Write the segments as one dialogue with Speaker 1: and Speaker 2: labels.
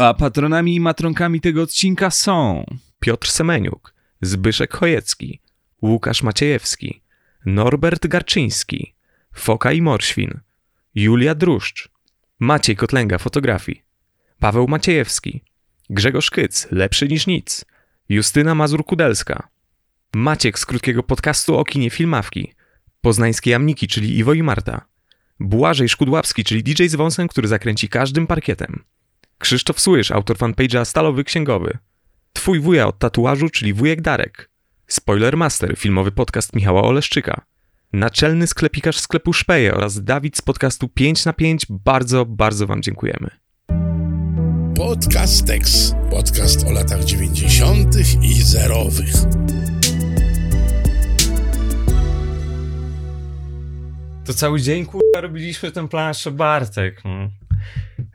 Speaker 1: A patronami i matronkami tego odcinka są
Speaker 2: Piotr Semeniuk, Zbyszek Chojecki, Łukasz Maciejewski, Norbert Garczyński, Foka i Morświn, Julia Druszcz, Maciej Kotlęga Fotografii, Paweł Maciejewski, Grzegorz Kyc, Lepszy niż nic, Justyna Mazur-Kudelska, Maciek z krótkiego podcastu o kinie Filmawki, Poznańskie Jamniki, czyli Iwo i Marta, Błażej Szkudłapski, czyli DJ z wąsem, który zakręci każdym parkietem, Krzysztof Słysz, autor fanpage'a Stalowy Księgowy, Twój wuja od tatuażu, czyli wujek Darek, Spoiler Master, filmowy podcast Michała Oleszczyka, naczelny sklepikarz sklepu Szpeje oraz Dawid z podcastu 5 na 5 bardzo, bardzo Wam dziękujemy.
Speaker 3: Podcast Tex. Podcast o latach 90. i zerowych.
Speaker 1: To cały dzień, kurwa, robiliśmy tę planszę Bartek. no.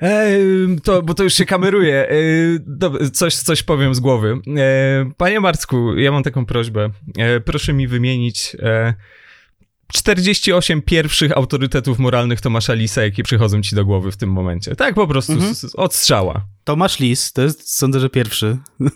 Speaker 1: Ej, to, bo to już się kameruje. Ej, dobra, coś, coś powiem z głowy. E, panie Marcku, ja mam taką prośbę. E, proszę mi wymienić e, 48 pierwszych autorytetów moralnych Tomasza Lisa, jakie przychodzą ci do głowy w tym momencie. Tak po prostu,
Speaker 4: Mhm.
Speaker 1: z, z, od strzała.
Speaker 4: Tomasz Lis, to jest, sądzę, że pierwszy.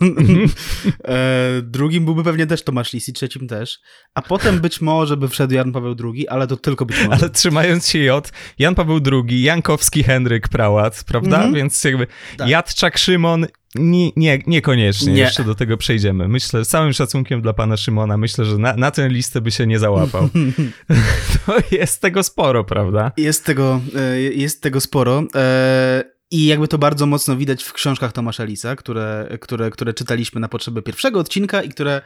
Speaker 4: e, drugim byłby pewnie też Tomasz Lis i trzecim też. A potem być może by wszedł Jan Paweł II, ale to tylko być może.
Speaker 1: Ale trzymając się J, Jan Paweł II, Jankowski Henryk Prałat, prawda?
Speaker 4: Mhm.
Speaker 1: Więc jakby
Speaker 4: Tak.
Speaker 1: Jadczak Szymon nie, nie, niekoniecznie,
Speaker 4: Nie.
Speaker 1: jeszcze do tego przejdziemy. Myślę, z całym szacunkiem dla pana Szymona, myślę, że na, na tę listę by się nie załapał. to jest tego sporo, prawda?
Speaker 4: Jest tego, e, jest tego sporo. e, I jakby to bardzo mocno widać w książkach Tomasza Lisa, które, które, które czytaliśmy na potrzeby pierwszego odcinka i które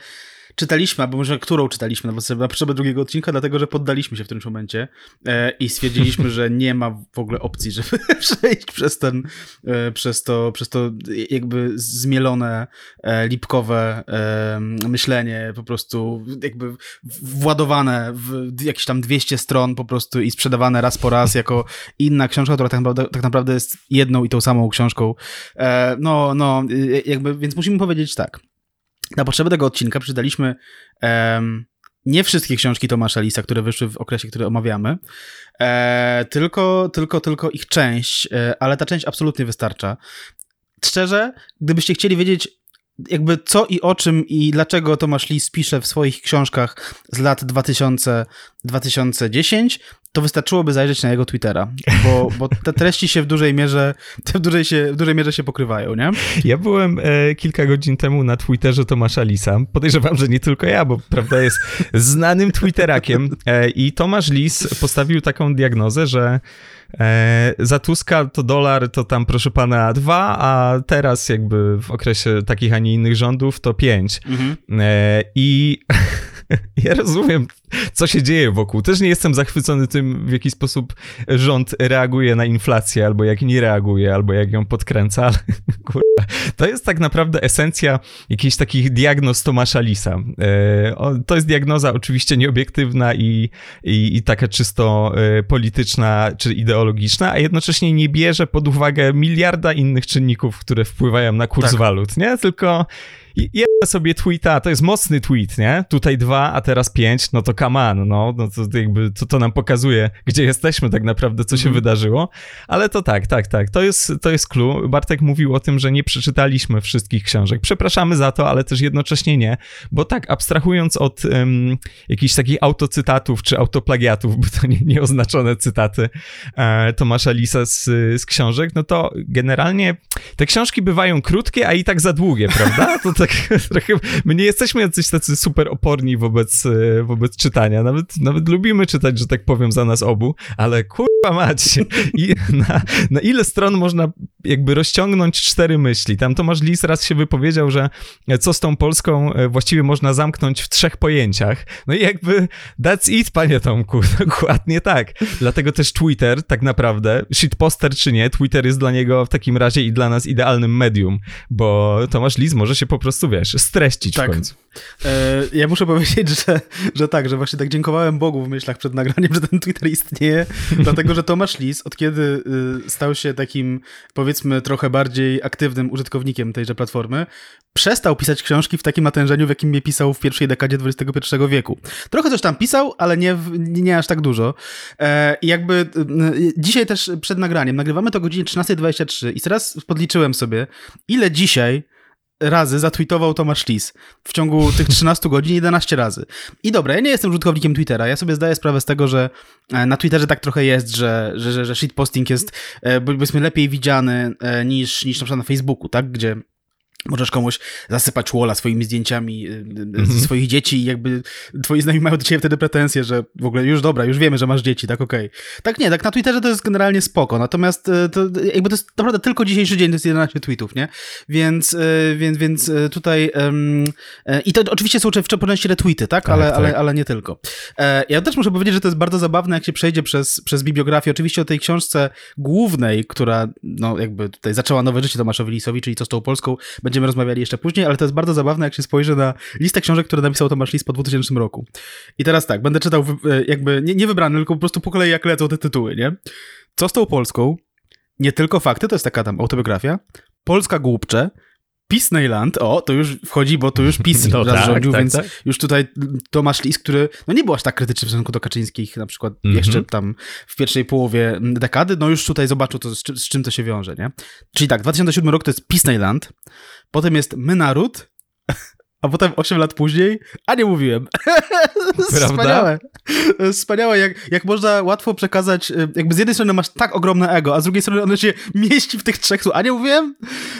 Speaker 4: czytaliśmy, albo może którą czytaliśmy na na potrzeby drugiego odcinka, dlatego że poddaliśmy się w którymś momencie e, i stwierdziliśmy, że nie ma w ogóle opcji, żeby przejść przez ten, e, przez to, przez to jakby zmielone, e, lipkowe e, myślenie, po prostu jakby władowane w jakieś tam 200 stron po prostu i sprzedawane raz po raz jako inna książka, która tak naprawdę, tak naprawdę jest jedną i tą samą książką. E, no, no, y, jakby, więc musimy powiedzieć tak. Na potrzeby tego odcinka przeczytaliśmy em, nie wszystkie książki Tomasza Lisa, które wyszły w okresie, który omawiamy, e, tylko, tylko, tylko ich część, e, ale ta część absolutnie wystarcza. Szczerze, gdybyście chcieli wiedzieć, jakby co i o czym i dlaczego Tomasz Lis pisze w swoich książkach z lat 2000-2010, to wystarczyłoby zajrzeć na jego Twittera, bo, bo te treści się w dużej mierze, w dużej, się, w dużej mierze się pokrywają, nie?
Speaker 1: Ja byłem e, kilka godzin temu na Twitterze Tomasza Lisa. Podejrzewam, że nie tylko ja, bo prawda jest znanym Twitterakiem. E, I Tomasz Lis postawił taką diagnozę, że e, za Tuska to dolar to tam proszę pana dwa, a teraz jakby w okresie takich, a nie innych rządów to pięć. E, I ja rozumiem, co się dzieje wokół. Też nie jestem zachwycony tym, w jaki sposób rząd reaguje na inflację, albo jak nie reaguje, albo jak ją podkręca, ale kurwa, to jest tak naprawdę esencja jakichś takich diagnoz Tomasza Lisa. E, to jest diagnoza oczywiście nieobiektywna i, i, i taka czysto e, polityczna czy ideologiczna, a jednocześnie nie bierze pod uwagę miliarda innych czynników, które wpływają na kurs
Speaker 4: Tak.
Speaker 1: walut, nie? Tylko jedno sobie tweeta, to jest mocny tweet, nie? Tutaj dwa, a teraz pięć, no to come on, no, no to jakby, to, to nam pokazuje, gdzie jesteśmy tak naprawdę, co się
Speaker 4: Mhm.
Speaker 1: wydarzyło, ale to tak, tak, tak, to jest, to jest clue. Bartek mówił o tym, że nie przeczytaliśmy wszystkich książek. Przepraszamy za to, ale też jednocześnie nie, bo tak, abstrahując od um, jakichś takich autocytatów czy autoplagiatów, bo to nie, nieoznaczone cytaty e, Tomasza Lisa z, z książek, no to generalnie te książki bywają krótkie, a i tak za długie, prawda? To tak trochę, my nie jesteśmy jacyś tacy super oporni wobec, wobec czytania, nawet, nawet lubimy czytać, że tak powiem, za nas obu, ale kurwa mać, i na, na ile stron można jakby rozciągnąć cztery myśli? Tam Tomasz Lis raz się wypowiedział, że co z tą Polską e, właściwie można zamknąć w trzech pojęciach. No i jakby that's it, panie Tomku, dokładnie tak. Dlatego też Twitter tak naprawdę, shitposter czy nie, Twitter jest dla niego w takim razie i dla nas idealnym medium, bo Tomasz Lis może się po prostu, wiesz, streścić
Speaker 4: Tak.
Speaker 1: w końcu.
Speaker 4: E, ja muszę powiedzieć, że, że tak, że właśnie tak dziękowałem Bogu w myślach przed nagraniem, że ten Twitter istnieje, dlatego że Tomasz Lis, od kiedy y, stał się takim, powiedzmy, trochę bardziej aktywnym użytkownikiem tejże platformy, przestał pisać książki w takim natężeniu, w jakim je pisał w pierwszej dekadzie XXI wieku. Trochę coś tam pisał, ale nie, nie aż tak dużo. E, jakby y, dzisiaj też przed nagraniem, nagrywamy to o godzinie 13.23 i teraz podliczyłem sobie, ile dzisiaj razy zatweetował Tomasz Lis w ciągu tych 13 godzin 11 razy. I dobra, ja nie jestem użytkownikiem Twittera, ja sobie zdaję sprawę z tego, że e, na Twitterze tak trochę jest, że, że, że shitposting jest powiedzmy lepiej widziany e, niż, niż na przykład na Facebooku, tak, gdzie Możesz komuś zasypać walla swoimi zdjęciami mm -hmm. swoich dzieci i jakby twoi znajomi mają do ciebie wtedy pretensje, że w ogóle już dobra, już wiemy, że masz dzieci, tak okej. Okay. Tak nie, tak na Twitterze to jest generalnie spoko, natomiast e, to jakby to jest naprawdę tylko dzisiejszy dzień, to jest 11 tweetów, nie? Więc, e, więc, więc tutaj um, i to oczywiście są w szczególności retweety, tak? Ale, tak, ale, tak. ale nie tylko. Ja też muszę powiedzieć, że to jest bardzo zabawne, jak się przejdzie przez, przez bibliografię, oczywiście o tej książce głównej, która no jakby tutaj zaczęła nowe życie Tomaszowi Lisowi, czyli co z tą Polską, będziemy rozmawiali jeszcze później, ale to jest bardzo zabawne, jak się spojrzy na listę książek, które napisał Tomasz Lis po 2000 roku. I teraz tak, będę czytał e, jakby nie, nie wybrany, tylko po prostu po kolei jak lecą te tytuły, nie? Co z tą Polską? Nie tylko fakty, to jest taka tam autobiografia. Polska głupcze, Pisneyland, o, to już wchodzi, bo to już PiS no, zarządził, tak, więc tak, tak. już tutaj Tomasz Lis, który no nie był aż tak krytyczny w stosunku do Kaczyńskich, na przykład mm -hmm. jeszcze tam w pierwszej połowie dekady, no już tutaj zobaczył, to, z, czym, to się wiąże, nie? Czyli tak, 2007 rok to jest Pisneyland, potem jest My Naród, a potem 8 lat później, a nie mówiłem. Wspaniałe. Wspaniałe, jak, jak można łatwo przekazać, y, jakby z jednej strony masz tak ogromne ego, a z drugiej strony ono się mieści w tych trzech a nie mówiłem?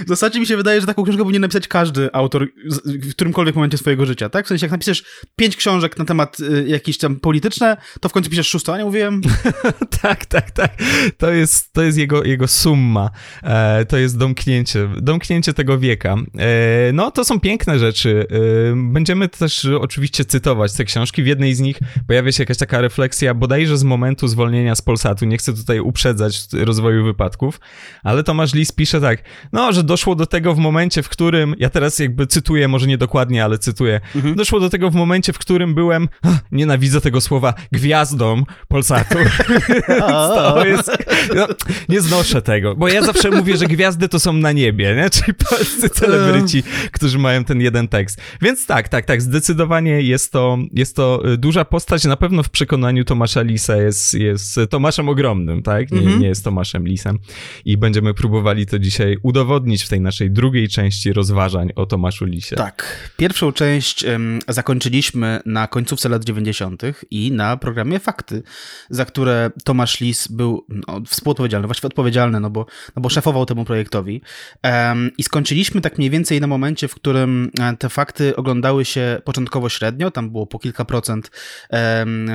Speaker 4: W zasadzie mi się wydaje, że taką książkę powinien napisać każdy autor w którymkolwiek momencie swojego życia, tak? W sensie, jak napiszesz pięć książek na temat y, jakieś tam polityczne, to w końcu piszesz szóstą, a nie mówiłem?
Speaker 1: tak, tak, tak. To jest, to jest jego, jego summa. E, to jest domknięcie, domknięcie tego wieka. E, no, to są piękne rzeczy Będziemy też oczywiście cytować te książki. W jednej z nich pojawia się jakaś taka refleksja, bodajże z momentu zwolnienia z Polsatu. Nie chcę tutaj uprzedzać rozwoju wypadków, ale Tomasz Lis pisze tak, no, że doszło do tego w momencie, w którym, ja teraz jakby cytuję, może nie dokładnie, ale cytuję, mhm. doszło do tego w momencie, w którym byłem, ach, nienawidzę tego słowa, gwiazdą Polsatu. to jest, no, nie znoszę tego, bo ja zawsze mówię, że gwiazdy to są na niebie, nie? czyli polscy celebryci, którzy mają ten jeden tekst. Więc tak, tak, tak, zdecydowanie jest to, jest to y, duża postać. Na pewno w przekonaniu Tomasza Lisa jest, jest Tomaszem ogromnym, tak? Nie, mm -hmm. nie jest Tomaszem Lisem. I będziemy próbowali to dzisiaj udowodnić w tej naszej drugiej części rozważań o Tomaszu Lisie.
Speaker 4: Tak. Pierwszą część um, zakończyliśmy na końcówce lat 90. i na programie Fakty, za które Tomasz Lis był no, współodpowiedzialny, właściwie odpowiedzialny, no bo, no bo szefował temu projektowi. Um, I skończyliśmy tak mniej więcej na momencie, w którym e, te fakty oglądały się początkowo średnio, tam było po kilka procent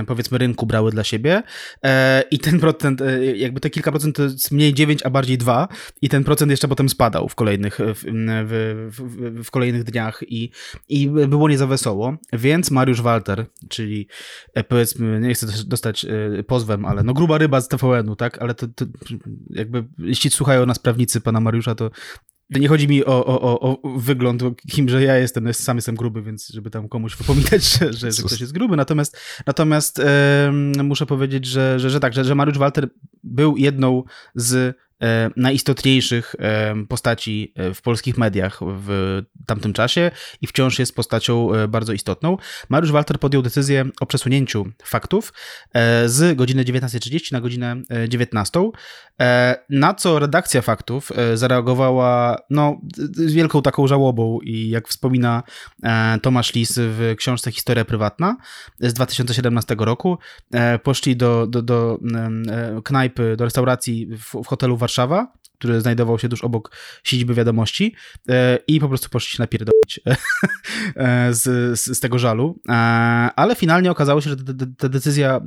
Speaker 4: powiedzmy rynku brały dla siebie. E, i ten procent, e, jakby te kilka procent to jest mniej 9, a bardziej 2 i ten procent jeszcze potem spadał w kolejnych, w, w, w, w kolejnych dniach i, i było nie za wesoło, więc Mariusz Walter, czyli e, powiedzmy, nie chcę dostać pozwem, ale no gruba ryba z TVN-u, tak, ale to, to jakby jeśli słuchają nas prawnicy pana Mariusza, to nie chodzi mi o, o, o, wygląd, kim, że ja jestem, no sam jestem gruby, więc żeby tam komuś wypominać, że, że, że ktoś jest gruby. Natomiast, natomiast e, muszę powiedzieć, że, że, że tak, że, że Mariusz Walter był jedną z najistotniejszych e, postaci e, w polskich mediach w tamtym czasie i wciąż jest postacią bardzo istotną. Mariusz Walter podjął decyzję o przesunięciu faktów z godziny 19.30 na godzinę 19, na co redakcja faktów zareagowała no, z wielką taką żałobą i jak wspomina Tomasz Lis w książce Historia Prywatna z 2017 roku, poszli do, do, do knajpy, do restauracji w, w hotelu w Warszawa, który znajdował się tuż obok siedziby wiadomości e, i po prostu poszli się napierdolić e, z, z, z, tego żalu. E, ale finalnie okazało się, że ta decyzja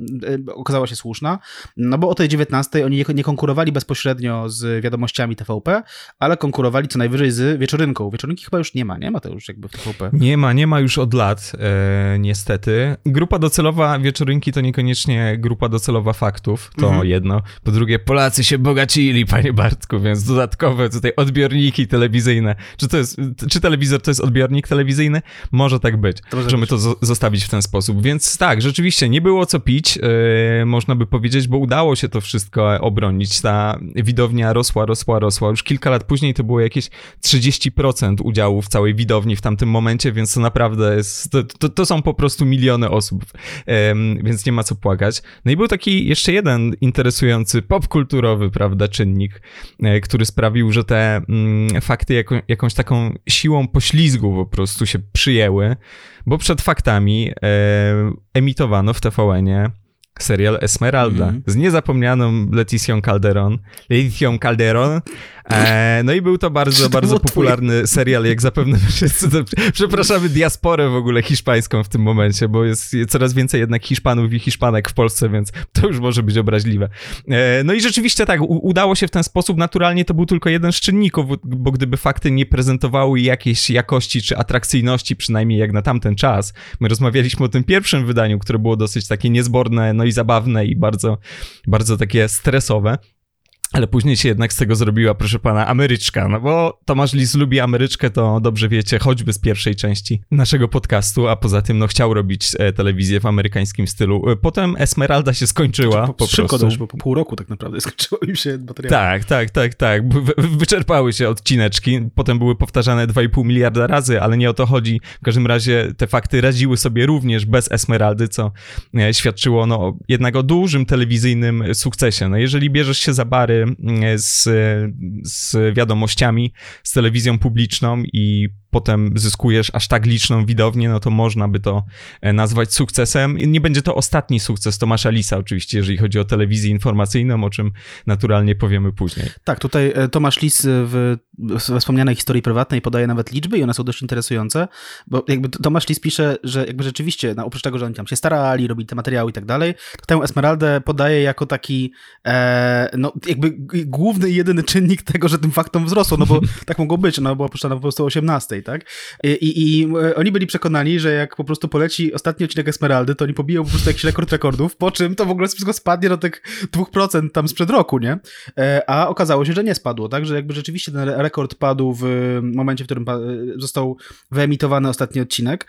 Speaker 4: okazała się słuszna, no bo o tej 19 oni nie konkurowali bezpośrednio z wiadomościami TVP, ale konkurowali co najwyżej z wieczorynką. Wieczorynki chyba już nie ma, nie ma to już jakby w TVP.
Speaker 1: Nie ma, nie ma już od lat, e, niestety. Grupa docelowa wieczorynki to niekoniecznie grupa docelowa faktów, to mhm. jedno. Po drugie, Polacy się bogacili, panie Bartku, więc dodatkowe tutaj odbiorniki telewizyjne. Czy to jest, czy telewizor to jest odbiornik telewizyjny? Może tak być. To Możemy być. to zostawić w ten sposób. Więc tak, rzeczywiście nie było co pić, yy, można by powiedzieć, bo udało się to wszystko obronić. Ta widownia rosła, rosła, rosła. Już kilka lat później to było jakieś 30% udziału w całej widowni w tamtym momencie, więc to naprawdę jest, to, to, to są po prostu miliony osób, yy, więc nie ma co płakać. No i był taki jeszcze jeden interesujący popkulturowy, prawda, czynnik, yy, który sprawił, że te mm, fakty jako, jakąś taką siłą poślizgu po prostu się przyjęły, bo przed faktami e, emitowano w TVN-ie serial Esmeralda mm. z niezapomnianą Leticią Calderon. Leticią Calderon. E, no i był to bardzo, bardzo popularny serial, jak zapewne wszyscy. To, przepraszamy diasporę w ogóle hiszpańską w tym momencie, bo jest coraz więcej jednak Hiszpanów i Hiszpanek w Polsce, więc to już może być obraźliwe. E, no i rzeczywiście tak, u, udało się w ten sposób. Naturalnie to był tylko jeden z czynników, bo gdyby fakty nie prezentowały jakiejś jakości czy atrakcyjności, przynajmniej jak na tamten czas, my rozmawialiśmy o tym pierwszym wydaniu, które było dosyć takie niezborne, no i zabawne i bardzo, bardzo takie stresowe. Ale później się jednak z tego zrobiła, proszę pana, Ameryczka. No bo Tomasz Lis lubi Ameryczkę, to dobrze wiecie, choćby z pierwszej części naszego podcastu, a poza tym no chciał robić e, telewizję w amerykańskim stylu. E, potem Esmeralda się skończyła po, po
Speaker 4: Szybko
Speaker 1: prostu.
Speaker 4: dość, bo po pół roku tak naprawdę skończyło im się bateria.
Speaker 1: Tak, tak, tak, tak. Wyczerpały się odcineczki, potem były powtarzane 2,5 miliarda razy, ale nie o to chodzi. W każdym razie te fakty radziły sobie również bez Esmeraldy, co e, świadczyło no jednak o dużym telewizyjnym sukcesie. No jeżeli bierzesz się za bary z, z wiadomościami, z telewizją publiczną i potem zyskujesz aż tak liczną widownię, no to można by to e, nazwać sukcesem. Nie będzie to ostatni sukces Tomasza Lisa oczywiście, jeżeli chodzi o telewizję informacyjną, o czym naturalnie powiemy później.
Speaker 4: Tak, tutaj e, Tomasz Lis e, w wspomnianej historii prywatnej podaje nawet liczby i one są dość interesujące, bo jakby Tomasz Lis pisze, że jakby rzeczywiście, no oprócz tego, że oni tam się starali, robili te materiały i tak dalej, to tę Esmeraldę podaje jako taki e, no jakby główny i jedyny czynnik tego, że tym faktom wzrosło, no bo tak mogło być, no bo poszła po prostu 18 tak? I, I, e, oni byli przekonani, że jak po prostu poleci ostatni odcinek Esmeraldy, to oni pobiją po prostu jakiś rekord rekordów, po czym to w ogóle wszystko spadnie do tych 2% tam sprzed roku, nie? E, a okazało się, że nie spadło, tak? Że jakby rzeczywiście ten rekord padł w e, momencie, w którym został wyemitowany ostatni odcinek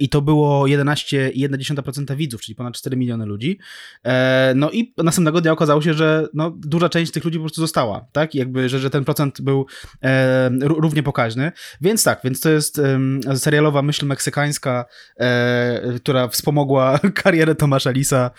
Speaker 4: i to było 11,1% widzów, czyli ponad 4 miliony ludzi. No i następnego dnia okazało się, że no, duża część tych ludzi po prostu została, tak? I jakby, że, że ten procent był równie pokaźny, więc więc tak, więc to jest um, serialowa myśl meksykańska, e, która wspomogła karierę Tomasza Lisa.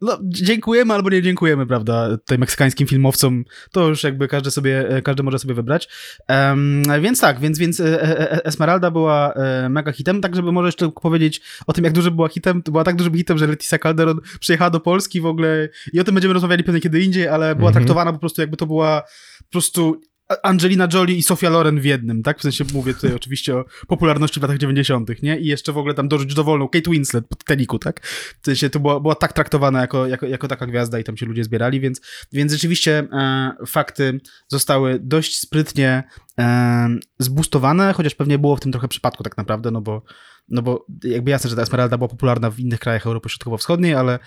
Speaker 4: No, dziękujemy albo nie dziękujemy, prawda, tutaj meksykańskim filmowcom, to już jakby każdy sobie, e, każdy może sobie wybrać. Um, więc tak, więc, więc e, e, Esmeralda była mega hitem, tak żeby może jeszcze powiedzieć o tym, jak duży była hitem, to była tak dużym hitem, że Leticia Calderon przyjechała do Polski w ogóle i o tym będziemy rozmawiali pewnie kiedy indziej, ale była mm -hmm. traktowana po prostu jakby to była po prostu Angelina Jolie i Sofia Loren w jednym, tak? W sensie mówię tutaj oczywiście o popularności w latach 90., nie? I jeszcze w ogóle tam dorzucić dowolną Kate Winslet po Titanicu, tak? W sensie to była, była tak traktowana jako, jako, jako taka gwiazda i tam się ludzie zbierali, więc, więc rzeczywiście e, fakty zostały dość sprytnie e, zbustowane, chociaż pewnie było w tym trochę przypadku tak naprawdę, no bo no bo jakby jasne, że ta Esmeralda była popularna w innych krajach Europy Środkowo-Wschodniej, ale,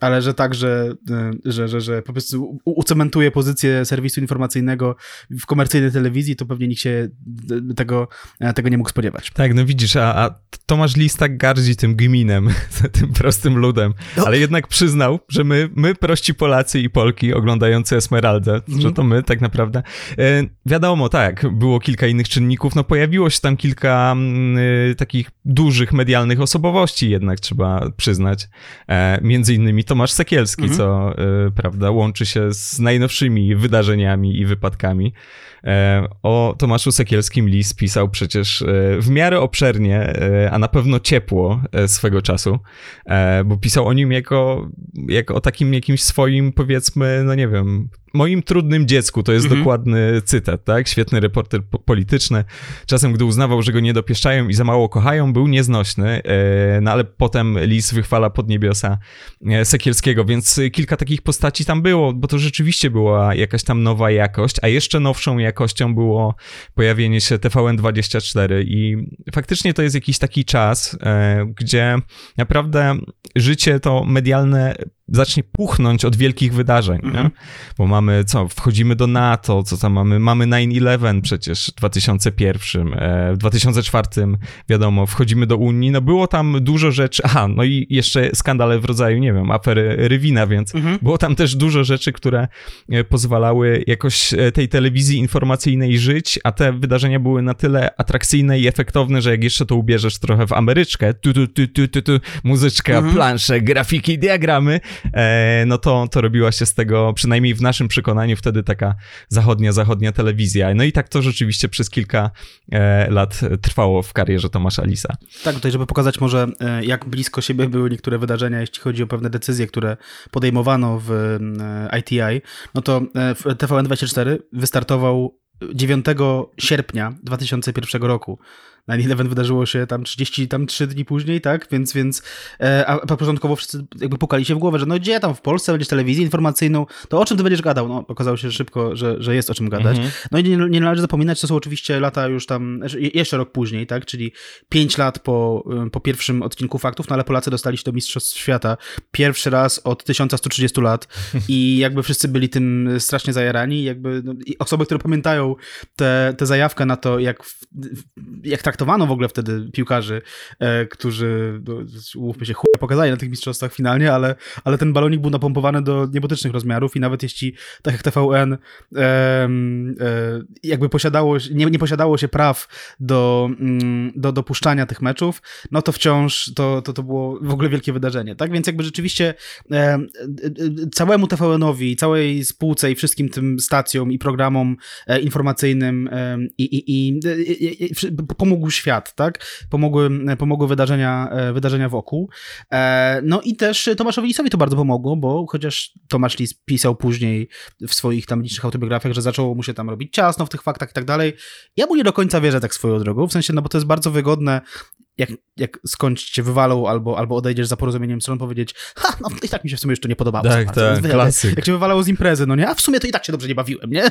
Speaker 4: ale że tak, że, że, że, że po prostu ucementuje pozycję serwisu informacyjnego w komercyjnej telewizji, to pewnie nikt się tego, tego nie mógł spodziewać.
Speaker 1: Tak, no widzisz, a, a Tomasz Lis tak gardzi tym gminem, tym prostym ludem, no. ale jednak przyznał, że my, my prości Polacy i Polki oglądający Esmeraldę, mm. że to my tak naprawdę. E, wiadomo, tak, było kilka innych czynników, no pojawiło się tam kilka y, takich dużych dużych medialnych osobowości jednak trzeba przyznać. E, między innymi Tomasz Sekielski, mhm. co e, prawda łączy się z najnowszymi wydarzeniami i wypadkami. E, o Tomaszu Sekielskim Lis pisał przecież e, w miarę obszernie, e, a na pewno ciepło swego czasu, bo pisał o nim jako, jako o takim jakimś swoim, powiedzmy, no nie wiem, moim trudnym dziecku, to jest mhm. dokładny cytat, tak? Świetny reporter po polityczny. Czasem, gdy uznawał, że go nie dopieszczają i za mało kochają, był nieznośny, no ale potem Lis wychwala pod niebiosa Sekielskiego, więc kilka takich postaci tam było, bo to rzeczywiście była jakaś tam nowa jakość, a jeszcze nowszą jakość jakością było pojawienie się TVN24 i faktycznie to jest jakiś taki czas, e, gdzie naprawdę życie to medialne zacznie puchnąć od wielkich wydarzeń,
Speaker 4: Mhm.
Speaker 1: nie? Bo mamy, co, wchodzimy do NATO, co tam mamy, mamy 9-11 przecież w 2001, e, w 2004 wiadomo, wchodzimy do Unii, no było tam dużo rzeczy, aha, no i jeszcze skandale w rodzaju, nie wiem, afery Rywina, więc
Speaker 4: Mhm.
Speaker 1: było tam też dużo rzeczy, które e, pozwalały jakoś e, tej telewizji informacyjnej żyć, a te wydarzenia były na tyle atrakcyjne i efektowne, że jak jeszcze to ubierzesz trochę w Ameryczkę, tu, tu, tu, tu, tu, tu muzyczka,
Speaker 4: Mhm.
Speaker 1: plansze, grafiki, diagramy, no to, to robiła się z tego, przynajmniej w naszym przekonaniu, wtedy taka zachodnia, zachodnia telewizja. No i tak to rzeczywiście przez kilka e, lat trwało w karierze Tomasza Lisa.
Speaker 4: Tak, tutaj, żeby pokazać może, e, jak blisko siebie były niektóre wydarzenia, jeśli chodzi o pewne decyzje, które podejmowano w e, ITI, no to e, w TVN24 wystartował 9 sierpnia 2001 roku. 9-11 wydarzyło się tam 30, tam 3 dni później, tak? Więc, więc e, a początkowo wszyscy jakby pukali się w głowę, że no gdzie tam w Polsce będziesz telewizję informacyjną, to o czym ty będziesz gadał? No okazało się szybko, że, że jest o czym gadać.
Speaker 1: Mhm.
Speaker 4: No i nie, nie należy zapominać, to są oczywiście lata już tam, znaczy je- jeszcze rok później, tak? Czyli 5 lat po, y, po pierwszym odcinku faktów, no ale Polacy dostali się do Mistrzostw Świata pierwszy raz od 1130 lat i jakby wszyscy byli tym strasznie zajarani. Jakby no, osoby, które pamiętają tę te, zajawkę na to, jak, jak traktowano w ogóle wtedy piłkarzy, e, którzy, no, mówmy się, chuj pokazali na tych mistrzostwach finalnie, ale, ale ten balonik był napompowany do niebotycznych rozmiarów i nawet jeśli, tak jak TVN, e, jakby posiadało, nie, nie posiadało się praw do, mm, do dopuszczania tych meczów, no to wciąż to, to, to było w ogóle wielkie wydarzenie, tak? Więc jakby rzeczywiście e, e, e, całemu TVN-owi, całej spółce i wszystkim tym stacjom i programom e, informacyjnym e, i, i, i, i, wszy- pomógł świat, tak? Pomogły, pomogły wydarzenia, e, wydarzenia wokół. E, No i też Tomaszowi Lisowi to bardzo pomogło, bo chociaż Tomasz Lis pisał później w swoich tam licznych autobiografiach, że zaczęło mu się tam robić ciasno w tych faktach i tak dalej. Ja mu nie do końca wierzę tak swoją drogą, w sensie, no bo to jest bardzo wygodne, jak, jak skądś cię wywalą albo, albo odejdziesz za porozumieniem stron, powiedzieć, ha, no i tak mi się w sumie to nie podobało.
Speaker 1: Tak,
Speaker 4: bardzo.
Speaker 1: tak, klasyk.
Speaker 4: Jak cię wywalało z imprezy, no nie, a w sumie to i tak się dobrze nie bawiłem, nie?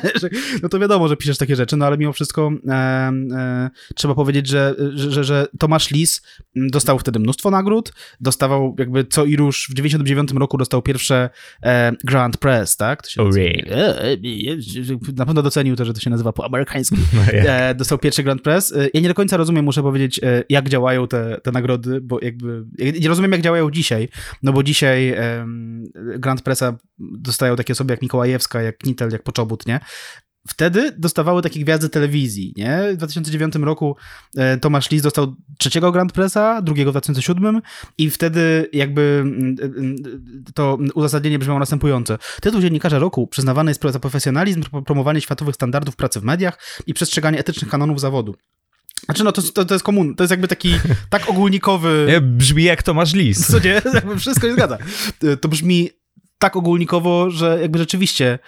Speaker 4: No to wiadomo, że piszesz takie rzeczy, no ale mimo wszystko e, e, trzeba powiedzieć, że, że, że, Tomasz Lis dostał wtedy mnóstwo nagród, dostawał jakby co i róż, w 99 roku dostał pierwsze e, Grand Press, tak? To się? E, e, e, na pewno docenił to, że to się nazywa po amerykańsku.
Speaker 1: No?
Speaker 4: E, dostał pierwszy Grand Press. E, Ja nie do końca rozumiem, muszę powiedzieć, e, jak działają te, te nagrody, bo jakby. ja Nie rozumiem, jak działają dzisiaj, no bo dzisiaj em, Grand Pressa dostają takie osoby jak Mikołajewska, jak Knittel, jak Poczobut, nie? Wtedy dostawały takie gwiazdy telewizji, nie? W 2009 roku e, Tomasz Lis dostał trzeciego Grand Pressa, drugiego w 2007 i wtedy jakby mm, mm, to uzasadnienie brzmiało następująco. Tytuł Dziennikarza Roku przyznawany jest za profesjonalizm, pro- promowanie światowych standardów pracy w mediach i przestrzeganie etycznych kanonów zawodu. Znaczy no, to, to, to jest komun, to jest jakby taki tak ogólnikowy...
Speaker 1: Nie, Brzmi jak Tomasz Lis.
Speaker 4: Co nie? Jakby wszystko się zgadza. To brzmi tak ogólnikowo, że jakby rzeczywiście mm,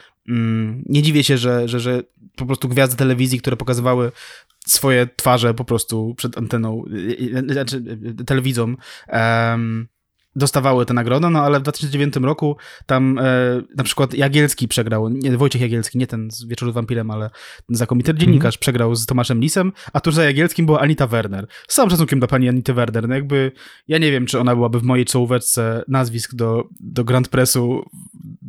Speaker 4: nie dziwię się, że, że, że po prostu gwiazdy telewizji, które pokazywały swoje twarze po prostu przed anteną, y, y, znaczy y, telewizją, em, dostawały tę nagrodę, no ale w 2009 roku tam e, na przykład Jagielski przegrał, nie, Wojciech Jagielski, nie ten z Wieczoru z Wampirem, ale znakomity dziennikarz przegrał z Tomaszem Lisem, a tuż za Jagielskim była Anita Werner. Z całym szacunkiem dla pani Anity Werner, no jakby ja nie wiem, czy ona byłaby w mojej czołóweczce nazwisk do, do Grand Pressu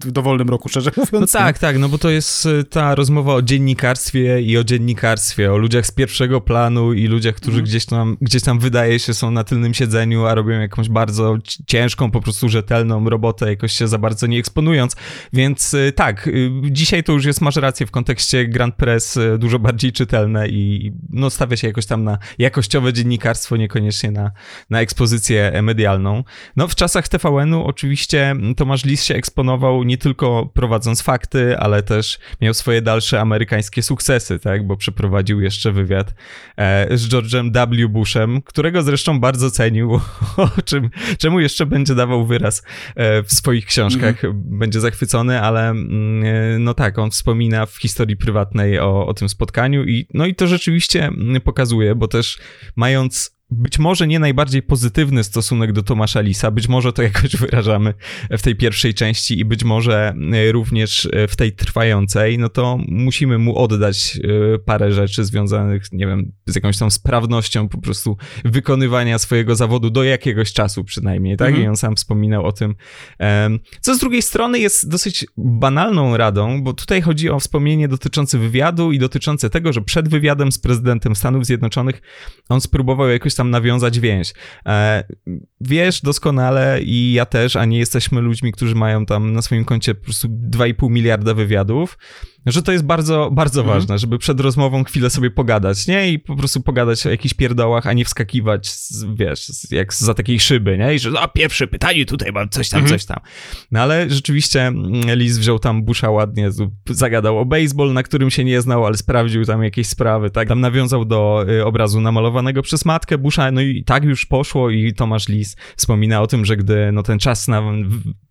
Speaker 4: w dowolnym roku, szczerze mówiąc.
Speaker 1: No tak, tak, no bo to jest y, ta rozmowa o dziennikarstwie i o dziennikarstwie, o ludziach z pierwszego planu i ludziach, którzy
Speaker 4: Mhm.
Speaker 1: gdzieś tam, gdzieś tam wydaje się są na tylnym siedzeniu, a robią jakąś bardzo ci- ciężką, po prostu rzetelną robotę, jakoś się za bardzo nie eksponując, więc y, tak, y, dzisiaj to już jest, masz rację, w kontekście Grand Press y, dużo bardziej czytelne i no stawia się jakoś tam na jakościowe dziennikarstwo, niekoniecznie na, na ekspozycję medialną. No w czasach TVN-u oczywiście Tomasz Lis się eksponował nie tylko prowadząc fakty, ale też miał swoje dalsze amerykańskie sukcesy, tak, bo przeprowadził jeszcze wywiad e, z George'em W. Bushem, którego zresztą bardzo cenił, o czym, czemu jeszcze będzie dawał wyraz e, w swoich książkach, będzie zachwycony, ale mm, e, no tak, on wspomina w historii prywatnej o, o tym spotkaniu i no i to rzeczywiście mm, pokazuje, bo też mając być może nie najbardziej pozytywny stosunek do Tomasza Lisa, być może to jakoś wyrażamy w tej pierwszej części i być może e, również w tej trwającej, no to musimy mu oddać parę rzeczy związanych, nie wiem, z jakąś tam sprawnością po prostu wykonywania swojego zawodu do jakiegoś czasu przynajmniej, tak? Mhm. I on sam wspominał o tym. Co z drugiej strony jest dosyć banalną radą, bo tutaj chodzi o wspomnienie dotyczące wywiadu i dotyczące tego, że przed wywiadem z prezydentem Stanów Zjednoczonych on spróbował jakoś tam nawiązać więź. E, wiesz doskonale i ja też, a nie jesteśmy ludźmi, którzy mają tam na swoim koncie po prostu 2,5 miliarda wywiadów że to jest bardzo, bardzo mhm. ważne, żeby przed rozmową chwilę sobie pogadać, nie? I po prostu pogadać o jakichś pierdołach, a nie wskakiwać, z, wiesz, jak za takiej szyby, nie? I że, a pierwsze pytanie, tutaj mam coś tam, mhm. coś tam. No ale rzeczywiście mm, Liz wziął tam Busha ładnie, zagadał o baseball, na którym się nie znał, ale sprawdził tam jakieś sprawy, tak? Tam nawiązał do y, obrazu namalowanego przez matkę Busha, no i tak już poszło i Tomasz Lis wspomina o tym, że gdy no ten czas na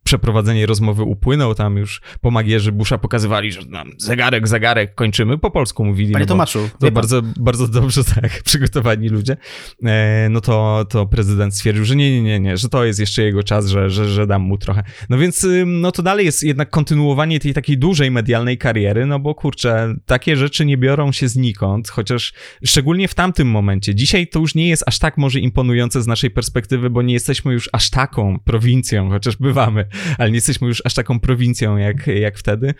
Speaker 1: przeprowadzenie rozmowy upłynął, tam już pomagierzy Busha pokazywali, że nam zegarek, zegarek, kończymy, po polsku mówili.
Speaker 4: Panie no Tomaszu.
Speaker 1: To bardzo, bardzo dobrze tak przygotowani ludzie. E, no to, to prezydent stwierdził, że nie, nie, nie, nie, że to jest jeszcze jego czas, że, że, że dam mu trochę. No więc no to dalej jest jednak kontynuowanie tej takiej dużej medialnej kariery, no bo kurczę, takie rzeczy nie biorą się znikąd, chociaż szczególnie w tamtym momencie. Dzisiaj to już nie jest aż tak może imponujące z naszej perspektywy, bo nie jesteśmy już aż taką prowincją, chociaż bywamy ale nie jesteśmy już aż taką prowincją jak, jak wtedy,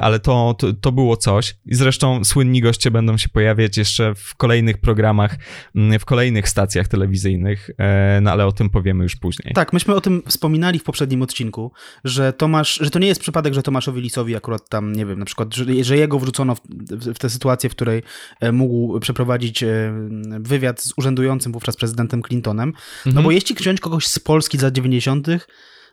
Speaker 1: ale to, to, to było coś. I zresztą słynni goście będą się pojawiać jeszcze w kolejnych programach, w kolejnych stacjach telewizyjnych, e, no ale o tym powiemy już później.
Speaker 4: Tak, myśmy o tym wspominali w poprzednim odcinku, że Tomasz, że to nie jest przypadek, że Tomaszowi Lisowi akurat tam, nie wiem, na przykład, że, że jego wrzucono w, w tę sytuację, w której e, mógł przeprowadzić e, wywiad z urzędującym wówczas prezydentem Clintonem, no mhm. bo jeśli wziąć kogoś z Polski za 90.,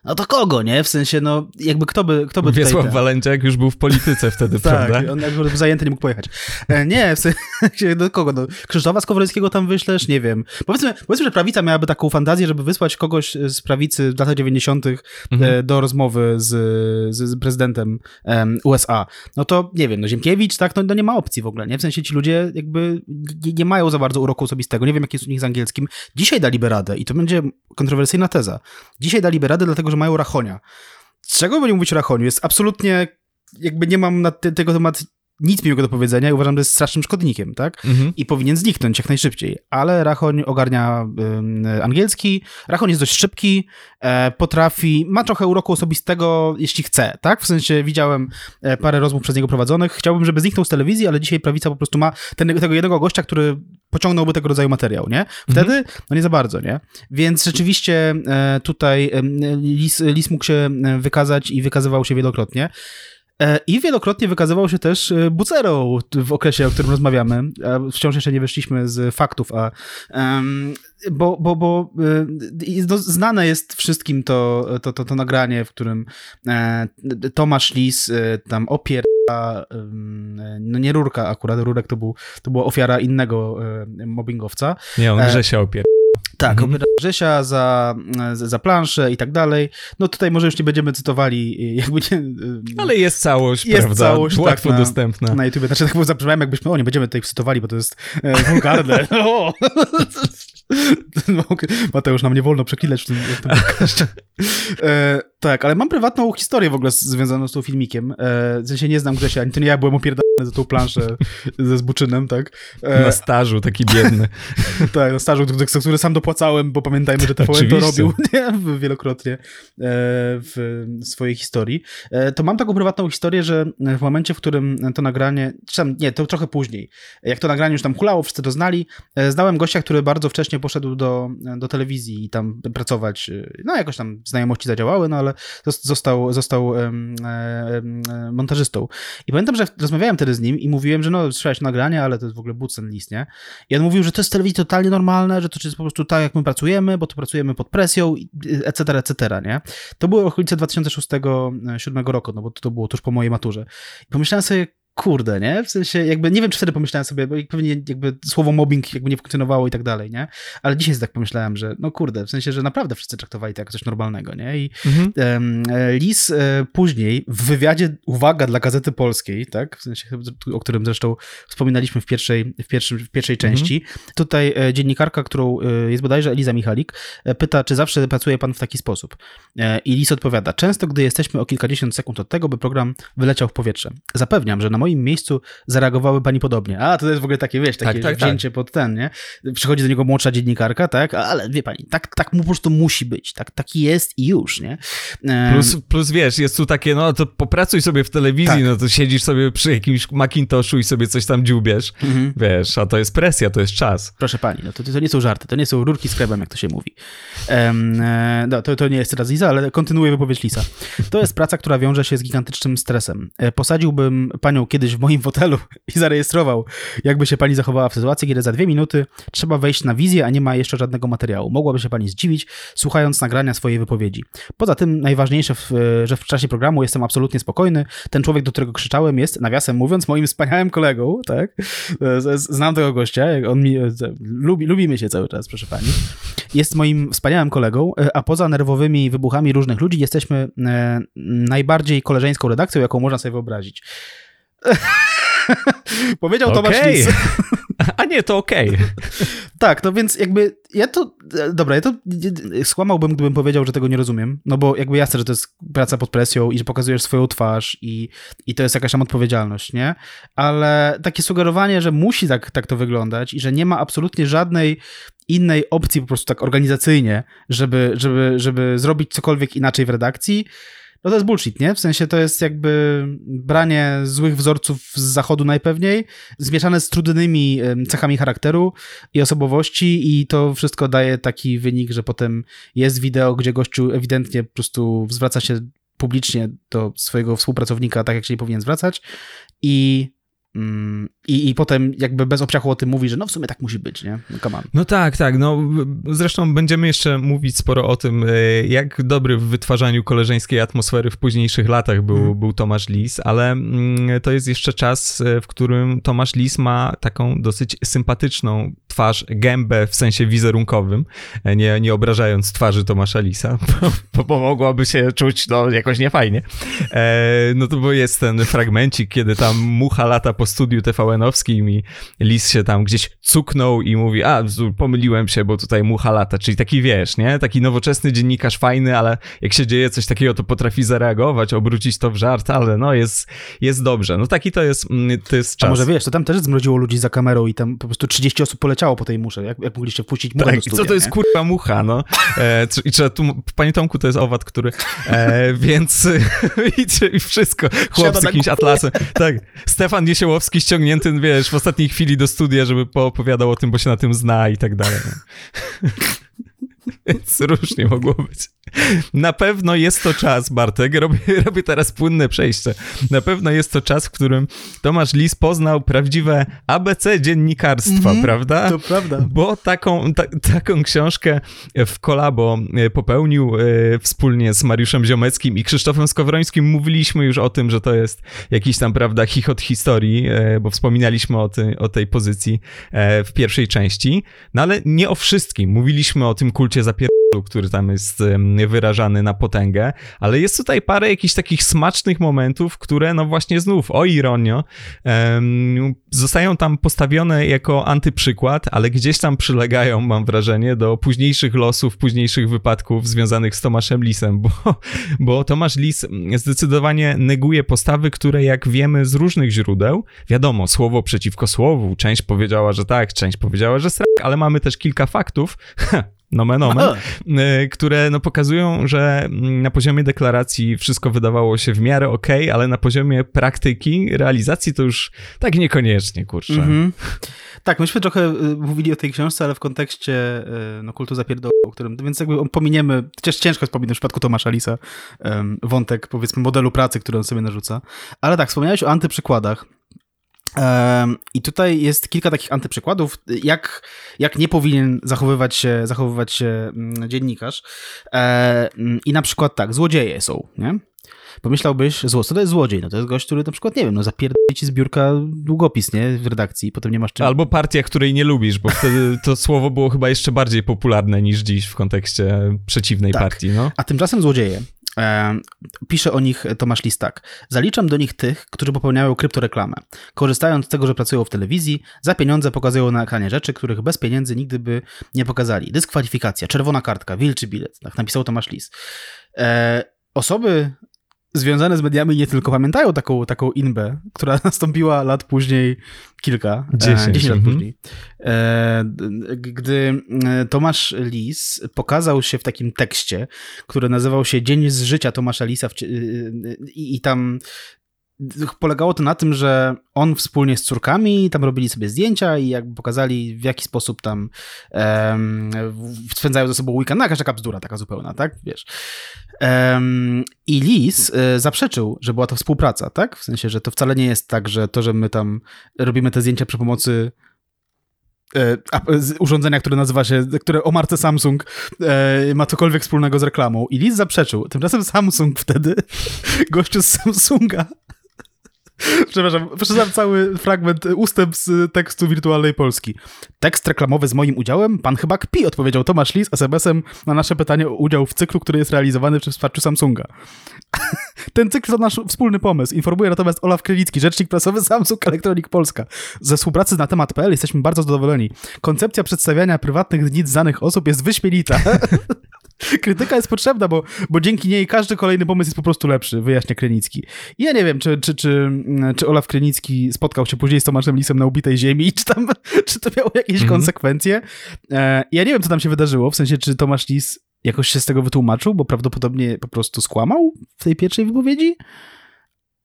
Speaker 4: no to kogo, nie? W sensie, no jakby kto by, kto by
Speaker 1: Wiesław tutaj... Wiesław Walenciak już był w polityce wtedy,
Speaker 4: tak,
Speaker 1: prawda?
Speaker 4: on jakby był zajęty, nie mógł pojechać. E, nie, w sensie, do kogo? No, Krzysztofa Skowrońskiego tam wyślesz? Nie wiem. Powiedzmy, powiedzmy, że prawica miałaby taką fantazję, żeby wysłać kogoś z prawicy w latach 90. E, mhm. do rozmowy z, z, prezydentem USA. No to, nie wiem, no Ziemkiewicz, tak, no, no, nie ma opcji w ogóle, nie? W sensie ci ludzie jakby nie, nie mają za bardzo uroku osobistego. Nie wiem, jak jest u nich z angielskim. Dzisiaj daliby radę i to będzie kontrowersyjna teza. Dzisiaj daliby radę, dlatego, że mają Rachonia. Czego będziemy mówić o Rachoniu? Jest absolutnie, jakby nie mam na te, tego temat nic miłego do powiedzenia i uważam, że jest strasznym szkodnikiem, tak? Mhm. I powinien zniknąć jak najszybciej. Ale Rachoń ogarnia y, angielski, Rachoń jest dość szybki, e, potrafi, ma trochę uroku osobistego, jeśli chce, tak? W sensie widziałem e, parę rozmów przez niego prowadzonych. Chciałbym, żeby zniknął z telewizji, ale dzisiaj prawica po prostu ma ten, tego jednego gościa, który pociągnąłby tego rodzaju materiał, nie? Wtedy, mhm. no nie za bardzo, nie? Więc rzeczywiście e, tutaj Lis, Lis mógł się e, wykazać i wykazywał się wielokrotnie. E, I wielokrotnie wykazywał się też e, bucerą w okresie, o którym rozmawiamy. Wciąż jeszcze nie weszliśmy z faktów, a bo, bo, bo znane jest wszystkim to, to, to, to nagranie, w którym e, Tomasz Lis e, tam opiera no nie Rurka akurat, Rurek to, był, to była ofiara innego e, mobbingowca.
Speaker 1: Nie, on Grzesia opiera.
Speaker 4: Tak, mhm. Grzesia za, za planszę i tak dalej. No tutaj może już nie będziemy cytowali, jakby nie...
Speaker 1: Ale jest całość, jest prawda? Całość, tak, Łatwo tak, dostępna.
Speaker 4: Na YouTube. Znaczy tak zabrzmiałem, jakbyśmy, o nie będziemy tutaj cytowali, bo to jest e, wulgarne. Mateusz, nam nie wolno przeklinać w tym, w tym e, tak, ale mam prywatną historię w ogóle związaną z tym filmikiem. E, w sensie nie znam Grzesia, ani to nie ja byłem opierdolony za tą planszę ze Zbuczynem, tak?
Speaker 1: E, na stażu, taki biedny.
Speaker 4: tak, na stażu, który sam dopłacałem, bo pamiętajmy, że TVN to robił nie? wielokrotnie e, w swojej historii. E, to mam taką prywatną historię, że w momencie, w którym to nagranie, czy tam, nie, to trochę później, jak to nagranie już tam hulało, wszyscy to znali, e, znałem gościa, który bardzo wcześnie poszedł do, do telewizji i tam pracować, no jakoś tam znajomości zadziałały, no ale został, został montażystą. I pamiętam, że rozmawiałem wtedy z nim i mówiłem, że no, słyszałeś nagranie, ale to jest w ogóle bucen list, nie? I on mówił, że to jest telewizja totalnie normalne, że to jest po prostu tak, jak my pracujemy, bo to pracujemy pod presją, etc., etc., nie? To było okolice 2006-2007 roku, no bo to, to było tuż po mojej maturze. I pomyślałem sobie, kurde, nie? W sensie jakby, nie wiem, czy wtedy pomyślałem sobie, bo pewnie jakby słowo mobbing jakby nie funkcjonowało i tak dalej, nie? Ale dzisiaj tak pomyślałem, że no kurde, w sensie, że naprawdę wszyscy traktowali to jako coś normalnego, nie? I mhm. um, Lis e, później w wywiadzie, uwaga, dla Gazety Polskiej, tak? W sensie, o którym zresztą wspominaliśmy w pierwszej, w pierwszym, w pierwszej mhm. części. Tutaj e, dziennikarka, którą e, jest bodajże Eliza Michalik, e, pyta, czy zawsze pracuje pan w taki sposób? E, I Lis odpowiada, często gdy jesteśmy o kilkadziesiąt sekund od tego, by program wyleciał w powietrze. Zapewniam, że na moim miejscu zareagowały pani podobnie. A, to jest w ogóle takie, wiesz, takie tak, tak, wzięcie tak. pod ten, nie? Przychodzi do niego młodsza dziennikarka, tak? Ale wie pani, tak, tak mu po prostu musi być. Tak, taki jest i już, nie?
Speaker 1: Plus, plus wiesz, jest tu takie, no to popracuj sobie w telewizji, tak. no to siedzisz sobie przy jakimś Macintoshu i sobie coś tam dziubiesz, mhm. wiesz, a to jest presja, to jest czas.
Speaker 4: Proszę pani, no to, to nie są żarty, to nie są rurki z kremem, jak to się mówi. Um, no, to, to nie jest teraz Liza, ale kontynuuję wypowiedź Lisa. To jest praca, która wiąże się z gigantycznym stresem. E, posadziłbym panią kiedyś w moim fotelu i zarejestrował, jakby się pani zachowała w sytuacji, kiedy za dwie minuty trzeba wejść na wizję, a nie ma jeszcze żadnego materiału. Mogłaby się pani zdziwić, słuchając nagrania swojej wypowiedzi. Poza tym najważniejsze, w, że w czasie programu jestem absolutnie spokojny. Ten człowiek, do którego krzyczałem jest, nawiasem mówiąc, moim wspaniałym kolegą, tak? Znam tego gościa, on mi, lubi, lubimy się cały czas, proszę pani. Jest moim wspaniałym kolegą, a poza nerwowymi wybuchami różnych ludzi jesteśmy e, najbardziej koleżeńską redakcją, jaką można sobie wyobrazić. Powiedział okay. Tomasz Lis.
Speaker 1: A nie, to okej. Okay.
Speaker 4: tak, no więc jakby ja to, dobra, ja to skłamałbym, gdybym powiedział, że tego nie rozumiem, no bo jakby jasne, że to jest praca pod presją i że pokazujesz swoją twarz i, i to jest jakaś tam odpowiedzialność, nie? Ale takie sugerowanie, że musi tak, tak to wyglądać i że nie ma absolutnie żadnej innej opcji po prostu tak organizacyjnie, żeby, żeby, żeby zrobić cokolwiek inaczej w redakcji, no to jest bullshit, nie? W sensie to jest jakby branie złych wzorców z zachodu najpewniej, zmieszane z trudnymi cechami charakteru i osobowości i to wszystko daje taki wynik, że potem jest wideo, gdzie gościu ewidentnie po prostu zwraca się publicznie do swojego współpracownika tak, jak się nie powinien zwracać i I, I potem jakby bez obciachu o tym mówi, że no w sumie tak musi być, nie? No, come on.
Speaker 1: no tak, tak. No, zresztą będziemy jeszcze mówić sporo o tym, e, jak dobry w wytwarzaniu koleżeńskiej atmosfery w późniejszych latach był, hmm. był Tomasz Lis, ale mm, to jest jeszcze czas, e, w którym Tomasz Lis ma taką dosyć sympatyczną twarz, gębę w sensie wizerunkowym, e, nie, nie obrażając twarzy Tomasza Lisa, bo, bo mogłaby się czuć no, jakoś niefajnie. E, no to bo jest ten fragmencik, kiedy tam mucha lata po studiu TVN-owskim i Lis się tam gdzieś cuknął i mówi, a pomyliłem się, bo tutaj mucha lata, czyli taki wiesz, nie? Taki nowoczesny dziennikarz fajny, ale jak się dzieje coś takiego, to potrafi zareagować, obrócić to w żart, ale no jest, jest dobrze. No taki to jest, mm, to jest czas.
Speaker 4: A może wiesz, to tam też zmroziło ludzi za kamerą i tam po prostu 30 osób poleciało leciało po tej musze, jak, jak mogliście wpuścić muchę tak, do studia,
Speaker 1: co to jest
Speaker 4: nie?
Speaker 1: kurwa mucha, no. E, I trzeba tu, panie Tomku, to jest owad, który, e, więc i, i wszystko, chłop z jakimś atlasem. Tak, Stefan Niesiełowski ściągnięty, wiesz, w ostatniej chwili do studia, żeby poopowiadał o tym, bo się na tym zna i tak dalej. No. Więc różnie mogło być. Na pewno jest to czas, Bartek, robię, robię teraz płynne przejście. Na pewno jest to czas, w którym Tomasz Lis poznał prawdziwe ABC dziennikarstwa, mm -hmm, prawda?
Speaker 4: To prawda.
Speaker 1: Bo taką, ta, taką książkę w kolabo e, popełnił e, wspólnie z Mariuszem Ziomeckim i Krzysztofem Skowrońskim. Mówiliśmy już o tym, że to jest jakiś tam, prawda, chichot historii, e, bo wspominaliśmy o, ty, o tej pozycji w pierwszej części. No ale nie o wszystkim. Mówiliśmy o tym kulcie zapierdolenia który tam jest wyrażany na potęgę, ale jest tutaj parę jakichś takich smacznych momentów, które no właśnie znów, o ironio, um, zostają tam postawione jako antyprzykład, ale gdzieś tam przylegają, mam wrażenie, do późniejszych losów, późniejszych wypadków związanych z Tomaszem Lisem, bo, bo Tomasz Lis zdecydowanie neguje postawy, które jak wiemy z różnych źródeł, wiadomo, słowo przeciwko słowu, część powiedziała, że tak, część powiedziała, że srak, ale mamy też kilka faktów, nomen omen, y, które no, pokazują, że mm, na poziomie deklaracji wszystko wydawało się w miarę ok, ale na poziomie praktyki, realizacji to już tak niekoniecznie, kurczę. Mm -hmm.
Speaker 4: Tak, myśmy trochę y, mówili o tej książce, ale w kontekście y, no, kultu zapierdolu, którym, więc jakby pominiemy, chociaż ciężko jest pominąć w przypadku Tomasza Lisa wątek, powiedzmy, modelu pracy, który on sobie narzuca. Ale tak, wspomniałeś o antyprzykładach. I tutaj jest kilka takich antyprzykładów, jak, jak nie powinien zachowywać się, zachowywać się mm, dziennikarz. I na przykład tak, złodzieje są, nie? pomyślałbyś, zło, co to jest złodziej? No to jest gość, który na przykład, nie wiem, no zapierdoli ci z biurka długopis, nie, w redakcji, potem nie masz czym...
Speaker 1: Albo partia, której nie lubisz, bo wtedy to słowo było chyba jeszcze bardziej popularne niż dziś w kontekście przeciwnej
Speaker 4: Tak.
Speaker 1: partii, no.
Speaker 4: A tymczasem złodzieje. E, pisze o nich Tomasz Lis tak. Zaliczam do nich tych, którzy popełniają kryptoreklamę. Korzystając z tego, że pracują w telewizji, za pieniądze pokazują na ekranie rzeczy, których bez pieniędzy nigdy by nie pokazali. Dyskwalifikacja, czerwona kartka, wilczy bilet. Tak napisał Tomasz Lis. E, osoby związane z mediami nie tylko pamiętają taką, taką inbę, która nastąpiła lat później, kilka,
Speaker 1: Dziesięć,
Speaker 4: e, 10 lat
Speaker 1: mhm.
Speaker 4: później. E, gdy e, Tomasz Lis pokazał się w takim tekście, który nazywał się Dzień z życia Tomasza Lisa w, cie- y, i, i tam polegało to na tym, że on wspólnie z córkami tam robili sobie zdjęcia i jakby pokazali w jaki sposób tam w- spędzają ze sobą weekend. No jakaś taka bzdura taka zupełna, tak? Wiesz. Em, I Lis e, zaprzeczył, że była to współpraca, tak? W sensie, że to wcale nie jest tak, że to, że my tam robimy te zdjęcia przy pomocy e, urządzenia, które nazywa się, które o marce Samsung e, ma cokolwiek wspólnego z reklamą. I Lis zaprzeczył. Tymczasem Samsung wtedy, gościu z Samsunga, Przepraszam, przeczytam cały fragment, y, ustęp z tekstu wirtualnej Polski. Tekst reklamowy z moim udziałem? Pan chyba kpi, odpowiedział Tomasz Lis SMS-em na nasze pytanie o udział w cyklu, który jest realizowany przy wsparciu Samsunga. Ten cykl to nasz wspólny pomysł. Informuje natomiast Olaf Krylicki, rzecznik prasowy Samsung Electronic Polska. Ze współpracy na temat.pl jesteśmy bardzo zadowoleni. Koncepcja przedstawiania prywatnych dni znanych osób jest wyśmienita. Krytyka jest potrzebna, bo, bo dzięki niej każdy kolejny pomysł jest po prostu lepszy, wyjaśnia Krynicki. I ja nie wiem, czy, czy, czy, czy Olaf Krynicki spotkał się później z Tomaszem Lisem na ubitej ziemi, czy tam, czy to miało jakieś
Speaker 1: Mhm.
Speaker 4: konsekwencje. E, ja nie wiem, co tam się wydarzyło, w sensie, czy Tomasz Lis jakoś się z tego wytłumaczył, bo prawdopodobnie po prostu skłamał w tej pierwszej wypowiedzi.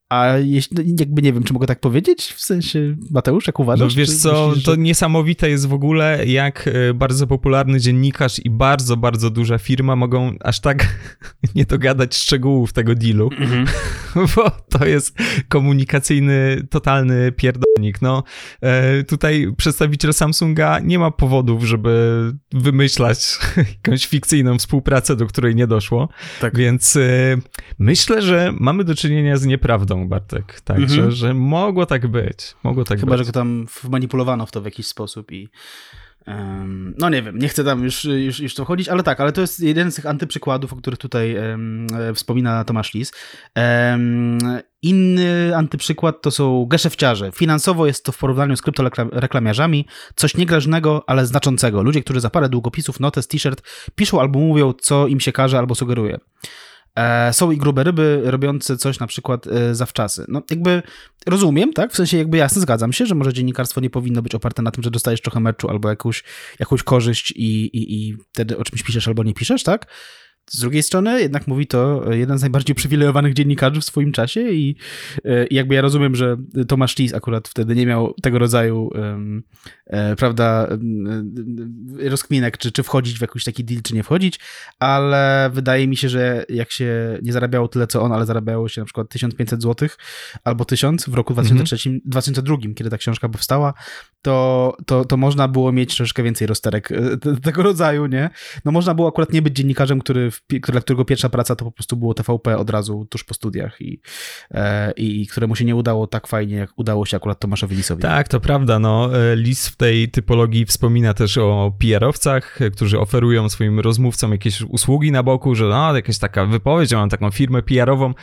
Speaker 4: A jeśli, no, jakby nie wiem, czy mogę tak powiedzieć? W sensie, Mateusz, jak
Speaker 1: No
Speaker 4: uważasz?
Speaker 1: wiesz
Speaker 4: Czy
Speaker 1: co,
Speaker 4: myślisz,
Speaker 1: to
Speaker 4: że-
Speaker 1: niesamowite jest w ogóle, jak e, bardzo popularny dziennikarz i bardzo, bardzo duża firma mogą aż tak nie dogadać szczegółów tego dealu,
Speaker 4: Mhm.
Speaker 1: bo to jest komunikacyjny, totalny pierdolnik. No, e, tutaj przedstawiciel Samsunga nie ma powodów, żeby wymyślać jakąś fikcyjną współpracę, do której nie doszło,
Speaker 4: Tak.
Speaker 1: więc e, myślę, że mamy do czynienia z nieprawdą, Bartek, także,
Speaker 4: Mhm.
Speaker 1: że mogło tak być, mogło tak
Speaker 4: Chyba,
Speaker 1: być.
Speaker 4: że go tam wmanipulowano w to w jakiś sposób i no nie wiem, nie chcę tam już, już, już to wchodzić, ale tak, ale to jest jeden z tych antyprzykładów, o których tutaj e, wspomina Tomasz Lis. Em, inny antyprzykład to są geszefciarze. Finansowo jest to w porównaniu z kryptoreklamiarzami coś niegroźnego, ale znaczącego. Ludzie, którzy za parę długopisów, notes, t-shirt piszą albo mówią, co im się każe albo sugeruje. E, są i grube ryby robiące coś na przykład e, zawczasy. No jakby rozumiem, tak? W sensie jakby jasne, zgadzam się, że może dziennikarstwo nie powinno być oparte na tym, że dostajesz trochę meczu albo jakąś, jakąś korzyść i, i, i wtedy o czymś piszesz albo nie piszesz, tak? Z drugiej strony jednak mówi to jeden z najbardziej przywilejowanych dziennikarzy w swoim czasie i, e, i jakby ja rozumiem, że Tomasz Lis akurat wtedy nie miał tego rodzaju em, e, prawda em, e, rozkminek, czy, czy wchodzić w jakiś taki deal, czy nie wchodzić, ale wydaje mi się, że jak się nie zarabiało tyle co on, ale zarabiało się na przykład 1500 zł albo 1000 w roku 2003, 2002, kiedy ta książka powstała, to, to, to można było mieć troszeczkę więcej rozterek e, te- tego rodzaju, nie? No można było akurat nie być dziennikarzem, który, w, dla którego pierwsza praca to po prostu było TVP od razu tuż po studiach i, e, i któremu się nie udało tak fajnie, jak udało się akurat Tomaszowi Lisowi.
Speaker 1: Tak, to prawda. No, e, Lis w tej typologii wspomina też o PR-owcach, e, którzy oferują swoim rozmówcom jakieś usługi na boku, że no, jakaś taka wypowiedź, ja mam taką firmę PR-ową.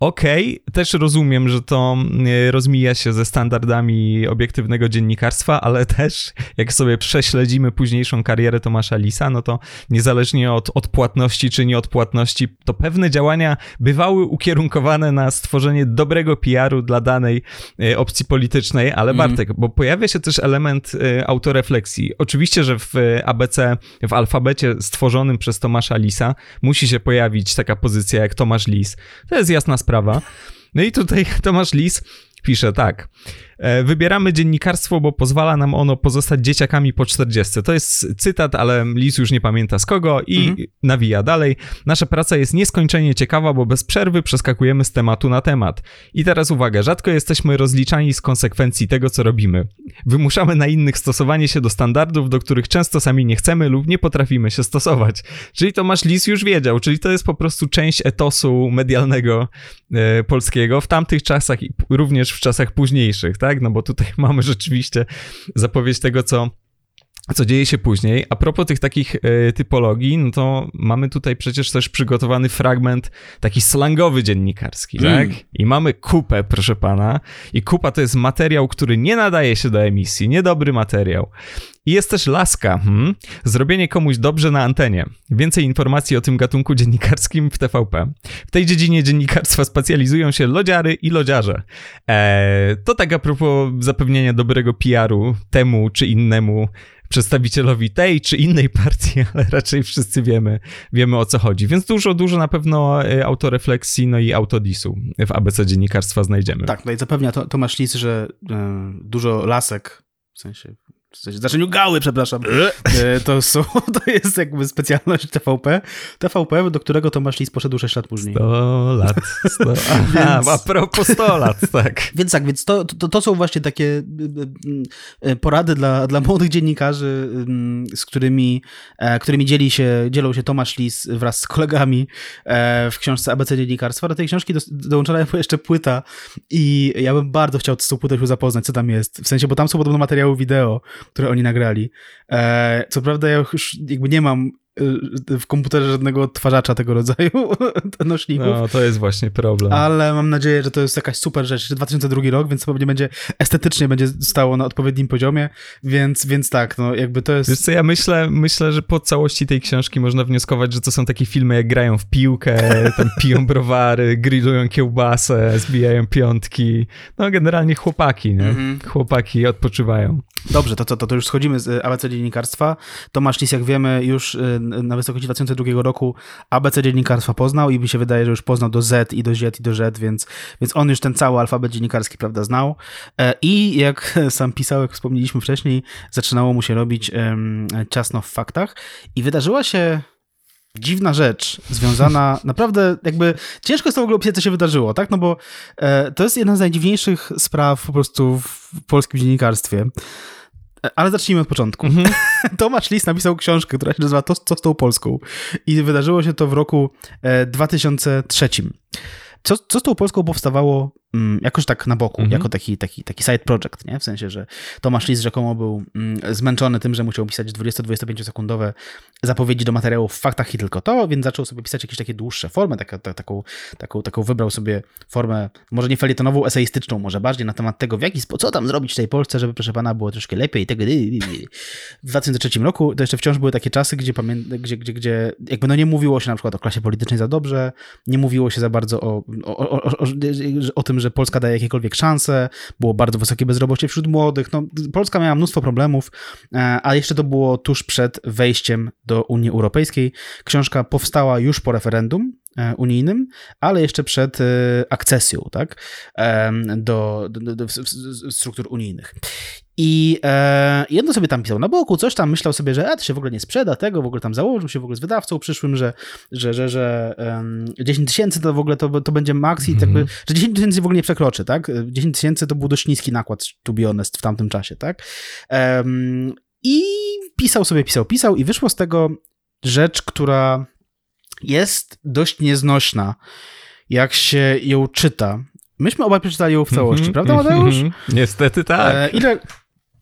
Speaker 1: Okej, też rozumiem, że to e, rozmija się ze standardami obiektywnego dziennikarstwa, ale też jak sobie prześledzimy późniejszą karierę Tomasza Lisa, no to niezależnie od odpłatności czy nieodpłatności, to pewne działania bywały ukierunkowane na stworzenie dobrego PR-u dla danej e, opcji politycznej, ale
Speaker 4: Mhm.
Speaker 1: Bartek, bo pojawia się też element e, autorefleksji. Oczywiście, że w ABC, w alfabecie stworzonym przez Tomasza Lisa musi się pojawić taka pozycja jak Tomasz Lis. To jest jasna sprawa. No i tutaj Tomasz Lis pisze tak. E, wybieramy dziennikarstwo, bo pozwala nam ono pozostać dzieciakami po 40. To jest cytat, ale Lis już nie pamięta z kogo i mhm. nawija dalej. Nasza praca jest nieskończenie ciekawa, bo bez przerwy przeskakujemy z tematu na temat. I teraz uwaga, rzadko jesteśmy rozliczani z konsekwencji tego, co robimy. Wymuszamy na innych stosowanie się do standardów, do których często sami nie chcemy lub nie potrafimy się stosować. Czyli Tomasz Lis już wiedział, czyli to jest po prostu część etosu medialnego e, polskiego w tamtych czasach i również w czasach późniejszych, tak? No bo tutaj mamy rzeczywiście zapowiedź tego, co co dzieje się później. A propos tych takich y, typologii, no to mamy tutaj przecież też przygotowany fragment taki slangowy dziennikarski, mm. tak? I mamy kupę, proszę pana. I kupa to jest materiał, który nie nadaje się do emisji, niedobry materiał. I jest też laska. Hmm? Zrobienie komuś dobrze na antenie. Więcej informacji o tym gatunku dziennikarskim w TVP. W tej dziedzinie dziennikarstwa specjalizują się lodziary i lodziarze. Eee, to tak a propos zapewnienia dobrego PR-u temu czy innemu przedstawicielowi tej czy innej partii, ale raczej wszyscy wiemy, wiemy o co chodzi. Więc dużo, dużo na pewno e, autorefleksji, no i autodisu w ABC dziennikarstwa znajdziemy.
Speaker 4: Tak, no i zapewnia to, Tomasz Lis, że y, dużo lasek, w sensie w znaczeniu gały, przepraszam. E, to, są, to jest jakby specjalność TVP. TVP, do którego Tomasz Lis poszedł 6 lat później.
Speaker 1: 100 lat. 100, aha, więc, a propos 100 lat, tak.
Speaker 4: Więc tak, więc to, to, to są właśnie takie y, y, y, porady dla, dla młodych dziennikarzy, z którymi, e, którymi dzieli się, dzielą się Tomasz Lis wraz z kolegami e, w książce ABC Dziennikarstwa. Do tej książki do, dołączona jeszcze płyta i ja bym bardzo chciał z tą płytą się zapoznać, co tam jest. W sensie, bo tam są podobno materiały wideo, które oni nagrali. E, co prawda ja już jakby nie mam w komputerze żadnego odtwarzacza tego rodzaju nośników.
Speaker 1: No, to jest właśnie problem.
Speaker 4: Ale mam nadzieję, że to jest jakaś super rzecz. 2002 rok, więc pewnie będzie estetycznie będzie stało na odpowiednim poziomie, więc, więc tak, no jakby to jest...
Speaker 1: Wiesz co, ja myślę, myślę, że po całości tej książki można wnioskować, że to są takie filmy, jak grają w piłkę, tam piją browary, grillują kiełbasę, zbijają piątki. No generalnie chłopaki, nie? Mm -hmm. Chłopaki odpoczywają.
Speaker 4: Dobrze, to co, to, to już schodzimy z ABC Dziennikarstwa. Tomasz Lis, jak wiemy, już y, na wysokości 2002 roku ABC dziennikarstwa poznał i mi się wydaje, że już poznał do Z i do Z i do Z, więc, więc on już ten cały alfabet dziennikarski, prawda, znał. E, I jak sam pisał, jak wspomnieliśmy wcześniej, zaczynało mu się robić um, ciasno w faktach i wydarzyła się dziwna rzecz związana, naprawdę jakby ciężko jest to w ogóle opisać, co się wydarzyło, tak? No bo e, to jest jedna z najdziwniejszych spraw po prostu w polskim dziennikarstwie. Ale zacznijmy od początku. Mm -hmm. Tomasz Lis napisał książkę, która się nazywa To, co z tą Polską. I wydarzyło się to w roku 2003. E, co, co z tą Polską powstawało jakoś tak na boku, mm -hmm. jako taki, taki, taki side project, nie? W sensie, że Tomasz Lis rzekomo był mm, zmęczony tym, że musiał pisać 20-25 sekundowe zapowiedzi do materiałów w faktach i tylko to, więc zaczął sobie pisać jakieś takie dłuższe formy, taka, ta, taką, taką, taką wybrał sobie formę, może nie felietonową, eseistyczną, może bardziej na temat tego, w jaki sposób, co tam zrobić w tej Polsce, żeby proszę pana było troszkę lepiej i tego. W 2003 roku to jeszcze wciąż były takie czasy, gdzie, gdzie, gdzie, gdzie jakby no nie mówiło się na przykład o klasie politycznej za dobrze, nie mówiło się za bardzo o, o, o, o, o tym, że Polska daje jakiekolwiek szanse, było bardzo wysokie bezrobocie wśród młodych, no Polska miała mnóstwo problemów, e, a jeszcze to było tuż przed wejściem do Unii Europejskiej. Książka powstała już po referendum, e, unijnym, ale jeszcze przed e, akcesją tak, do, do, do, struktur unijnych. I e, jedno sobie tam pisał na boku, coś tam myślał sobie, że a, to się w ogóle nie sprzeda tego, w ogóle tam założył się w ogóle z wydawcą przyszłym, że, że, że, że um, 10 tysięcy to w ogóle to, to będzie maks i mm -hmm. jakby, że 10 tysięcy w ogóle nie przekroczy, tak? 10 tysięcy to był dość niski nakład, to be honest, w tamtym czasie, tak? Um, I pisał sobie, pisał, pisał i wyszło z tego rzecz, która jest dość nieznośna, jak się ją czyta. Myśmy obaj przeczytali ją w całości, mm -hmm, prawda Mateusz? Mm
Speaker 1: -hmm. Niestety tak. E,
Speaker 4: ile,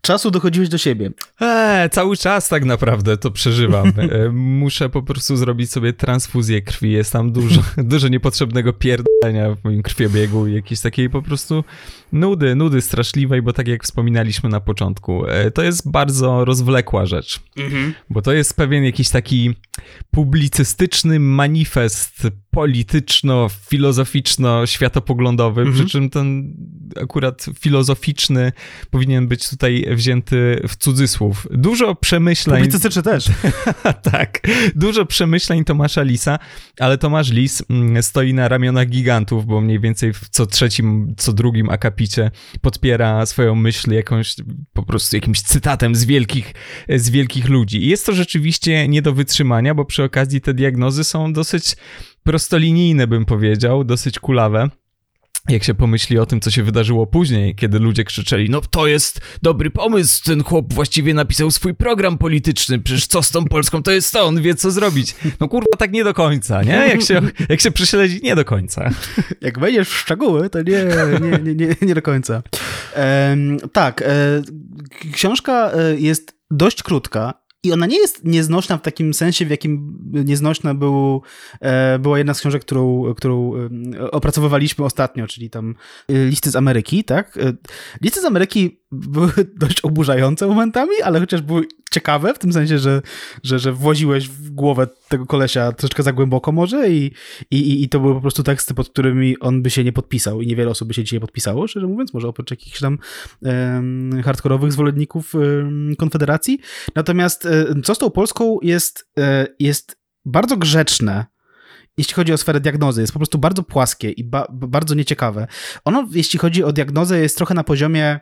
Speaker 4: czasu dochodziłeś do siebie?
Speaker 1: Eee, cały czas tak naprawdę to przeżywam. E, muszę po prostu zrobić sobie transfuzję krwi. Jest tam dużo, dużo niepotrzebnego pierdolenia w moim krwiobiegu i jakiejś takiej po prostu nudy, nudy straszliwej, bo tak jak wspominaliśmy na początku, e, to jest bardzo rozwlekła rzecz. Mhm. Bo to jest pewien jakiś taki publicystyczny manifest polityczno-filozoficzno-światopoglądowy,
Speaker 4: Mhm.
Speaker 1: przy czym ten akurat filozoficzny powinien być tutaj wzięty w cudzysłów. Dużo przemyśleń.
Speaker 4: Publicystyczny też.
Speaker 1: tak, dużo przemyśleń Tomasza Lisa, ale Tomasz Lis mm, stoi na ramionach gigantów, bo mniej więcej w co trzecim, co drugim akapicie podpiera swoją myśl jakąś, po prostu jakimś cytatem z wielkich, z wielkich ludzi. I jest to rzeczywiście nie do wytrzymania, bo przy okazji te diagnozy są dosyć prostolinijne, bym powiedział, dosyć kulawe. Jak się pomyśli o tym, co się wydarzyło później, kiedy ludzie krzyczeli, no to jest dobry pomysł, ten chłop właściwie napisał swój program polityczny, przecież co z tą Polską, to jest to, on wie co zrobić. No kurwa, tak nie do końca, nie? Jak się, jak się przyśledzi, nie do końca.
Speaker 4: Jak wejdziesz w szczegóły, to nie, nie, nie, nie, nie do końca. Em, tak, e, książka e, jest dość krótka i ona nie jest nieznośna w takim sensie, w jakim nieznośna był, e, była jedna z książek, którą, którą em, opracowywaliśmy ostatnio, czyli tam e, Listy z Ameryki, tak? E, Listy z Ameryki były dość oburzające momentami, ale chociaż były ciekawe, w tym sensie, że, że, że w głowę tego kolesia troszeczkę za głęboko może i, i, i- to były po prostu teksty, pod którymi on by się nie podpisał i niewiele osób by się dzisiaj podpisało, szczerze mówiąc, może oprócz jakichś tam um, hardkorowych zwolenników em, Konfederacji. Natomiast e, co z tą Polską jest, e, jest bardzo grzeczne, jeśli chodzi o sferę diagnozy, jest po prostu bardzo płaskie i ba bardzo nieciekawe. Ono, jeśli chodzi o diagnozę, jest trochę na poziomie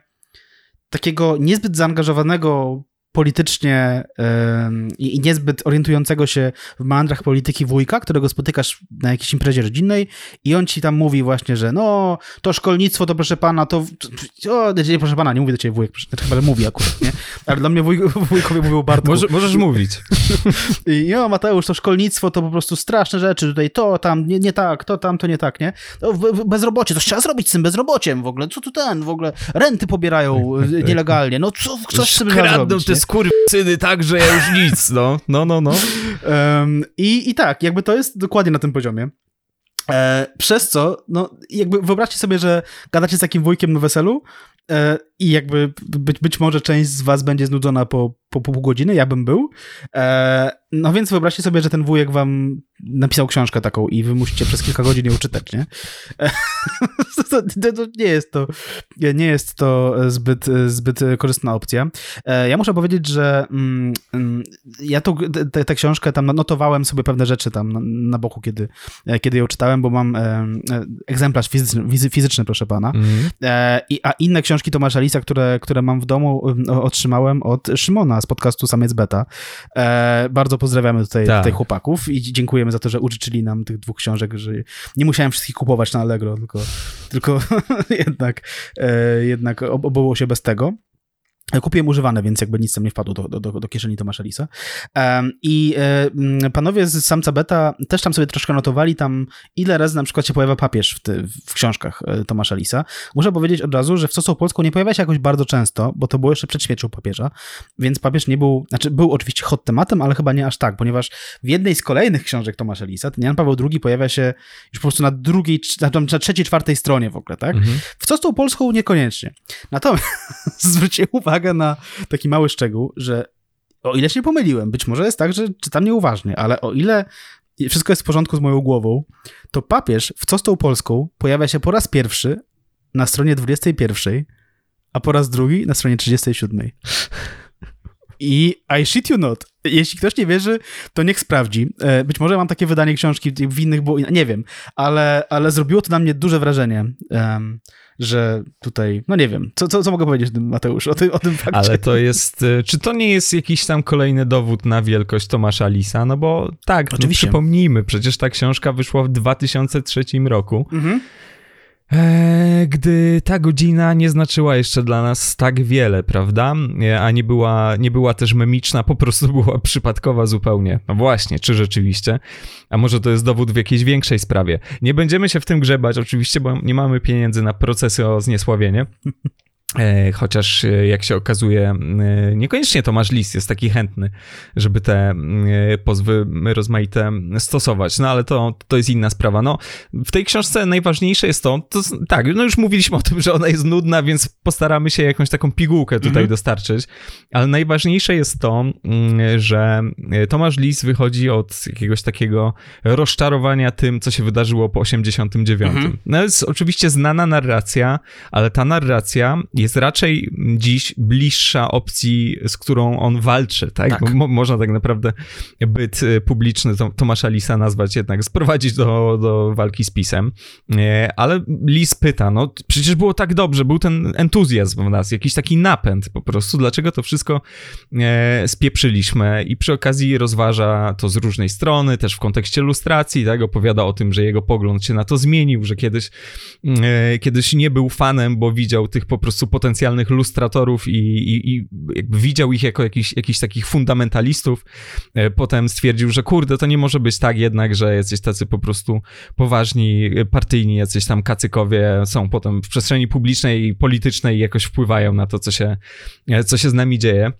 Speaker 4: takiego niezbyt zaangażowanego politycznie i niezbyt orientującego się w meandrach polityki wujka, którego spotykasz na jakiejś imprezie rodzinnej i on ci tam mówi właśnie, że no, to szkolnictwo, to proszę pana, to... O, nie, proszę pana, nie mówię do ciebie wujek, znaczy chyba, że mówi akurat, nie? Ale dla mnie wuj, wujkowie mówią Bartku.
Speaker 1: Może, możesz mówić.
Speaker 4: I jo, Mateusz, to szkolnictwo to po prostu straszne rzeczy, tutaj to, tam, nie, nie tak, to, tam, to nie tak, nie? To bezrobocie, coś trzeba zrobić z tym bezrobociem w ogóle, co tu ten, w ogóle, renty pobierają y, nielegalnie, no co, coś z tym zrobić,
Speaker 1: te? Skurwysyny tak, że ja już nic, no. No, no, no.
Speaker 4: Em, i, I tak, jakby to jest dokładnie na tym poziomie. E, przez co, no jakby wyobraźcie sobie, że gadacie z takim wujkiem na weselu i jakby być, być może część z was będzie znudzona po, po pół godziny, ja bym był. E, no więc wyobraźcie sobie, że ten wujek wam napisał książkę taką i wy musicie przez kilka godzin ją czytać, nie? E, to, to, to nie jest to nie jest to zbyt, zbyt korzystna opcja. E, Ja muszę powiedzieć, że mm, mm, ja tą, tę książkę tam notowałem sobie pewne rzeczy tam na, na boku, kiedy, e, kiedy ją czytałem, bo mam e, e, egzemplarz fizyczny, fizy- fizyczny proszę pana.
Speaker 1: Mhm.
Speaker 4: E, a inne książki Tomasza Lisa, które, które mam w domu, otrzymałem od Szymona z podcastu Samiec Beta. E, bardzo pozdrawiamy tutaj,
Speaker 1: Tak.
Speaker 4: tutaj chłopaków i dziękujemy za to, że użyczyli nam tych dwóch książek, że nie musiałem wszystkich kupować na Allegro, tylko, tylko jednak, e, jednak ob- obyło się bez tego. Kupiłem używane, więc jakby nic tam nie wpadło do, do, do, kieszeni Tomasza Lisa. Um, I e, mm, panowie z Samca Beta też tam sobie troszkę notowali tam, ile razy na przykład się pojawia papież w, ty, w książkach e, Tomasza Lisa. Muszę powiedzieć od razu, że w Sosą Polską nie pojawia się jakoś bardzo często, bo to było jeszcze przed śmiercią papieża, więc papież nie był, znaczy był oczywiście hot tematem, ale chyba nie aż tak, ponieważ w jednej z kolejnych książek Tomasza Lisa ten Jan Paweł II pojawia się już po prostu na drugiej, na, na trzeciej, czwartej stronie w ogóle, tak?
Speaker 1: Mhm.
Speaker 4: W tą Polską niekoniecznie. Natomiast zwróćcie uwagę na taki mały szczegół, że o ile się pomyliłem, być może jest tak, że czytam nieuważnie, ale o ile wszystko jest w porządku z moją głową, to papież w co z tą Polską pojawia się po raz pierwszy na stronie 21, a po raz drugi na stronie 37. I I shit you not. Jeśli ktoś nie wierzy, to niech sprawdzi. E, Być może mam takie wydanie książki, w innych inne, nie wiem, ale, ale zrobiło to na mnie duże wrażenie, em, że tutaj, no nie wiem, co, co, co mogę powiedzieć Mateusz o tym, o tym fakcie?
Speaker 1: Ale to jest, e, czy to nie jest jakiś tam kolejny dowód na wielkość Tomasza Lisa? No bo tak, no
Speaker 4: Oczywiście.
Speaker 1: przypomnijmy, przecież ta książka wyszła w 2003 roku,
Speaker 4: Mhm.
Speaker 1: E, gdy ta godzina nie znaczyła jeszcze dla nas tak wiele, prawda? A nie była, nie była też memiczna, po prostu była przypadkowa zupełnie. No właśnie, czy rzeczywiście? A może to jest dowód w jakiejś większej sprawie? Nie będziemy się w tym grzebać oczywiście, bo nie mamy pieniędzy na procesy o zniesławienie. E, chociaż e, jak się okazuje, e, niekoniecznie Tomasz Lis jest taki chętny, żeby te pozwy rozmaite stosować. No ale to, to jest inna sprawa. No, w tej książce najważniejsze jest to, to tak, no już mówiliśmy o tym, że ona jest nudna, więc postaramy się jakąś taką pigułkę tutaj mhm. dostarczyć, ale najważniejsze jest to, że Tomasz Lis wychodzi od jakiegoś takiego rozczarowania tym, co się wydarzyło po 89. Mhm. No jest oczywiście znana narracja, ale ta narracja jest raczej dziś bliższa opcji, z którą on walczy, tak? tak. Mo można tak naprawdę byt y, publiczny Tomasza Lisa nazwać jednak, sprowadzić do, do walki z pisem. Ale Lis pyta, no przecież było tak dobrze, był ten entuzjazm w nas, jakiś taki napęd po prostu, dlaczego to wszystko spieprzyliśmy i przy okazji rozważa to z różnej strony, też w kontekście lustracji, tak? Opowiada o tym, że jego pogląd się na to zmienił, że kiedyś, kiedyś nie był fanem, bo widział tych po prostu potencjalnych lustratorów i, i, i widział ich jako jakichś, jakichś takich fundamentalistów. E, potem stwierdził, że kurde, to nie może być tak jednak, że jacyś tacy po prostu poważni, partyjni, jacyś tam kacykowie są potem w przestrzeni publicznej i politycznej i jakoś wpływają na to, co się, e, co się z nami dzieje.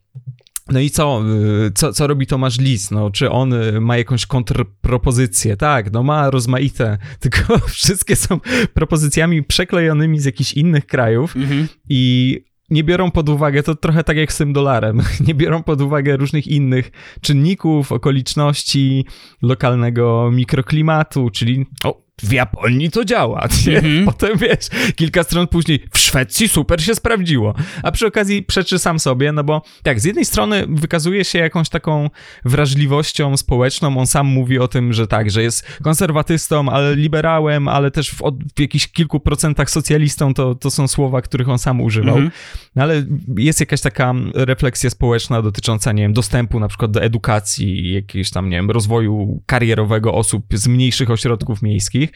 Speaker 1: No i co, y, co, co robi Tomasz Lis? No, czy on y, ma jakąś kontrpropozycję? Tak, no ma rozmaite, tylko wszystkie są propozycjami przeklejonymi z jakichś innych krajów mhm. i nie biorą pod uwagę, to trochę tak jak z tym dolarem, nie biorą pod uwagę różnych innych czynników, okoliczności, lokalnego mikroklimatu, czyli o, w Japonii to działa. Mm-hmm. Potem wiesz, kilka stron później w Szwecji super się sprawdziło. A przy okazji przeczy sam sobie, no bo tak, z jednej strony wykazuje się jakąś taką wrażliwością społeczną. On sam mówi o tym, że tak, że jest konserwatystą, ale liberałem, ale też w, od, w jakichś kilku procentach socjalistą. To, to są słowa, których on sam używał. Mm-hmm. No ale jest jakaś taka refleksja społeczna dotycząca, nie wiem, dostępu na przykład do edukacji, jakiegoś tam, nie wiem, rozwoju karierowego osób z mniejszych ośrodków miejskich.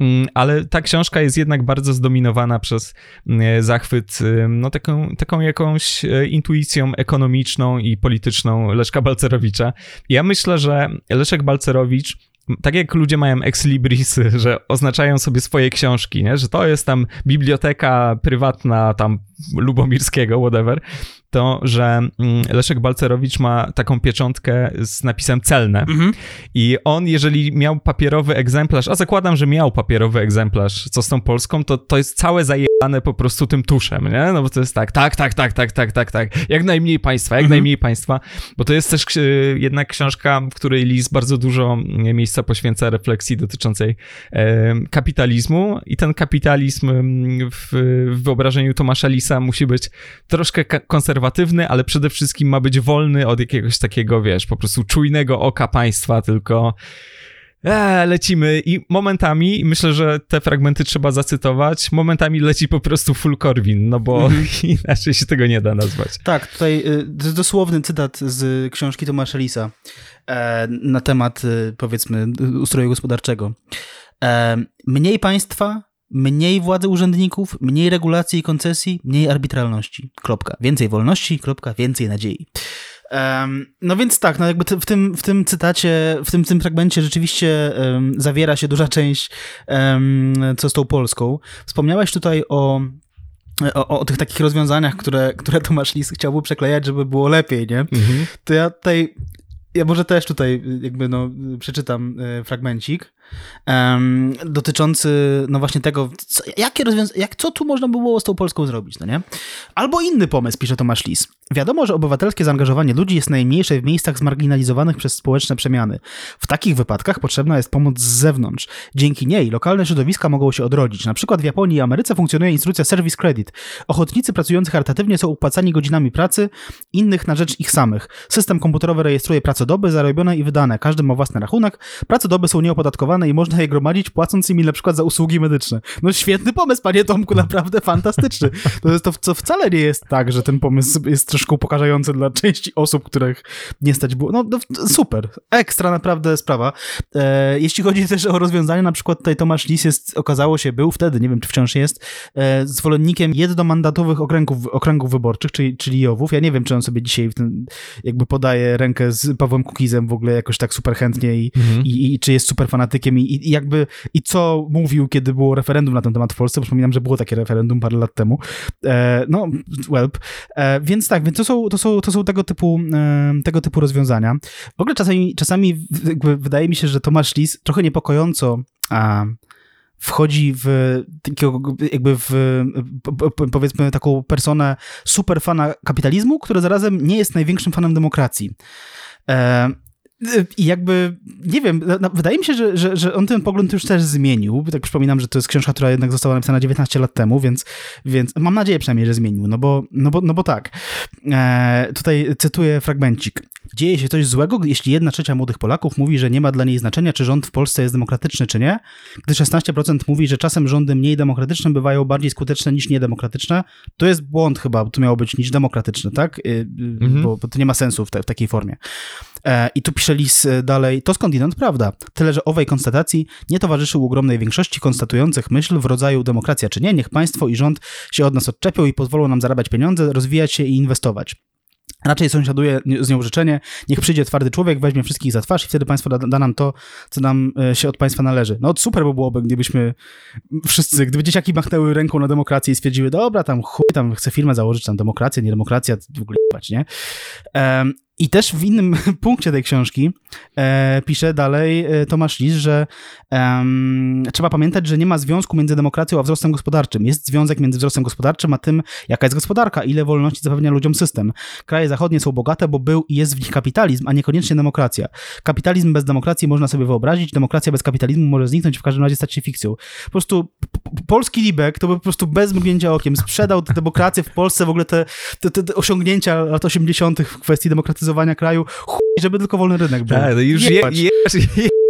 Speaker 1: Mm, ale ta książka jest jednak bardzo zdominowana przez mm, zachwyt no, taką, taką jakąś e, intuicją ekonomiczną i polityczną Leszka Balcerowicza. Ja myślę, że Leszek Balcerowicz tak jak ludzie mają ex libris, że oznaczają sobie swoje książki, nie? że to jest tam biblioteka prywatna tam Lubomirskiego, whatever, to, że mm, Leszek Balcerowicz ma taką pieczątkę z napisem celne. Mhm. I on, jeżeli miał papierowy egzemplarz, a zakładam, że miał papierowy egzemplarz, co z tą Polską, to to jest całe zajebane po prostu tym tuszem, nie? No bo to jest tak, tak, tak, tak, tak, tak, tak, tak. Jak najmniej państwa, jak mhm. najmniej państwa, bo to jest też e, jednak książka, w której Lis bardzo dużo mm, miejsca poświęca refleksji dotyczącej e, kapitalizmu i ten kapitalizm mm, w wyobrażeniu Tomasza Lisa musi być troszkę konserwatywny ale przede wszystkim ma być wolny od jakiegoś takiego, wiesz, po prostu czujnego oka państwa, tylko e, lecimy i momentami, myślę, że te fragmenty trzeba zacytować, momentami leci po prostu full Corwin, no bo mm -hmm. inaczej się tego nie da nazwać.
Speaker 4: Tak, tutaj y, dosłowny cytat z książki Tomasza Lisa e, na temat, y, powiedzmy, ustroju gospodarczego. E, mniej państwa, mniej władzy urzędników, mniej regulacji i koncesji, mniej arbitralności. Kropka. Więcej wolności, kropka, więcej nadziei. Um, no więc tak, no jakby w tym, w tym cytacie, w tym, tym fragmencie rzeczywiście um, zawiera się duża część, um, co z tą Polską. Wspomniałeś tutaj o o, o, tych takich rozwiązaniach, które, które Tomasz Lis chciałby przeklejać, żeby było lepiej, nie? Mhm. To ja tutaj, ja może też tutaj jakby no przeczytam e, fragmencik um, dotyczący no właśnie tego, co, jakie rozwiąza- jak, co tu można było z tą Polską zrobić, no nie? Albo inny pomysł, pisze Tomasz Lis. Wiadomo, że obywatelskie zaangażowanie ludzi jest najmniejsze w miejscach zmarginalizowanych przez społeczne przemiany. W takich wypadkach potrzebna jest pomoc z zewnątrz. Dzięki niej lokalne środowiska mogą się odrodzić. Na przykład w Japonii i Ameryce funkcjonuje instrukcja Service Credit. Ochotnicy pracujący charytatywnie są opłacani godzinami pracy, innych na rzecz ich samych. System komputerowy rejestruje pracodoby zarobione i wydane. Każdy ma własny rachunek. Pracodoby są nieopodatkowane i można je gromadzić, płacąc im na przykład za usługi medyczne. No świetny pomysł, panie Tomku, naprawdę fantastyczny. To jest to, co wcale nie jest tak, że ten pomysł jest troszkę upokarzający dla części osób, których nie stać było. No, no super, ekstra naprawdę sprawa. E, jeśli chodzi też o rozwiązanie, na przykład tutaj Tomasz Lis jest, okazało się, był wtedy, nie wiem czy wciąż jest, e, zwolennikiem jednomandatowych okręgów, okręgów wyborczych, czyli, czyli JOW-ów. Ja nie wiem, czy on sobie dzisiaj ten, jakby podaje rękę z Pawłem Kukizem w ogóle jakoś tak super chętnie i, mhm. i, i czy jest super fanatykiem i, i jakby i co mówił, kiedy było referendum na ten temat w Polsce. Przypominam, że było takie referendum parę lat temu. E, no, welp. E, więc tak, więc to są, to są, to są tego, typu, e, tego typu rozwiązania. W ogóle czasami, czasami wydaje mi się, że Tomasz Lis trochę niepokojąco a, wchodzi w takiego, jakby w powiedzmy taką personę super fana kapitalizmu, który zarazem nie jest największym fanem demokracji. I jakby, nie wiem, wydaje mi się, że, że, że on ten pogląd już też zmienił. Tak przypominam, że to jest książka, która jednak została napisana 19 lat temu, więc, więc mam nadzieję przynajmniej, że zmienił, no bo, no bo, no bo tak. E, tutaj cytuję fragmencik. Dzieje się coś złego, jeśli jedna trzecia młodych Polaków mówi, że nie ma dla niej znaczenia, czy rząd w Polsce jest demokratyczny, czy nie, gdy 16% mówi, że czasem rządy mniej demokratyczne bywają bardziej skuteczne niż niedemokratyczne, to jest błąd chyba, to miało być niż demokratyczne, tak? Y, y, mhm. Bo, bo, to nie ma sensu w, te, w takiej formie. E, I tu pisze Lis e, dalej, to skądinąd prawda. Tyle, że owej konstatacji nie towarzyszył ogromnej większości konstatujących myśl w rodzaju demokracja czy nie, niech państwo i rząd się od nas odczepią i pozwolą nam zarabiać pieniądze, rozwijać się i inwestować. Raczej sąsiaduje z nią życzenie, niech przyjdzie twardy człowiek, weźmie wszystkich za twarz i wtedy państwo da, da, nam to, co nam e, się od państwa należy. No super by byłoby, gdybyśmy wszyscy, gdyby dzieciaki machnęły ręką na demokrację i stwierdziły, dobra, tam chuj, tam chcę firmę założyć, tam demokracja, nie demokracja, w ogóle nie? Um, i też w innym punkcie tej książki e, pisze dalej e, Tomasz Lis, że trzeba pamiętać, że nie ma związku między demokracją a wzrostem gospodarczym. Jest związek między wzrostem gospodarczym a tym, jaka jest gospodarka, ile wolności zapewnia ludziom system. Kraje zachodnie są bogate, bo był i jest w nich kapitalizm, a niekoniecznie demokracja. Kapitalizm bez demokracji można sobie wyobrazić, demokracja bez kapitalizmu może zniknąć, w każdym razie stać się fikcją. Po prostu polski Libek to by po prostu bez mrugnięcia okiem sprzedał demokrację w Polsce, w ogóle te, te, te osiągnięcia lat 80. w kwestii demokratyzowania kraju, chuj, żeby tylko wolny rynek był.
Speaker 1: Tak, no już je, jebać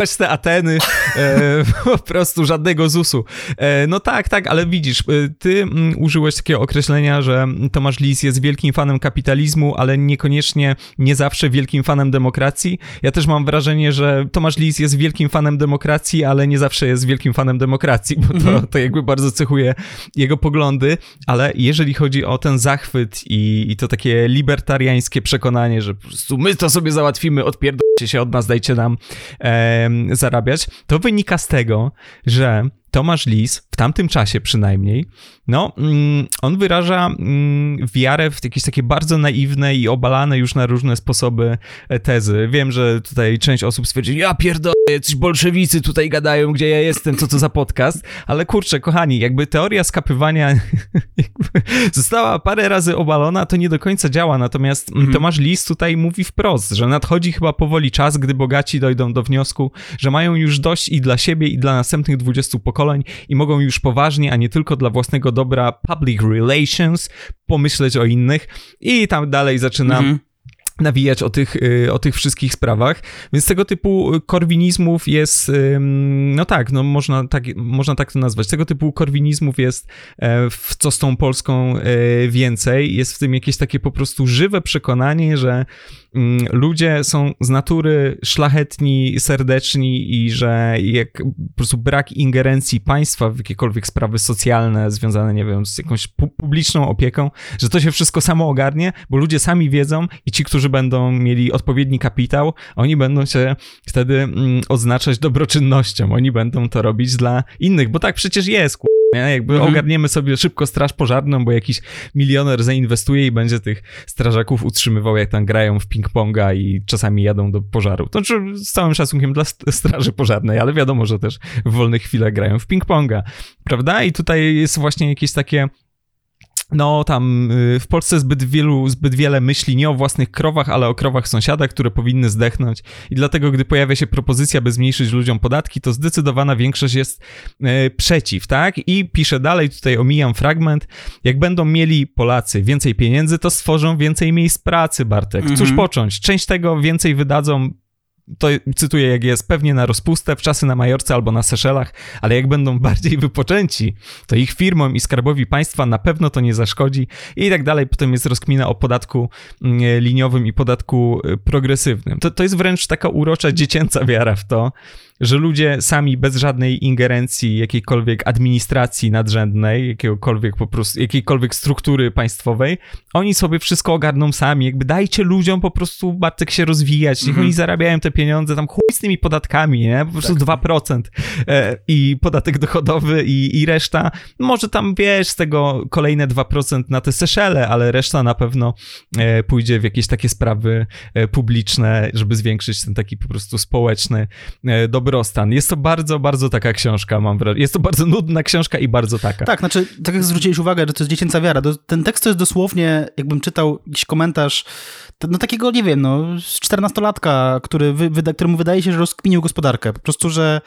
Speaker 1: te Ateny, e, po prostu żadnego ZUS-u. E, no tak, tak, ale widzisz, e, ty mm, użyłeś takiego określenia, że Tomasz Lis jest wielkim fanem kapitalizmu, ale niekoniecznie nie zawsze wielkim fanem demokracji. Ja też mam wrażenie, że Tomasz Lis jest wielkim fanem demokracji, ale nie zawsze jest wielkim fanem demokracji, bo to, mhm. to jakby bardzo cechuje jego poglądy, ale jeżeli chodzi o ten zachwyt i, i to takie libertariańskie przekonanie, że po prostu my to sobie załatwimy, odpierdolcie się od nas, dajcie nam e, zarabiać, to wynika z tego, że Tomasz Lis, w tamtym czasie przynajmniej, no, mm, on wyraża mm, wiarę w jakieś takie bardzo naiwne i obalane już na różne sposoby e, tezy. Wiem, że tutaj część osób stwierdzi, ja pierdolę, coś bolszewicy tutaj gadają, gdzie ja jestem, co to za podcast, ale kurczę, kochani, jakby teoria skapywania została parę razy obalona, to nie do końca działa, natomiast mhm. Tomasz Lis tutaj mówi wprost, że nadchodzi chyba powoli czas, gdy bogaci dojdą do wniosku, że mają już dość i dla siebie, i dla następnych 20 pokoleń i mogą już poważnie, a nie tylko dla własnego dobra public relations pomyśleć o innych i tam dalej zaczynam. Mhm nawijać o tych, y, o tych wszystkich sprawach. Więc tego typu korwinizmów jest, no tak, no można tak, można tak to nazwać. Tego typu korwinizmów jest e, w co z tą Polską e, więcej. Jest w tym jakieś takie po prostu żywe przekonanie, że ludzie są z natury szlachetni, serdeczni i że jak po prostu brak ingerencji państwa w jakiekolwiek sprawy socjalne związane, nie wiem, z jakąś publiczną opieką, że to się wszystko samo ogarnie, bo ludzie sami wiedzą i ci, którzy będą mieli odpowiedni kapitał, oni będą się wtedy mm, dobroczynnością. Oni będą to robić dla innych, bo tak przecież jest, nie? Jakby mhm. ogarniemy sobie szybko straż pożarną, bo jakiś milioner zainwestuje i będzie tych strażaków utrzymywał, jak tam grają w ping-ponga i czasami jadą do pożaru. To znaczy, z całym szacunkiem dla straży pożarnej, ale wiadomo, że też w wolnych chwilach grają w ping-ponga, prawda? I tutaj jest właśnie jakieś takie no tam y, w Polsce zbyt wielu, zbyt wiele myśli nie o własnych krowach, ale o krowach sąsiada, które powinny zdechnąć i dlatego, gdy pojawia się propozycja, by zmniejszyć ludziom podatki, to zdecydowana większość jest e, przeciw, tak? I piszę dalej, tutaj omijam fragment, jak będą mieli Polacy więcej pieniędzy, to stworzą więcej miejsc pracy, Bartek. Cóż mhm. począć? Część tego więcej wydadzą to cytuję jak jest, pewnie na rozpustę, w czasy na Majorce albo na Seszelach, ale jak będą bardziej wypoczęci, to ich firmom i skarbowi państwa na pewno to nie zaszkodzi i tak dalej. Potem jest rozkmina o podatku mm, liniowym i podatku y, progresywnym. To, to jest wręcz taka urocza dziecięca wiara w to, że ludzie sami bez żadnej ingerencji jakiejkolwiek administracji nadrzędnej, jakiegokolwiek po prostu, jakiejkolwiek struktury państwowej, oni sobie wszystko ogarną sami, jakby dajcie ludziom po prostu Bartek się rozwijać, niech -hmm. oni zarabiają te pieniądze, tam chuj z tymi podatkami, nie? Po prostu tak. 2% e, i podatek dochodowy i, i reszta, może tam, wiesz, z tego kolejne 2% na te Seszele, ale reszta na pewno e, pójdzie w jakieś takie sprawy e, publiczne, żeby zwiększyć ten taki po prostu społeczny e, dobrostan. Jest to bardzo, bardzo taka książka, mam wrażenie. Jest to bardzo nudna książka i bardzo taka.
Speaker 4: Tak, znaczy, tak jak zwróciłeś uwagę, że to jest dziecięca wiara, ten tekst to jest dosłownie, jakbym czytał jakiś komentarz no takiego, nie wiem, no, czternastolatka, który wy, któremu wydaje się, że rozkminił gospodarkę. Po prostu, że,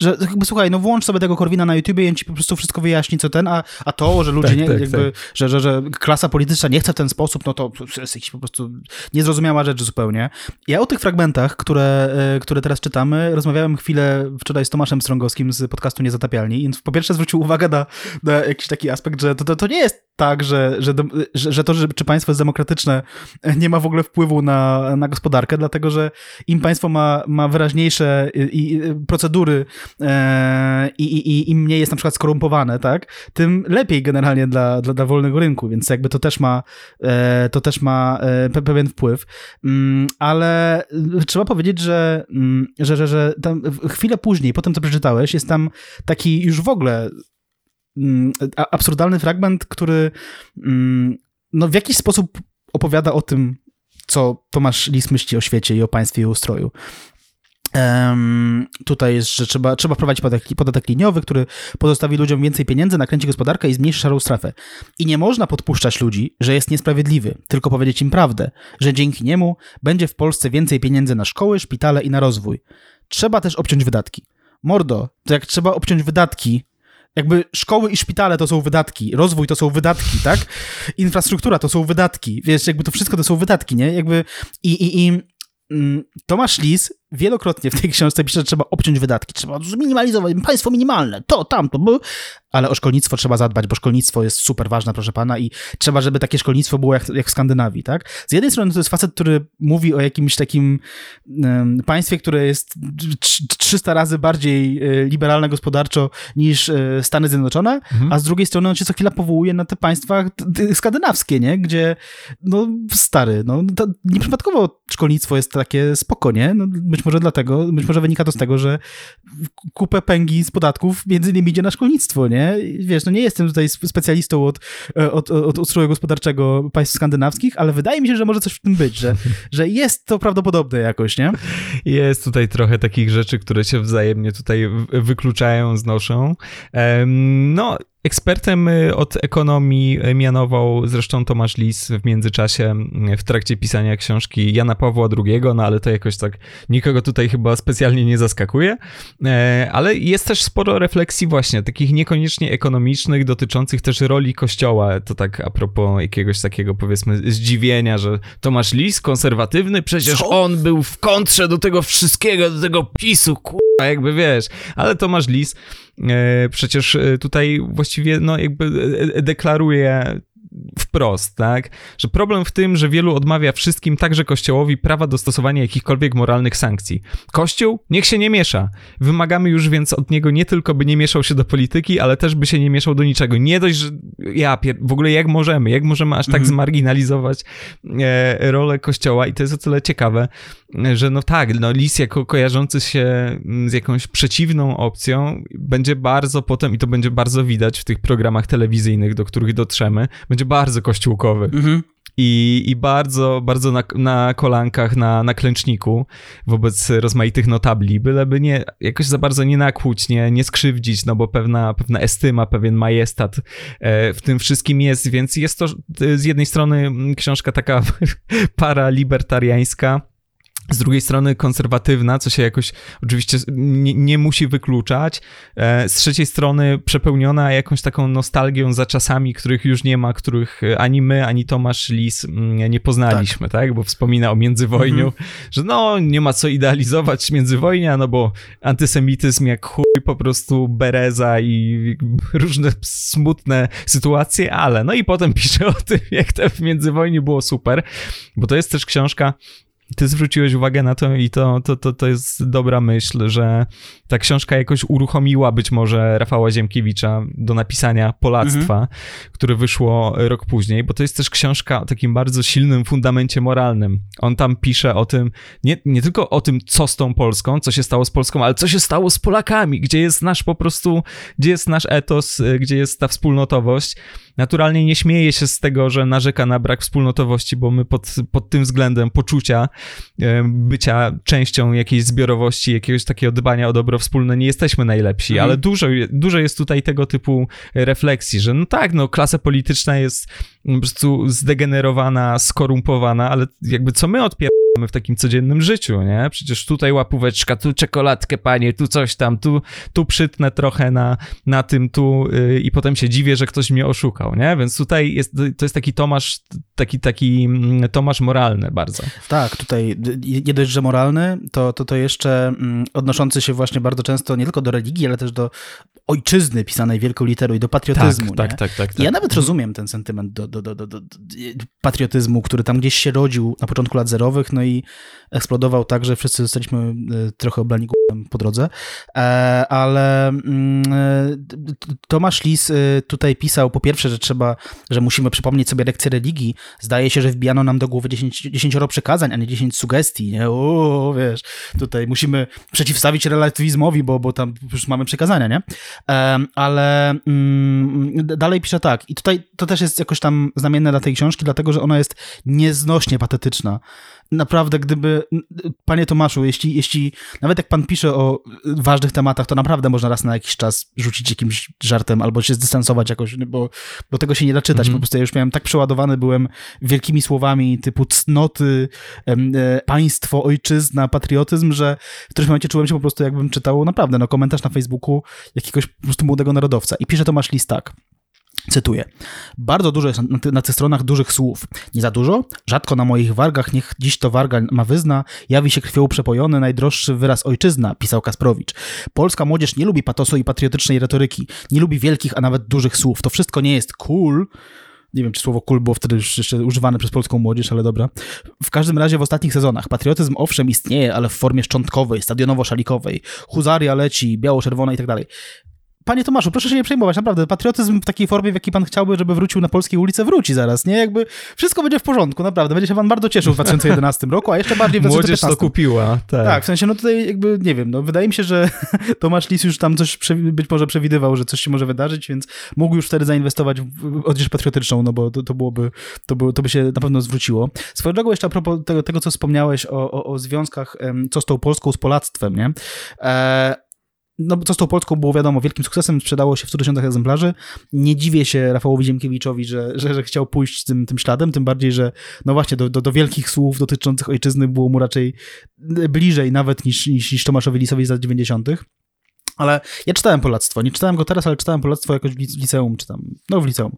Speaker 4: że jakby słuchaj, no włącz sobie tego Korwina na YouTubie i on ci po prostu wszystko wyjaśni, co ten, a, a to, że ludzie tak, nie, tak, jakby, tak. Że, że, że klasa polityczna nie chce w ten sposób, no to jest jakiś po prostu niezrozumiała rzecz zupełnie. Ja o tych fragmentach, które, e, które teraz czytamy, rozmawiałem chwilę wczoraj z Tomaszem Strągowskim z podcastu Niezatapialni i po pierwsze zwrócił uwagę na, na jakiś taki aspekt, że to, to, to nie jest tak, że, że, że, to, że, czy państwo jest demokratyczne, nie ma w ogóle wpływu na, na gospodarkę, dlatego że im państwo ma, ma wyraźniejsze i, i procedury e, i, i, im mniej jest na przykład skorumpowane, tak, tym lepiej generalnie dla, dla, dla wolnego rynku, więc jakby to też ma, e, to też ma e, pewien wpływ. Mm, ale trzeba powiedzieć, że, mm, że, że, że chwilę później, po tym co przeczytałeś, jest tam taki już w ogóle absurdalny fragment, który mm, no, w jakiś sposób opowiada o tym, co Tomasz Lis myśli o świecie i o państwie i ustroju. Um, tutaj jest, że trzeba, trzeba wprowadzić podatek, podatek liniowy, który pozostawi ludziom więcej pieniędzy, nakręci gospodarkę i zmniejszy szarą strefę. I nie można podpuszczać ludzi, że jest niesprawiedliwy, tylko powiedzieć im prawdę, że dzięki niemu będzie w Polsce więcej pieniędzy na szkoły, szpitale i na rozwój. Trzeba też obciąć wydatki. Mordo, to jak trzeba obciąć wydatki, jakby szkoły i szpitale to są wydatki, rozwój to są wydatki, tak? Infrastruktura to są wydatki, wiesz, jakby to wszystko to są wydatki, nie? Jakby i, i, i mm, Tomasz Lis wielokrotnie w tej książce pisze, że trzeba obciąć wydatki, trzeba zminimalizować, państwo minimalne, to, tamto, bo... ale o szkolnictwo trzeba zadbać, bo szkolnictwo jest super ważne, proszę pana, i trzeba, żeby takie szkolnictwo było jak, jak w Skandynawii, tak? Z jednej strony to jest facet, który mówi o jakimś takim um, państwie, które jest 300 razy bardziej e, liberalne gospodarczo niż e, Stany Zjednoczone, mhm. a z drugiej strony on się co chwila powołuje na te państwa skandynawskie, nie? Gdzie, no, stary, no, nieprzypadkowo szkolnictwo jest takie spoko, nie? No, być może dlatego, być może wynika to z tego, że kupę pęgi z podatków między innymi idzie na szkolnictwo, nie? Wiesz, no nie jestem tutaj specjalistą od, od, od ustroju gospodarczego państw skandynawskich, ale wydaje mi się, że może coś w tym być, że, że jest to prawdopodobne jakoś, nie?
Speaker 1: Jest tutaj trochę takich rzeczy, które się wzajemnie tutaj wykluczają, znoszą. No, Ekspertem y, od ekonomii y, mianował zresztą Tomasz Lis w międzyczasie y, w trakcie pisania książki Jana Pawła II, no ale to jakoś tak nikogo tutaj chyba specjalnie nie zaskakuje. E, ale jest też sporo refleksji właśnie, takich niekoniecznie ekonomicznych, dotyczących też roli Kościoła. To tak a propos jakiegoś takiego powiedzmy zdziwienia, że Tomasz Lis, konserwatywny, przecież Co? on był w kontrze do tego wszystkiego, do tego PiSu, kurwa, jakby wiesz. Ale Tomasz Lis E, przecież e, tutaj właściwie no jakby e, deklaruje wprost, tak? Że problem w tym, że wielu odmawia wszystkim, także Kościołowi, prawa do stosowania jakichkolwiek moralnych sankcji. Kościół niech się nie miesza. Wymagamy już więc od niego nie tylko, by nie mieszał się do polityki, ale też by się nie mieszał do niczego. Nie dość, że ja pier... w ogóle jak możemy, jak możemy aż tak mhm. zmarginalizować e, rolę Kościoła i to jest o tyle ciekawe, że no tak, no Lis jako kojarzący się mm, z jakąś przeciwną opcją będzie bardzo potem, i to będzie bardzo widać w tych programach telewizyjnych, do których dotrzemy, będzie bardzo kościółkowy. Mhm. I, I bardzo, bardzo na, na kolankach, na, na klęczniku wobec rozmaitych notabli, byleby nie, jakoś za bardzo nie nakłuć, nie, nie skrzywdzić, no bo pewna, pewna estyma, pewien majestat e, w tym wszystkim jest, więc jest to z jednej strony książka taka paralibertariańska, z drugiej strony konserwatywna, co się jakoś oczywiście nie, nie, musi wykluczać. E, z trzeciej strony przepełniona jakąś taką nostalgią za czasami, których już nie ma, których ani my, ani Tomasz Lis mm, nie poznaliśmy, tak? tak? Bo wspomina o międzywojniu, mhm. że no nie ma co idealizować międzywojnia, no bo antysemityzm jak chuj, po prostu bereza i różne smutne sytuacje, ale no i potem pisze o tym, jak to w międzywojniu było super, bo to jest też książka ty zwróciłeś uwagę na to i to, to, to, to jest dobra myśl, że ta książka jakoś uruchomiła być może Rafała Ziemkiewicza do napisania Polactwa, mhm. które wyszło rok później, bo to jest też książka o takim bardzo silnym fundamencie moralnym. On tam pisze o tym, nie, nie tylko o tym, co z tą Polską, co się stało z Polską, ale co się stało z Polakami, gdzie jest nasz po prostu, gdzie jest nasz etos, gdzie jest ta wspólnotowość naturalnie nie śmieje się z tego, że narzeka na brak wspólnotowości, bo my pod, pod tym względem poczucia bycia częścią jakiejś zbiorowości, jakiegoś takiego dbania o dobro wspólne nie jesteśmy najlepsi, mhm. ale dużo, dużo jest tutaj tego typu refleksji, że no tak, no klasa polityczna jest po prostu zdegenerowana, skorumpowana, ale jakby co my odpieramy w takim codziennym życiu, nie? Przecież tutaj łapóweczka, tu czekoladkę, panie, tu coś tam, tu, tu przytnę trochę na, na tym, tu yy, i potem się dziwię, że ktoś mnie oszukał, nie? Więc tutaj jest, to jest taki Tomasz, taki, taki mm, Tomasz moralny bardzo.
Speaker 4: Tak, tutaj nie dość, że moralny, to, to, to jeszcze mm, odnoszący się właśnie bardzo często nie tylko do religii, ale też do ojczyzny pisanej wielką literą i do patriotyzmu,
Speaker 1: tak, tak, tak, tak, tak,
Speaker 4: Ja nawet rozumiem ten sentyment do, do, do, do, do patriotyzmu, który tam gdzieś się rodził na początku lat zerowych, no i eksplodował tak, że wszyscy zostaliśmy e, trochę oblani po drodze, e, ale mm, e, Tomasz Lis tutaj pisał po pierwsze, że trzeba, że musimy przypomnieć sobie lekcję religii. Zdaje się, że wbijano nam do głowy 10, 10 przykazań, a nie 10 sugestii, nie? O, wiesz, tutaj musimy przeciwstawić relatywizmowi, bo, bo tam już mamy przekazania, nie? Ale mm, dalej pisze tak, i tutaj to też jest jakoś tam znamienne dla tej książki, dlatego, że ona jest nieznośnie patetyczna naprawdę, gdyby, panie Tomaszu, jeśli, jeśli nawet jak pan pisze o ważnych tematach, to naprawdę można raz na jakiś czas rzucić jakimś żartem albo się zdystansować jakoś, bo, bo tego się nie da czytać. Mm -hmm. Po prostu ja już miałem tak przeładowany byłem wielkimi słowami typu cnoty, e, państwo, ojczyzna, patriotyzm, że w którymś momencie czułem się po prostu jakbym czytał naprawdę no, komentarz na Facebooku jakiegoś po prostu młodego narodowca. I pisze Tomasz Lis tak. Cytuję. Bardzo dużo jest na, na tych stronach dużych słów. Nie za dużo? Rzadko na moich wargach, niech dziś to warga ma wyzna, jawi się krwią przepojony najdroższy wyraz ojczyzna, pisał Kasprowicz. Polska młodzież nie lubi patosu i patriotycznej retoryki, nie lubi wielkich, a nawet dużych słów. To wszystko nie jest cool, nie wiem, czy słowo cool było wtedy już jeszcze używane przez polską młodzież, ale dobra. W każdym razie w ostatnich sezonach patriotyzm owszem istnieje, ale w formie szczątkowej, stadionowo-szalikowej. Huzaria leci, biało-czerwona i tak dalej. Panie Tomaszu, proszę się nie przejmować, naprawdę. Patriotyzm w takiej formie, w jakiej pan chciałby, żeby wrócił na polskie ulice, wróci zaraz, nie? Jakby wszystko będzie w porządku, naprawdę. Będzie się pan bardzo cieszył w 2011 roku, a jeszcze bardziej w 2015.
Speaker 1: Młodzież to kupiła, tak.
Speaker 4: Tak, w sensie, no tutaj jakby, nie wiem, no wydaje mi się, że Tomasz Lis już tam coś być może przewidywał, że coś się może wydarzyć, więc mógł już wtedy zainwestować w odzież patriotyczną, no bo to, to byłoby, to, było, to by się na pewno zwróciło. Swoją drogą jeszcze a propos tego, tego co wspomniałeś o, o, o związkach, co z tą Polską, z Polactwem, nie? E, no, co z tą Polską było wiadomo, wielkim sukcesem, sprzedało się w 100 tysiącach egzemplarzy. Nie dziwię się Rafałowi Ziemkiewiczowi, że, że, że chciał pójść tym, tym śladem, tym bardziej, że no właśnie do, do, do wielkich słów dotyczących ojczyzny było mu raczej bliżej nawet niż, niż, niż Tomaszowi Lisowi z lat 90. Ale ja czytałem Polactwo, nie czytałem go teraz, ale czytałem Polactwo jakoś w liceum, czy tam, no w liceum.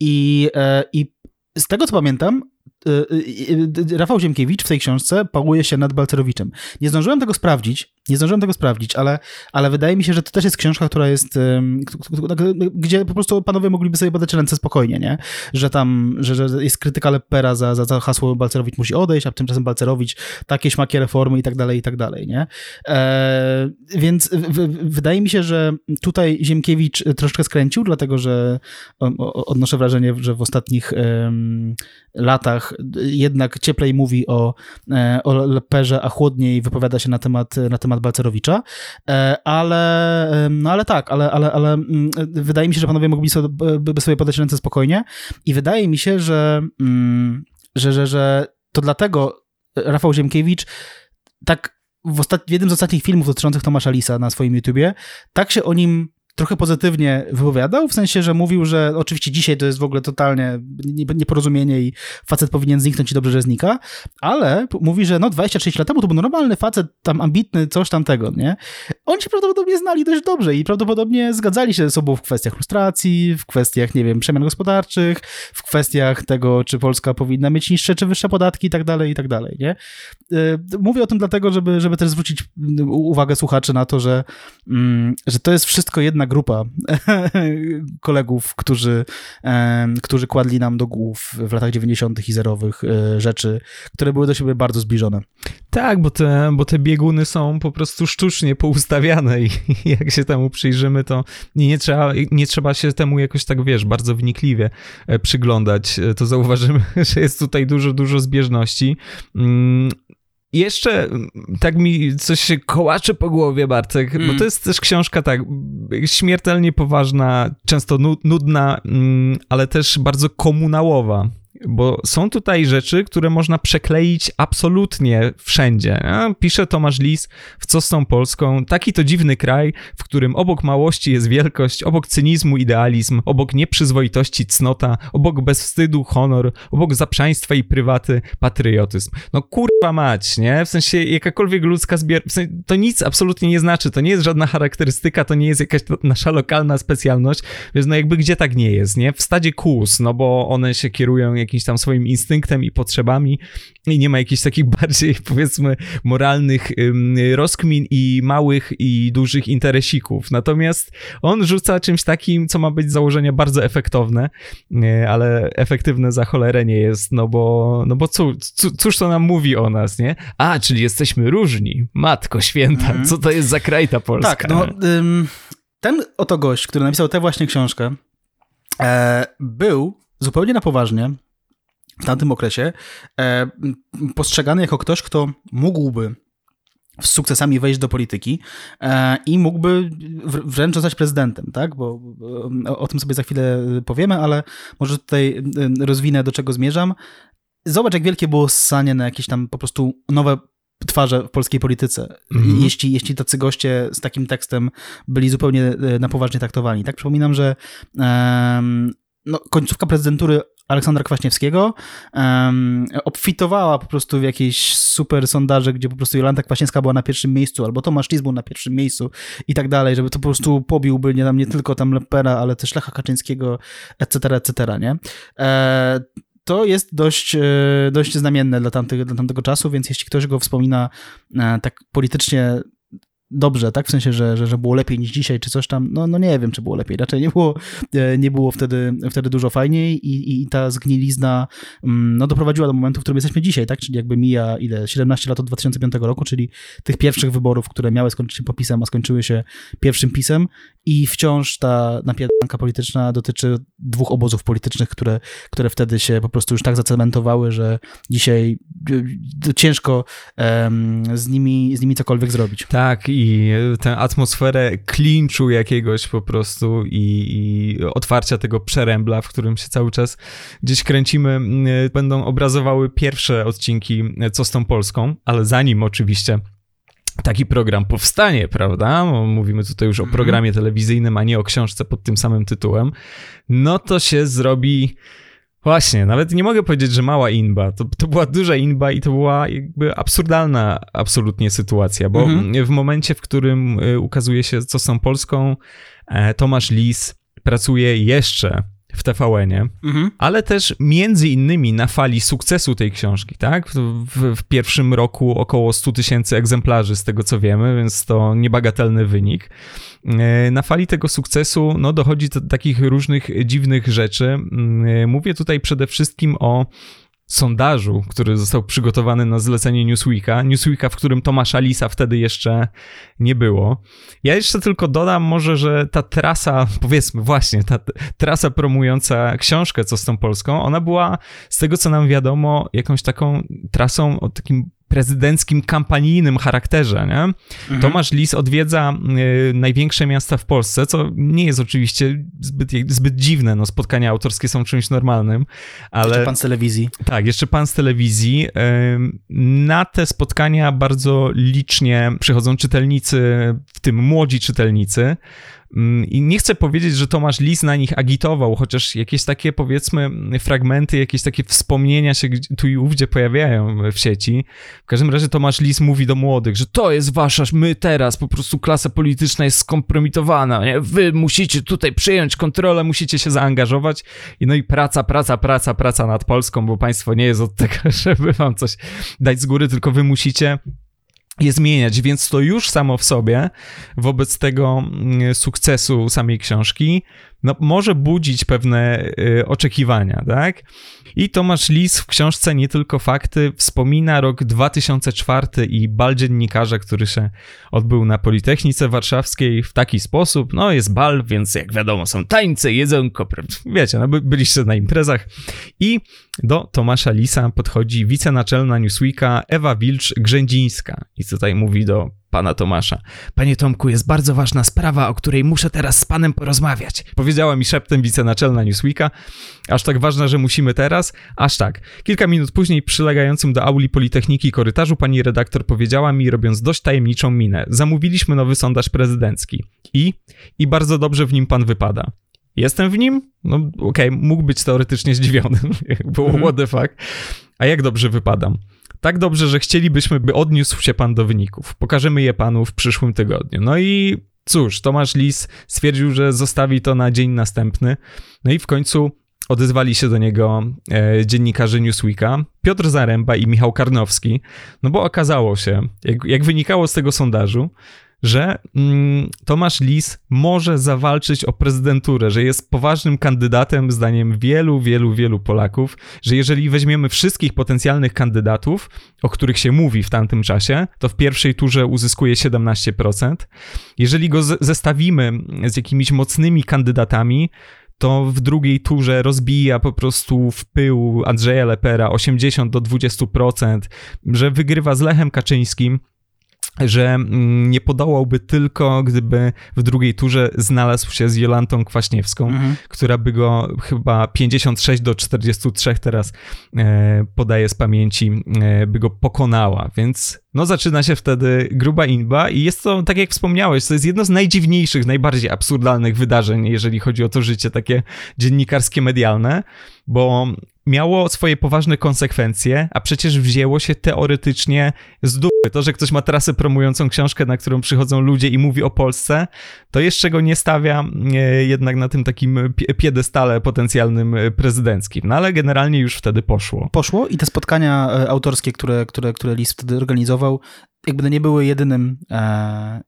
Speaker 4: I, e, i z tego co pamiętam, y, Rafał Ziemkiewicz w tej książce pałuje się nad Balcerowiczem. Nie zdążyłem tego sprawdzić, nie zdążyłem tego sprawdzić, ale, ale wydaje mi się, że to też jest książka, która jest, gdzie po prostu panowie mogliby sobie podać ręce spokojnie, nie? Że tam, że, że jest krytyka Lepera za, za, za hasło Balcerowicz musi odejść, a tymczasem Balcerowicz takie śmakie reformy i tak dalej, i tak dalej, nie? E, więc w, wydaje mi się, że tutaj Ziemkiewicz troszeczkę skręcił, dlatego że odnoszę wrażenie, że w ostatnich latach jednak cieplej mówi o, e, o Leperze, a chłodniej wypowiada się na temat, na temat Balcerowicza. E, ale, no ale tak, ale, ale, ale mm, wydaje mi się, że panowie mogli sobie, by sobie podać ręce spokojnie i wydaje mi się, że, mm, że, że, że to dlatego Rafał Ziemkiewicz tak w, ostat... w jednym z ostatnich filmów dotyczących Tomasza Lisa na swoim YouTubie, tak się o nim trochę pozytywnie wypowiadał, w sensie, że mówił, że oczywiście dzisiaj to jest w ogóle totalnie nieporozumienie i facet powinien zniknąć i dobrze, że znika, ale mówi, że no 26 lat temu to był normalny facet, tam ambitny, coś tamtego, nie? Oni się prawdopodobnie znali dość dobrze i prawdopodobnie zgadzali się ze sobą w kwestiach lustracji, w kwestiach, nie wiem, przemian gospodarczych, w kwestiach tego, czy Polska powinna mieć niższe czy wyższe podatki i tak dalej, i tak dalej, nie? Y, mówię o tym dlatego, żeby, żeby też zwrócić uwagę słuchaczy na to, że, mm, że to jest wszystko jednak specjalna grupa kolegów, którzy, którzy kładli nam do głów w latach 90. i zerowych rzeczy, które były do siebie bardzo zbliżone.
Speaker 1: Tak, bo te, bo te bieguny są po prostu sztucznie poustawiane i jak się temu przyjrzymy, to nie trzeba, nie trzeba się temu jakoś tak, wiesz, bardzo wnikliwie e, przyglądać. E, to zauważymy, że jest tutaj dużo, dużo zbieżności. Mm, jeszcze mm, tak mi coś się kołacze po głowie, Bartek, mm. bo to jest też książka tak śmiertelnie poważna, często nudna, mm, ale też bardzo komunałowa bo są tutaj rzeczy, które można przekleić absolutnie wszędzie. Pisze Tomasz Lis w Co z tą Polską, taki to dziwny kraj, w którym obok małości jest wielkość, obok cynizmu idealizm, obok nieprzyzwoitości cnota, obok bezwstydu honor, obok zaprzaństwa i prywaty patriotyzm. No kurwa mać, nie? W sensie jakakolwiek ludzka zbier... W sensie, to nic absolutnie nie znaczy, to nie jest żadna charakterystyka, to nie jest jakaś nasza lokalna specjalność, więc no jakby gdzie tak nie jest, nie? W stadzie kus, no bo one się kierują jakimś tam swoim instynktem i potrzebami i nie ma jakichś takich bardziej, powiedzmy, moralnych rozkmin i małych i dużych interesików. Natomiast on rzuca czymś takim, co ma być z założenia bardzo efektowne, ale efektywne za cholerę nie jest, no bo, no bo cóż, cóż to nam mówi o nas, nie? A, czyli jesteśmy różni. Matko święta, mm. co to jest za kraj ta Polska?
Speaker 4: Tak, no... Ten oto gość, który napisał tę właśnie książkę, e, był zupełnie na poważnie w tamtym okresie e, postrzegany jako ktoś, kto mógłby z sukcesami wejść do polityki e, i mógłby wręcz zostać prezydentem, tak? Bo o, o tym sobie za chwilę powiemy, ale może tutaj e, rozwinę, do czego zmierzam. Zobacz, jak wielkie było ssanie na jakieś tam po prostu nowe twarze w polskiej polityce, mm. jeśli, jeśli tacy goście z takim tekstem byli zupełnie e, na poważnie traktowani. Tak, przypominam, że um, no, końcówka prezydentury Aleksandra Kwaśniewskiego um, obfitowała po prostu w jakieś super sondaże, gdzie po prostu Jolanta Kwaśniewska była na pierwszym miejscu, albo Tomasz Lis był na pierwszym miejscu i tak dalej, żeby to po prostu pobiłby nie, tam nie tylko tam Lepera, ale też Lecha Kaczyńskiego, etc., etc., nie? E, to jest dość, e, dość znamienne dla, tamtych, dla tamtego czasu, więc jeśli ktoś go wspomina e, tak politycznie dobrze, tak? W sensie, że, że, że było lepiej niż dzisiaj, czy coś tam. No, no nie wiem, czy było lepiej. Raczej nie było, e, nie było wtedy, wtedy dużo fajniej i, i ta zgnilizna mm, no, doprowadziła do momentu, w którym jesteśmy dzisiaj, tak? Czyli jakby mija ile? 17 lat od 2005 roku, czyli tych pierwszych wyborów, które miały skończyć się popisem, a skończyły się pierwszym pisem i wciąż ta napieranka polityczna dotyczy dwóch obozów politycznych, które, które wtedy się po prostu już tak zacementowały, że dzisiaj e, ciężko um, z, nimi, z nimi cokolwiek zrobić.
Speaker 1: Tak, i tę atmosferę klinczu jakiegoś po prostu i, i otwarcia tego przerębla, w którym się cały czas gdzieś kręcimy, będą obrazowały pierwsze odcinki Co z tą Polską, ale zanim oczywiście taki program powstanie, prawda? Mówimy tutaj już o mhm. programie telewizyjnym, a nie o książce pod tym samym tytułem. No to się zrobi Właśnie, nawet nie mogę powiedzieć, że mała inba. To, to była duża inba i to była jakby absurdalna absolutnie sytuacja, bo mhm. w momencie, w którym y, ukazuje się, co są Polską, e, Tomasz Lis pracuje jeszcze w TVN-ie, mhm. ale też między innymi na fali sukcesu tej książki, tak? W, w, pierwszym roku około 100 tysięcy egzemplarzy, z tego co wiemy, więc to niebagatelny wynik. E, na fali tego sukcesu no, dochodzi do takich różnych dziwnych rzeczy. Mm, e, mówię tutaj przede wszystkim o sondażu, który został przygotowany na zlecenie Newsweeka. Newsweeka, w którym Tomasza Lisa wtedy jeszcze nie było. Ja jeszcze tylko dodam może, że ta trasa, powiedzmy właśnie, ta trasa promująca książkę Co z tą Polską, ona była z tego, co nam wiadomo, jakąś taką trasą o takim prezydenckim, kampanijnym charakterze. Nie? Mhm. Tomasz Lis odwiedza y, największe miasta w Polsce, co nie jest oczywiście zbyt, zbyt dziwne. No, spotkania autorskie są czymś normalnym, ale...
Speaker 4: Jeszcze pan z telewizji.
Speaker 1: Tak, jeszcze pan z telewizji. Y, na te spotkania bardzo licznie przychodzą czytelnicy, w tym młodzi czytelnicy. Mm, I nie chcę powiedzieć, że Tomasz Lis na nich agitował, chociaż jakieś takie, powiedzmy, fragmenty, jakieś takie wspomnienia się tu i ówdzie pojawiają w sieci. W każdym razie Tomasz Lis mówi do młodych, że to jest wasza, my teraz, po prostu klasa polityczna jest skompromitowana, nie? wy musicie tutaj przyjąć kontrolę, musicie się zaangażować. I no i praca, praca, praca, praca nad Polską, bo państwo nie jest od tego, żeby wam coś dać z góry, tylko wy musicie je zmieniać, więc to już samo w sobie wobec tego mm, sukcesu samej książki no, może budzić pewne y, oczekiwania, tak? I Tomasz Lis w książce Nie tylko fakty wspomina rok 2004 i bal dziennikarza, który się odbył na Politechnice Warszawskiej w taki sposób. No jest bal, więc jak wiadomo są tańce, jedzonko, wiecie, no by, byliście na imprezach. I do Tomasza Lisa podchodzi wicenaczelna Newsweeka Ewa Wilcz-Grzędzińska i tutaj mówi do pana Tomasza. Panie Tomku, jest bardzo ważna sprawa, o której muszę teraz z panem porozmawiać. Powiedziała mi szeptem wicenaczelna Newsweeka. Aż tak ważna, że musimy teraz? Aż tak. Kilka minut później, przylegającym do auli Politechniki korytarzu, pani redaktor powiedziała mi, robiąc dość tajemniczą minę. Zamówiliśmy nowy sondaż prezydencki. I? I bardzo dobrze w nim pan wypada. Jestem w nim? No okej, okay, mógł być teoretycznie zdziwiony. Było mhm. what the fuck. A jak dobrze wypadam? Tak dobrze, że chcielibyśmy, by odniósł się pan do wyników. Pokażemy je panu w przyszłym tygodniu. No i cóż, Tomasz Lis stwierdził, że zostawi to na dzień następny. No i w końcu odezwali się do niego e, dziennikarze Newsweeka, Piotr Zaręba i Michał Karnowski, no bo okazało się, jak, jak wynikało z tego sondażu, że mm, Tomasz Lis może zawalczyć o prezydenturę, że jest poważnym kandydatem, zdaniem wielu, wielu, wielu Polaków, że jeżeli weźmiemy wszystkich potencjalnych kandydatów, o których się mówi w tamtym czasie, to w pierwszej turze uzyskuje 17%. Jeżeli go zestawimy z jakimiś mocnymi kandydatami, to w drugiej turze rozbija po prostu w pył Andrzeja Lepera 80 do 20%, że wygrywa z Lechem Kaczyńskim że mm, nie podołałby tylko, gdyby w drugiej turze znalazł się z Jolantą Kwaśniewską, mhm. która by go chyba 56 do 43 teraz e, podaje z pamięci, e, by go pokonała, więc no zaczyna się wtedy gruba inba i jest to, tak jak wspomniałeś, to jest jedno z najdziwniejszych, najbardziej absurdalnych wydarzeń, jeżeli chodzi o to życie takie dziennikarskie, medialne, bo miało swoje poważne konsekwencje, a przecież wzięło się teoretycznie z dupy. To, że ktoś ma trasę promującą książkę, na którą przychodzą ludzie i mówi o Polsce, to jeszcze go nie stawia e, jednak na tym takim piedestale potencjalnym e, prezydenckim. No ale generalnie już wtedy poszło.
Speaker 4: Poszło i te spotkania e, autorskie, które, które, które Lis wtedy organizował, jakby nie były jedynym, e,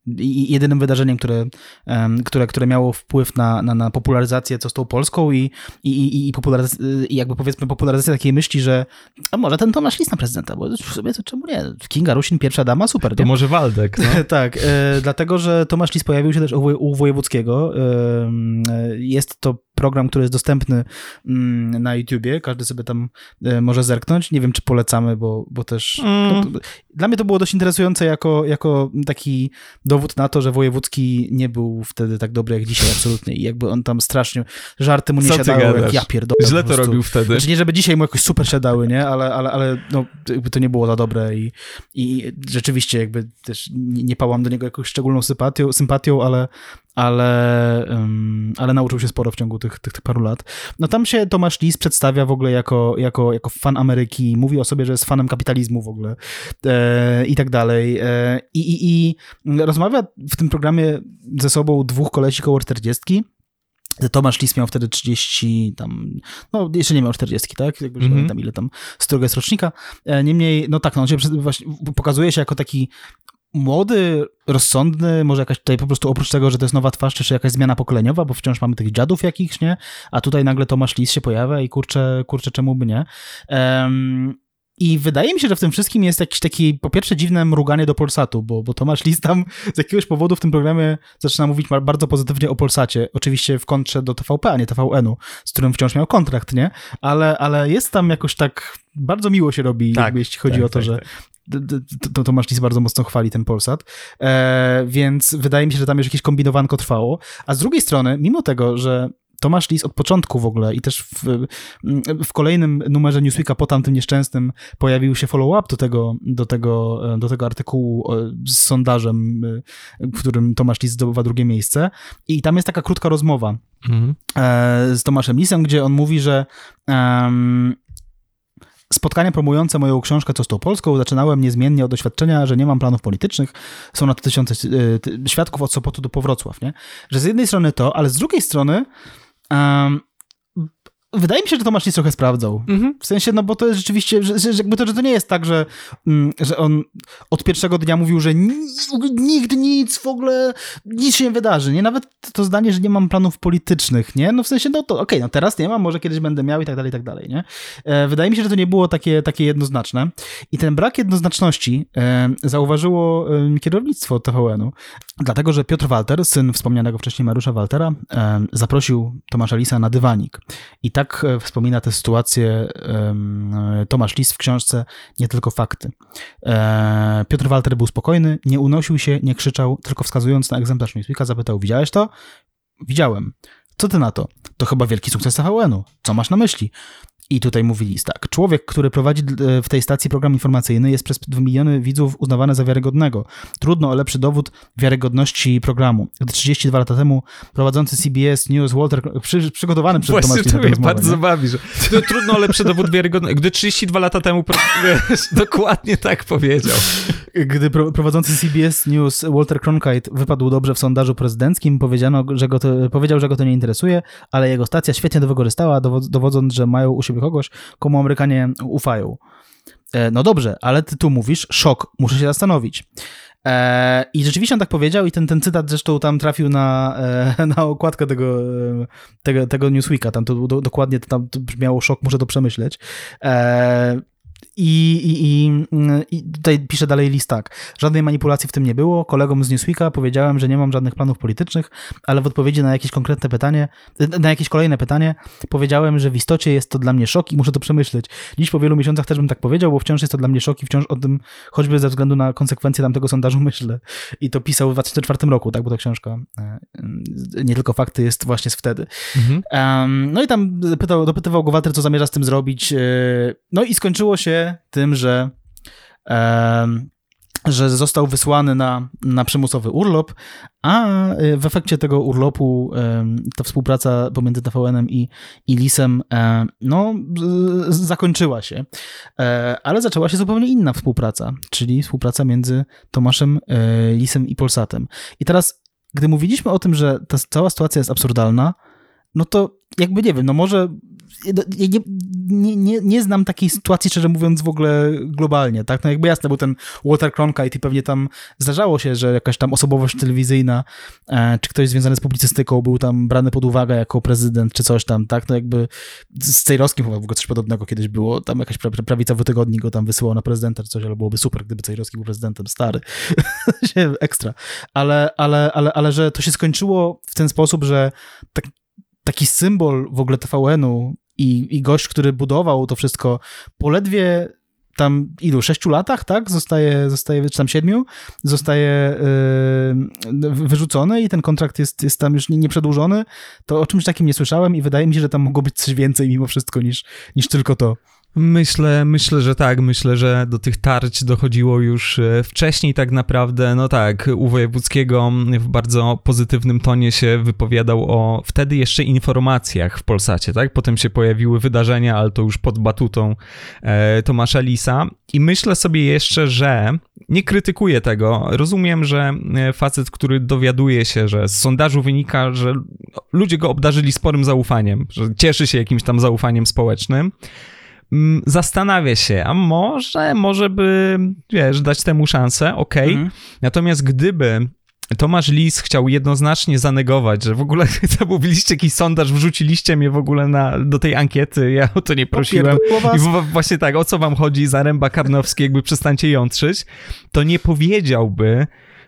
Speaker 4: jedynym wydarzeniem, które, e, które, które miało wpływ na, na, na popularyzację co z tą Polską i, i, i, i, jakby powiedzmy popularyzację takiej myśli, że a może ten Tomasz Lis na prezydenta, bo w sumie to czemu nie? Kinga Rusin, pierwsza dama, super.
Speaker 1: To nie? może Waldek. No?
Speaker 4: tak, e, dlatego, że Tomasz Lis pojawił się też u, u Wojewódzkiego. E, jest to program, który jest dostępny mm, na YouTubie, każdy sobie tam e, może zerknąć. Nie wiem, czy polecamy, bo, bo też... Mm. No, dla mnie to było dość interesujące jako, jako taki dowód na to, że Wojewódzki nie był wtedy tak dobry jak dzisiaj absolutnie i jakby on tam strasznie, żarty mu nie Co siadały, jak ja pierdolę.
Speaker 1: Źle to robił wtedy.
Speaker 4: Znaczy nie, żeby dzisiaj mu jakoś super siadały, nie? Ale, ale, ale no, jakby to nie było za dobre i, i rzeczywiście jakby też nie, nie pałam do niego jakąś szczególną sympatią, sympatią ale, ale, ale nauczył się sporo w ciągu tych, tych, tych, paru lat. No tam się Tomasz Lis przedstawia w ogóle jako, jako, jako fan Ameryki, mówi o sobie, że jest fanem kapitalizmu w ogóle e, i tak dalej. E, i, i, I rozmawia w tym programie ze sobą dwóch kolesi koło 40. Tomasz Lis miał wtedy 30, tam, no jeszcze nie miał 40, tak? Jakby mm -hmm. pamiętam ile tam, z którego jest rocznika. E, niemniej, no tak, no on się właśnie pokazuje się jako taki młody, rozsądny, może jakaś tutaj po prostu oprócz tego, że to jest nowa twarz, czy jakaś zmiana pokoleniowa, bo wciąż mamy tych dziadów jakichś, nie? A tutaj nagle Tomasz Lis się pojawia i kurczę, kurczę czemu by nie? Um, i wydaje mi się, że w tym wszystkim jest jakiś taki, po pierwsze, dziwne mruganie do Polsatu, bo, bo Tomasz Lis tam z jakiegoś powodu w tym programie zaczyna mówić bardzo pozytywnie o Polsacie. Oczywiście w kontrze do TVP, a nie TVN-u, z którym wciąż miał kontrakt, nie? Ale, ale jest tam jakoś tak, bardzo miło się robi, tak, jakby, jeśli chodzi tak, o to, tak, że tak to Tomasz Lis bardzo mocno chwali ten Polsat, e, więc wydaje mi się, że tam już jakieś kombinowanko trwało, a z drugiej strony, mimo tego, że Tomasz Lis od początku w ogóle i też w, w kolejnym numerze Newsweeka po tamtym nieszczęsnym pojawił się follow-up do tego, do, tego, do tego artykułu z sondażem, w którym Tomasz Lis zdobywa drugie miejsce. I tam jest taka krótka rozmowa mhm. E, z Tomaszem Lisem, gdzie on mówi, że um, Spotkania promujące moją książkę Co z tą Polską zaczynałem niezmiennie od doświadczenia, że nie mam planów politycznych. Są na to tysiące y, świadków od Sopotu do Powrocław, nie? Że z jednej strony to, ale z drugiej strony um, Wydaje mi się, że Tomasz Lis trochę sprawdzał. Mhm. W sensie, no bo to jest rzeczywiście, że, że, jakby to, że to nie jest tak, że, mm, że on od pierwszego dnia mówił, że nigdy nic, w ogóle nic się nie wydarzy, nie? Nawet to zdanie, że nie mam planów politycznych, nie? No w sensie, no to okej, okay, no teraz nie mam, może kiedyś będę miał i tak dalej, i tak dalej, nie? E, wydaje mi się, że to nie było takie, takie jednoznaczne. I ten brak jednoznaczności e, zauważyło e, kierownictwo TVN-u, dlatego, że Piotr Walter, syn wspomnianego wcześniej Mariusza Waltera, e, zaprosił Tomasza Lisa na dywanik. I tak e, wspomina tę sytuację Tomasz Lis w książce Nie tylko fakty. E, Piotr Walter był spokojny, nie unosił się, nie krzyczał, tylko wskazując na egzemplarz Newsweeka zapytał, widziałeś to? Widziałem. Co ty na to? To chyba wielki sukces TVN-u. Co masz na myśli? I tutaj mówi list tak. Człowiek, który prowadzi e, w tej stacji program informacyjny jest przez 2 miliony widzów uznawany za wiarygodnego. Trudno o lepszy dowód wiarygodności programu. Gdy 32 lata temu prowadzący CBS News Walter, przy, przygotowany przez
Speaker 1: Właśnie to mnie bardzo nie? bawi, że to trudno o lepszy dowód wiarygodności. Gdy 32 lata temu wiesz, dokładnie tak powiedział.
Speaker 4: Gdy prowadzący CBS News Walter Cronkite wypadł dobrze w sondażu prezydenckim, powiedziano, że go to, powiedział, że go to nie interesuje, ale jego stacja świetnie to wykorzystała, dowodząc, że mają u siebie siebie kogoś, komu Amerykanie ufają. E, no dobrze, ale ty tu mówisz, szok, muszę się zastanowić. E, I rzeczywiście on tak powiedział i ten, ten cytat zresztą tam trafił na, e, na okładkę tego, tego, tego Newsweeka, tam to do, dokładnie tam to brzmiało szok, muszę to przemyśleć. I, i, i, I, tutaj pisze dalej list tak. Żadnej manipulacji w tym nie było. Kolegom z Newsweeka powiedziałem, że nie mam żadnych planów politycznych, ale w odpowiedzi na jakieś konkretne pytanie, na jakieś kolejne pytanie, powiedziałem, że w istocie jest to dla mnie szok i muszę to przemyśleć. Dziś po wielu miesiącach też bym tak powiedział, bo wciąż jest to dla mnie szok i wciąż o tym, choćby ze względu na konsekwencje tamtego sondażu myślę. I to pisał w 2004 roku, tak, bo ta książka e, nie tylko fakty jest właśnie z wtedy. Mhm. Um, no i tam pytał, dopytywał go Walter, co zamierza z tym zrobić. E, no i skończyło się tym, że, e, że został wysłany na, na przymusowy urlop, a w efekcie tego urlopu ta współpraca pomiędzy TVN-em i, i Lisem e, no, zakończyła się. E, ale zaczęła się zupełnie inna współpraca, czyli współpraca między Tomaszem e, Lisem i Polsatem. I teraz, gdy mówiliśmy o tym, że ta cała sytuacja jest absurdalna, no to jakby nie wiem, no może nie, nie, nie, nie znam takiej sytuacji, szczerze mówiąc, w ogóle globalnie, tak? No jakby jasne, był ten Walter Cronkite i pewnie tam zdarzało się, że jakaś tam osobowość telewizyjna, e, czy ktoś związany z publicystyką był tam brany pod uwagę jako prezydent, czy coś tam, tak? No jakby z Cejrowskim chyba w ogóle coś podobnego kiedyś było, tam jakaś prawicowy tygodnik go tam wysyłał na prezydenta, czy coś, ale byłoby super, gdyby Cejrowski był prezydentem, stary. Ekstra. Ale, ale, ale, ale że to się skończyło w ten sposób, że tak taki symbol w ogóle TVN-u i, i gość, który budował to wszystko, poledwie tam ilu, sześciu latach, tak? Zostaje, zostaje czy tam siedmiu, zostaje yy, wyrzucony i ten kontrakt jest, jest tam już nieprzedłużony, to o czymś takim nie słyszałem i wydaje mi się, że tam mogło być coś więcej mimo wszystko niż, niż tylko to.
Speaker 1: Myślę, myślę, że tak. Myślę, że do tych tarć dochodziło już e, wcześniej tak naprawdę. No tak, u Wojewódzkiego w bardzo pozytywnym tonie się wypowiadał o wtedy jeszcze informacjach w Polsacie, tak? Potem się pojawiły wydarzenia, ale to już pod batutą e, Tomasza Lisa. I myślę sobie jeszcze, że nie krytykuję tego. Rozumiem, że e, facet, który dowiaduje się, że z sondażu wynika, że ludzie go obdarzyli sporym zaufaniem, że cieszy się jakimś tam zaufaniem społecznym. Mm, zastanawia się, a może, może by, wiesz, dać temu szansę, okej. Okay. Mhm. Natomiast gdyby Tomasz Lis chciał jednoznacznie zanegować, że w ogóle zamówiliście jakiś sondaż, wrzuciliście mnie w ogóle na, do tej ankiety, ja o to nie prosiłem. I właśnie tak, o co wam chodzi, Zaręba Karnowski, jakby przestańcie jątrzyć, to nie powiedziałby,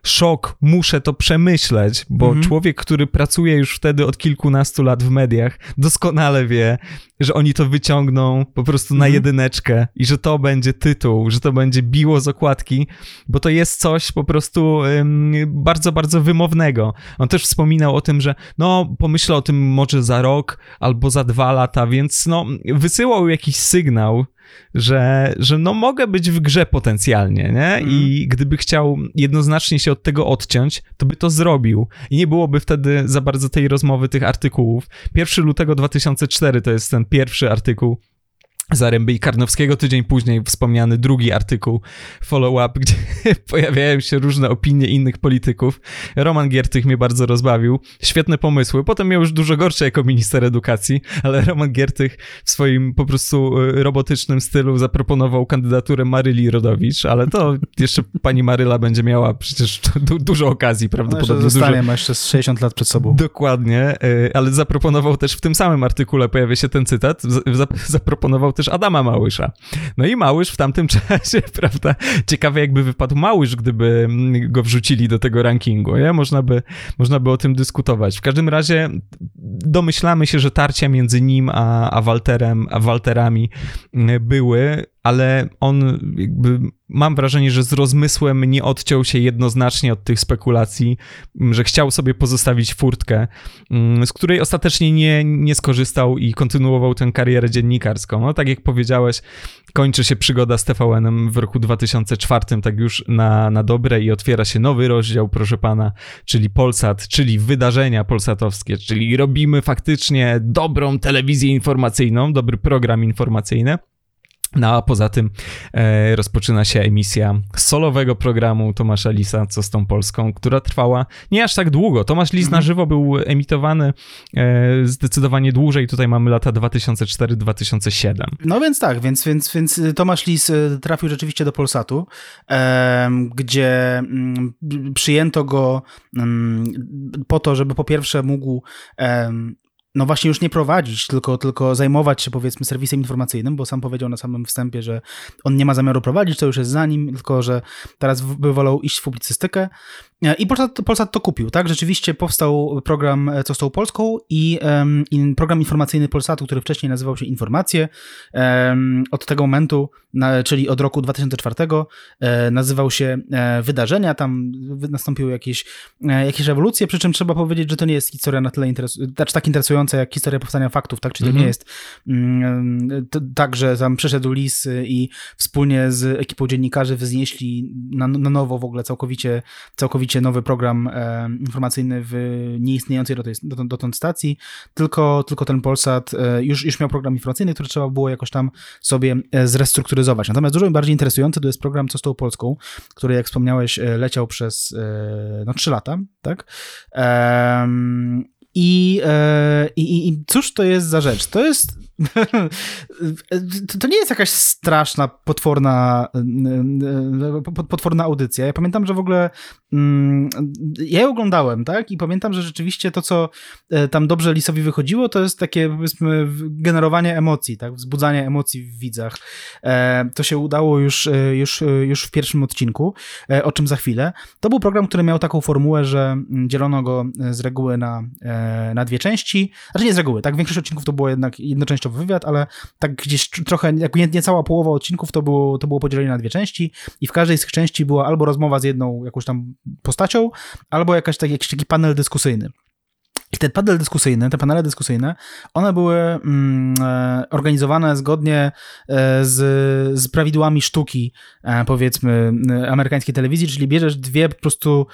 Speaker 1: szok, muszę to przemyśleć, bo mhm. człowiek, który pracuje już wtedy od kilkunastu lat w mediach, doskonale wie, że oni to wyciągną po prostu na mhm. jedyneczkę i że to będzie tytuł, że to będzie biło z okładki, bo to jest coś po prostu ym, bardzo, bardzo wymownego. On też wspominał o tym, że no, pomyślę o tym może za rok albo za dwa lata, więc no, wysyłał jakiś sygnał, że, że no mogę być w grze potencjalnie, nie? Mm. I mhm. gdyby chciał jednoznacznie się od tego odciąć, to by to zrobił. I nie byłoby wtedy za bardzo tej rozmowy, tych artykułów. 1 lutego 2004 to jest ten pierwszy artykuł Zaręby i Karnowskiego. Tydzień później wspomniany drugi artykuł follow-up, gdzie pojawiają się różne opinie innych polityków. Roman Giertych mnie bardzo rozbawił. Świetne pomysły. Potem miał już dużo gorsze jako minister edukacji, ale Roman Giertych w swoim po prostu y, robotycznym stylu zaproponował kandydaturę Maryli Rodowicz, ale to jeszcze pani Maryla będzie miała przecież du dużo okazji prawdopodobnie.
Speaker 4: No zostanie,
Speaker 1: dużo...
Speaker 4: ma jeszcze 60 lat przed sobą.
Speaker 1: Dokładnie, y, ale zaproponował też w tym samym artykule, pojawia się ten cytat, zaproponował też Adama Małysza. No i Małysz w tamtym czasie, prawda, ciekawe jakby wypadł Małysz, gdyby mm, go wrzucili do tego rankingu, nie? Można by, można by o tym dyskutować. W każdym razie domyślamy się, że tarcia między nim a, a Walterem, a Walterami mm, były ale on jakby mam wrażenie, że z rozmysłem nie odciął się jednoznacznie od tych spekulacji, że chciał sobie pozostawić furtkę, z której ostatecznie nie, nie skorzystał i kontynuował tę karierę dziennikarską. No tak jak powiedziałeś, kończy się przygoda z TVN-em w roku 2004, tak już na, na dobre i otwiera się nowy rozdział, proszę pana, czyli Polsat, czyli wydarzenia polsatowskie, czyli robimy faktycznie dobrą telewizję informacyjną, dobry program informacyjny. No a poza tym e, rozpoczyna się emisja solowego programu Tomasza Lisa, co z tą Polską, która trwała nie aż tak długo. Tomasz Lis na mhm. żywo był emitowany e, zdecydowanie dłużej. Tutaj mamy lata 2004-2007.
Speaker 4: No więc tak, więc, więc, więc Tomasz Lis e, trafił rzeczywiście do Polsatu, e, gdzie m, mm, przyjęto go m, mm, po to, żeby po pierwsze mógł no właśnie już nie prowadzić, tylko, tylko zajmować się powiedzmy serwisem informacyjnym, bo sam powiedział na samym wstępie, że on nie ma zamiaru prowadzić, to już jest za nim, tylko że teraz by wolał iść w publicystykę. E, I Polsat, Polsat to kupił, tak? Rzeczywiście powstał program e, Co z tą Polską i um, program informacyjny Polsatu, który wcześniej nazywał się Informacje. Um, od tego momentu, na, czyli od roku 2004, e, nazywał się e, Wydarzenia. Tam nastąpiły jakieś, e, jakieś rewolucje, przy czym trzeba powiedzieć, że to nie jest historia na tyle interesująca, znaczy tak interesująca jak historia powstania faktów, tak? Czyli to nie mhm. jest mm, tak, że tam przyszedł lis i wspólnie z ekipą dziennikarzy wznieśli na, na nowo w ogóle całkowicie, całkowicie całkowicie nowy program e, informacyjny w nieistniejącej dotąd, dotąd stacji, tylko, tylko ten Polsat e, już, już miał program informacyjny, który trzeba było jakoś tam sobie e, zrestrukturyzować. Natomiast dużo bardziej interesujący to jest program Co z tą Polską, który jak wspomniałeś leciał przez no, 3 lata, tak? I, i, I cóż to jest za rzecz? To jest to nie jest jakaś straszna, potworna, potworna audycja. Ja pamiętam, że w ogóle mm, ja ją oglądałem, tak? I pamiętam, że rzeczywiście to, co e, tam dobrze Lisowi wychodziło, to jest takie, powiedzmy, generowanie emocji, tak? Wzbudzanie emocji w widzach. E, to się udało już, e, już, już w pierwszym odcinku, o czym za chwilę. To był program, który miał taką formułę, że mm, dzielono go z reguły na, na dwie części. Znaczy nie z reguły, tak? Większość odcinków to było jednak jednocześciowo wywiad, ale tak gdzieś trochę, jak nie, nie cała połowa odcinków to było, to było podzielenie na dwie części i w każdej z tych części była albo rozmowa z jedną jakąś tam postacią, albo jakaś taki, jakiś taki panel dyskusyjny. I te panele dyskusyjne, te panele dyskusyjne, one były mm, e, organizowane zgodnie e, z, z prawidłami sztuki, e, powiedzmy, amerykańskiej telewizji, czyli bierzesz dwie po prostu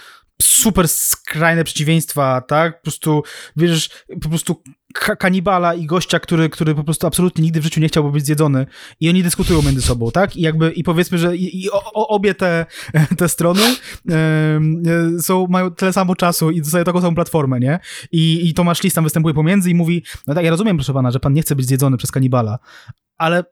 Speaker 4: super skrajne przeciwieństwa, tak? Po prostu bierzesz po prostu kanibala i gościa, który, który po prostu absolutnie nigdy w życiu nie chciałby być zjedzony i oni dyskutują między sobą, tak? I jakby, i powiedzmy, że i, i o, obie te, te strony e, są, mają tyle samo czasu i dostają taką samą platformę, nie? I, i Tomasz Lis tam występuje pomiędzy i mówi, no tak, ja rozumiem, proszę pana, że pan nie chce być zjedzony przez kanibala, ale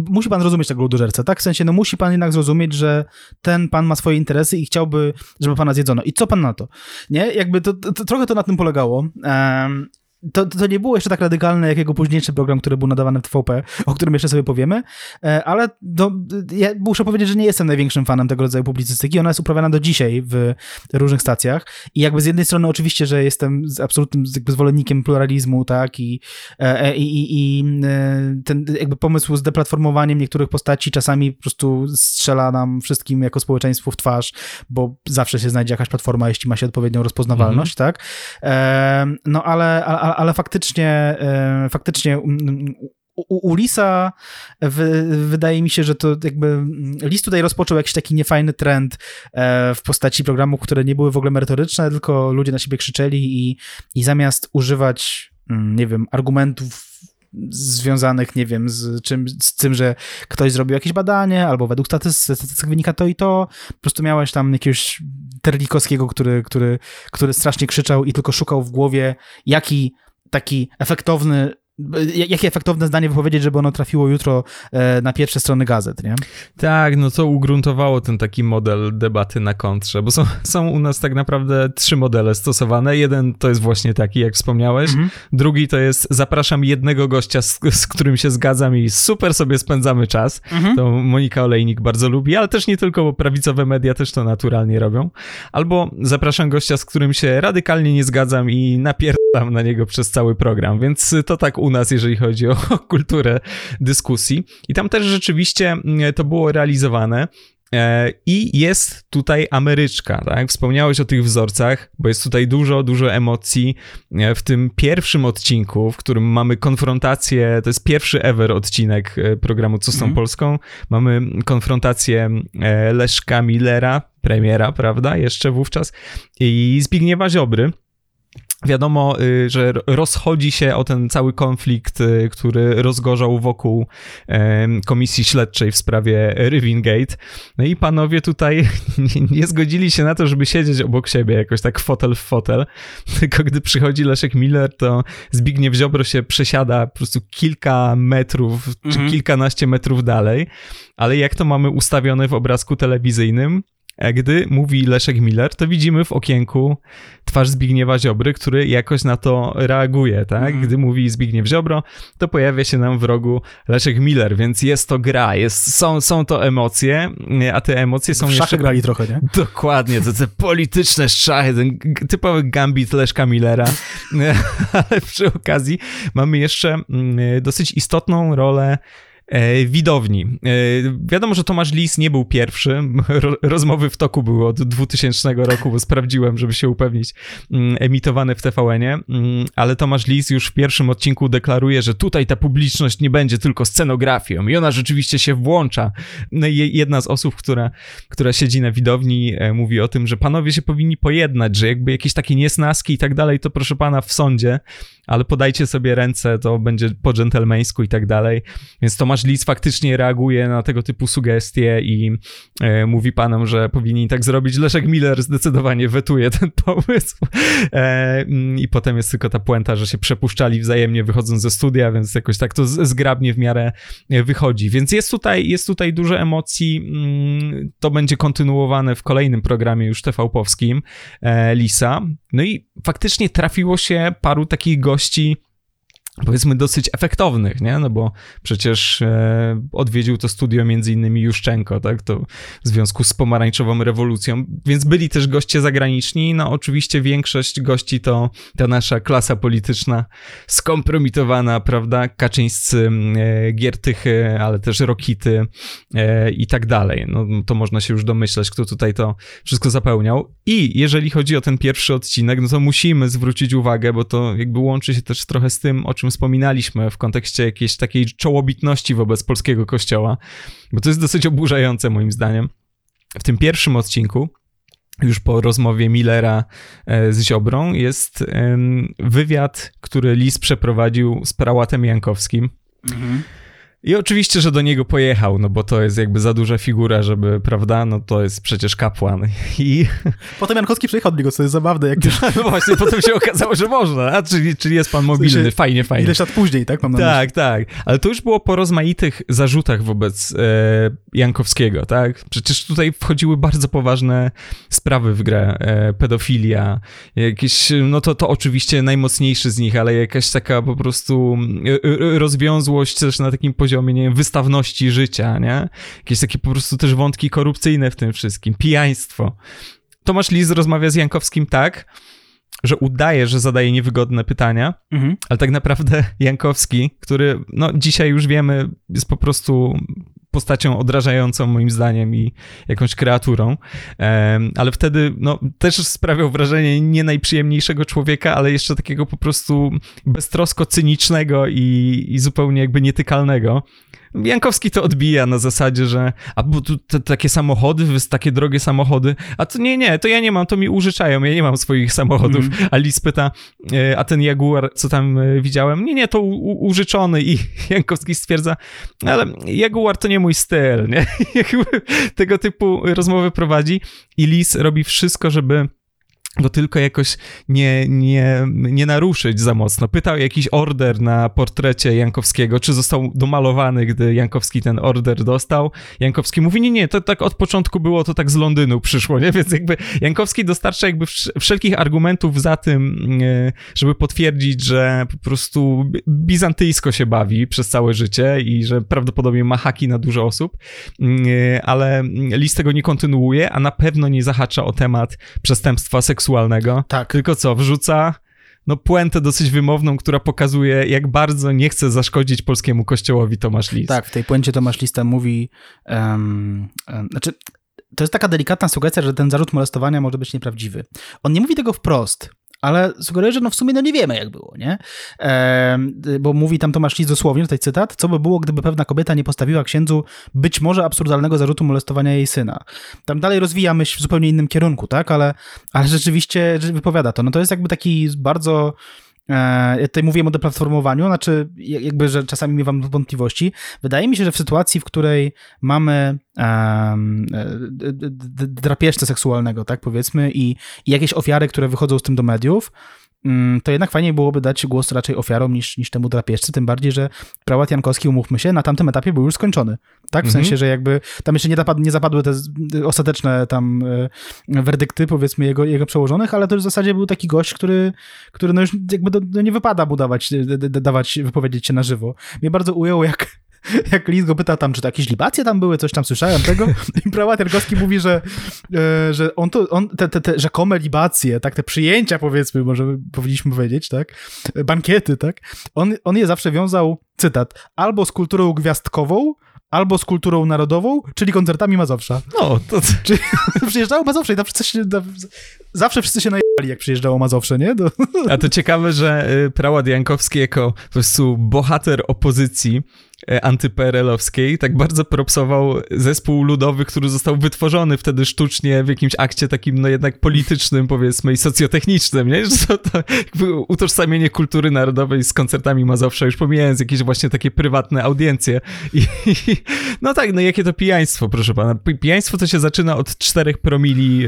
Speaker 4: musi pan zrozumieć tego ludożercę, tak? W sensie, no musi pan jednak zrozumieć, że ten pan ma swoje interesy i chciałby, żeby pana zjedzono. I co pan na to? Nie? Jakby to, to trochę to na tym polegało. Um, to, to nie było jeszcze tak radykalne jak jego późniejszy program, który był nadawany w TVP, o którym jeszcze sobie powiemy, e, ale no, ja muszę powiedzieć, że nie jestem największym fanem tego rodzaju publicystyki. Ona jest uprawiana do dzisiaj w różnych stacjach i jakby z jednej strony oczywiście, że jestem absolutnym jakby zwolennikiem pluralizmu, tak, i, e, e, i, i, i ten jakby pomysł z deplatformowaniem niektórych postaci czasami po prostu strzela nam wszystkim jako społeczeństwu w twarz, bo zawsze się znajdzie jakaś platforma, jeśli ma się odpowiednią rozpoznawalność, mhm. tak, no ale, ale ale faktycznie, e, faktycznie u, u Lisa wydaje mi się, że to jakby Lis tutaj rozpoczął jakiś taki niefajny trend e, w postaci programów, które nie były w ogóle merytoryczne, tylko ludzie na siebie krzyczeli i, i zamiast używać, mm, nie wiem, argumentów związanych, nie wiem, z, czym, z tym, że ktoś zrobił jakieś badanie, albo według statystyk, statystyk wynika to i to. Po prostu miałeś tam jakiegoś Terlikowskiego, który, który, który strasznie krzyczał i tylko szukał w głowie, jaki taki efektowny jakie efektowne zdanie wypowiedzieć, żeby ono trafiło jutro e, na pierwsze strony gazet, nie?
Speaker 1: Tak, no co ugruntowało ten taki model debaty na kontrze, bo są, są u nas tak naprawdę trzy modele stosowane. Jeden to jest właśnie taki, jak wspomniałeś. Mhm. Drugi to jest zapraszam jednego gościa, z, z, którym się zgadzam i super sobie spędzamy czas. Mhm. To Monika Olejnik bardzo lubi, ale też nie tylko, bo prawicowe media też to naturalnie robią. Albo zapraszam gościa, z którym się radykalnie nie zgadzam i napierdam na niego przez cały program, więc to tak u nas, jeżeli chodzi o, kulturę dyskusji. I tam też rzeczywiście mm, to było realizowane. E, I jest tutaj Ameryczka, tak? Wspomniałeś o tych wzorcach, bo jest tutaj dużo, dużo emocji. E, w tym pierwszym odcinku, w którym mamy konfrontację, to jest pierwszy ever odcinek e, programu Co z tą mm. Polską, mamy konfrontację Leszka Millera, premiera, prawda, jeszcze wówczas, i Zbigniewa Ziobry, Wiadomo, y, że rozchodzi się o ten cały konflikt, y, który rozgorzał wokół komisji śledczej w sprawie Rivingate. No i panowie tutaj nie zgodzili się na to, żeby siedzieć obok siebie jakoś tak fotel w fotel, tylko gdy przychodzi Leszek Miller, to Zbigniew Ziobro się przesiada po prostu kilka metrów, czy mhm. kilkanaście metrów dalej, ale jak to mamy ustawione w obrazku telewizyjnym, gdy mówi Leszek Miller, to widzimy w okienku twarz Zbigniewa Ziobry, który jakoś na to reaguje, tak? Mm. Gdy mówi Zbigniew Ziobro, to pojawia się nam w rogu Leszek Miller, więc jest to gra, jest, są, są to emocje, a te emocje są
Speaker 4: w jeszcze... grali trochę, nie?
Speaker 1: Dokładnie, to te polityczne szachy, ten typowy gambit Leszka Millera, ale przy okazji mamy jeszcze mm, dosyć istotną rolę widowni. E, wiadomo, że Tomasz Lis nie był pierwszy. Rozmowy w toku były od 2000 roku, bo sprawdziłem, żeby się upewnić, mm, emitowane w TVN-ie, mm, ale Tomasz Lis już w pierwszym odcinku deklaruje, że tutaj ta publiczność nie będzie tylko scenografią i ona rzeczywiście się włącza. No i jedna z osób, która, która siedzi na widowni, e, mówi o tym, że panowie się powinni pojednać, że jakby jakieś takie niesnaski i tak dalej, to proszę pana w sądzie, ale podajcie sobie ręce, to będzie po dżentelmeńsku i tak dalej. Więc Tomasz Lis faktycznie reaguje na tego typu sugestie i e, mówi panom, że powinni tak zrobić. Leszek Miller zdecydowanie wetuje ten pomysł. E, I potem jest tylko ta puenta, że się przepuszczali wzajemnie wychodząc ze studia, więc jakoś tak to zgrabnie w miarę e, wychodzi. Więc jest tutaj, jest tutaj dużo emocji. Mm, to będzie kontynuowane w kolejnym programie już TV-powskim e, Lisa. No i faktycznie trafiło się paru takich gości wartości powiedzmy dosyć efektownych, nie? No bo przecież e, odwiedził to studio między innymi Juszczenko, tak? To w związku z pomarańczową rewolucją, więc byli też goście zagraniczni, no oczywiście większość gości to ta nasza klasa polityczna skompromitowana, prawda? Kaczyńscy, e, Giertychy, ale też Rokity e, i tak dalej. No to można się już domyślać, kto tutaj to wszystko zapełniał. I jeżeli chodzi o ten pierwszy odcinek, no to musimy zwrócić uwagę, bo to jakby łączy się też trochę z tym, o czym wspominaliśmy w kontekście jakiejś takiej czołobitności wobec polskiego kościoła, bo to jest dosyć oburzające moim zdaniem. W tym pierwszym odcinku, już po rozmowie Millera e, z Ziobrą, jest wywiad, który Lis przeprowadził z prałatem Jankowskim. Mhm. I oczywiście, że do niego pojechał, no bo to jest jakby za duża figura, żeby, prawda, no to jest przecież kapłan. I...
Speaker 4: Potem Jankowski przyjechał do niego, co jest zabawne. Jak
Speaker 1: no właśnie, potem się okazało, że można. A czyli, czyli jest pan mobilny, w sensie, fajnie, fajnie.
Speaker 4: Ileś lat później, tak?
Speaker 1: Mam na tak, myśli. tak. Ale to już było po rozmaitych zarzutach wobec e, Jankowskiego, tak? Przecież tutaj wchodziły bardzo poważne sprawy w grę. E, pedofilia, jakieś, no to, to oczywiście najmocniejszy z nich, ale jakaś taka po prostu e, rozwiązłość też na takim poziomie poziomie, nie wiem, wystawności życia, nie? Jakieś takie po prostu też wątki korupcyjne w tym wszystkim, pijaństwo. Tomasz Liz rozmawia z Jankowskim tak, że udaje, że zadaje niewygodne pytania, mhm. ale tak naprawdę Jankowski, który, no dzisiaj już wiemy, jest po prostu postacią odrażającą moim zdaniem i jakąś kreaturą, ale wtedy no, też sprawiał wrażenie nie najprzyjemniejszego człowieka, ale jeszcze takiego po prostu beztrosko cynicznego i, i zupełnie jakby nietykalnego. Jankowski to odbija na zasadzie, że a bo tu te, takie samochody, takie drogie samochody, a to nie, nie, to ja nie mam, to mi użyczają, ja nie mam swoich samochodów. Mm. A Lis pyta, e, a ten Jaguar, co tam e, widziałem, nie, nie, to u, użyczony i Jankowski stwierdza, ale Jaguar to nie mój styl, nie? Tego typu rozmowy prowadzi i Lis robi wszystko, żeby go tylko jakoś nie, nie, nie naruszyć za mocno. Pytał jakiś order na portrecie Jankowskiego, czy został domalowany, gdy Jankowski ten order dostał. Jankowski mówi, nie, nie, to tak od początku było, to tak z Londynu przyszło, nie? Więc jakby Jankowski dostarcza jakby wszelkich argumentów za tym, e, żeby potwierdzić, że po prostu bizantyjsko się bawi przez całe życie i że prawdopodobnie ma haki na dużo osób, e, ale list tego nie kontynuuje, a na pewno nie zahacza o temat przestępstwa seksualnego seksualnego.
Speaker 4: Tak.
Speaker 1: Tylko co, wrzuca no puentę dosyć wymowną, która pokazuje, jak bardzo nie chce zaszkodzić polskiemu kościołowi Tomasz List.
Speaker 4: Tak, w tej puencie Tomasz Lista mówi, um, um, znaczy to jest taka delikatna sugestia, że ten zarzut molestowania może być nieprawdziwy. On nie mówi tego wprost, ale sugeruję, że no w sumie no nie wiemy, jak było, nie? E, bo mówi tam Tomasz Lis dosłownie, tutaj cytat, co by było, gdyby pewna kobieta nie postawiła księdzu być może absurdalnego zarzutu molestowania jej syna. Tam dalej rozwija myśl w zupełnie innym kierunku, tak? Ale, ale rzeczywiście wypowiada to. No to jest jakby taki bardzo ja e, tutaj mówiłem o deplatformowaniu, znaczy jakby, że czasami miewam wątpliwości. Wydaje mi się, że w sytuacji, w której mamy um, drapieżcę seksualnego, tak powiedzmy, i, i jakieś ofiary, które wychodzą z tym do mediów, to jednak fajnie byłoby dać głos raczej ofiarom niż, niż temu drapieżcy, tym bardziej, że prałat Jankowski, umówmy się, na tamtym etapie był już skończony. Tak, w mhm. sensie, że jakby tam jeszcze nie, zapadły, nie zapadły te ostateczne tam e, werdykty, powiedzmy, jego, jego przełożonych, ale to już w zasadzie był taki gość, który, który no już jakby do, do nie wypada mu dawać, dawać, wypowiedzieć się na żywo. Mnie bardzo ujął, jak jak Lis go pyta tam, czy to jakieś libacje tam były, coś tam słyszałem tego i prawa Tergowski mówi, że, e, że on to, on, te, te, te rzekome libacje, tak, te przyjęcia powiedzmy, może powinniśmy powiedzieć, tak, bankiety, tak, on, on je zawsze wiązał, cytat, albo z kulturą gwiazdkową, albo z kulturą narodową, czyli koncertami Mazowsza.
Speaker 1: No, to...
Speaker 4: Czyli przyjeżdżało Mazowsze i tam wszyscy się, zawsze wszyscy się najebali, jak przyjeżdżało Mazowsze, nie? To...
Speaker 1: A to ciekawe, że y, Prałat Jankowski jako po prostu bohater opozycji E, antyperelowskiej, tak bardzo propsował zespół ludowy, który został wytworzony wtedy sztucznie w jakimś akcie takim, no jednak politycznym, powiedzmy, i socjotechnicznym, nie? Że to, to jakby utożsamienie kultury narodowej z koncertami Mazowsza, już pomijając jakieś właśnie takie prywatne audiencje. I, no tak, no jakie to pijaństwo, proszę pana. Pijaństwo to się zaczyna od 4 promili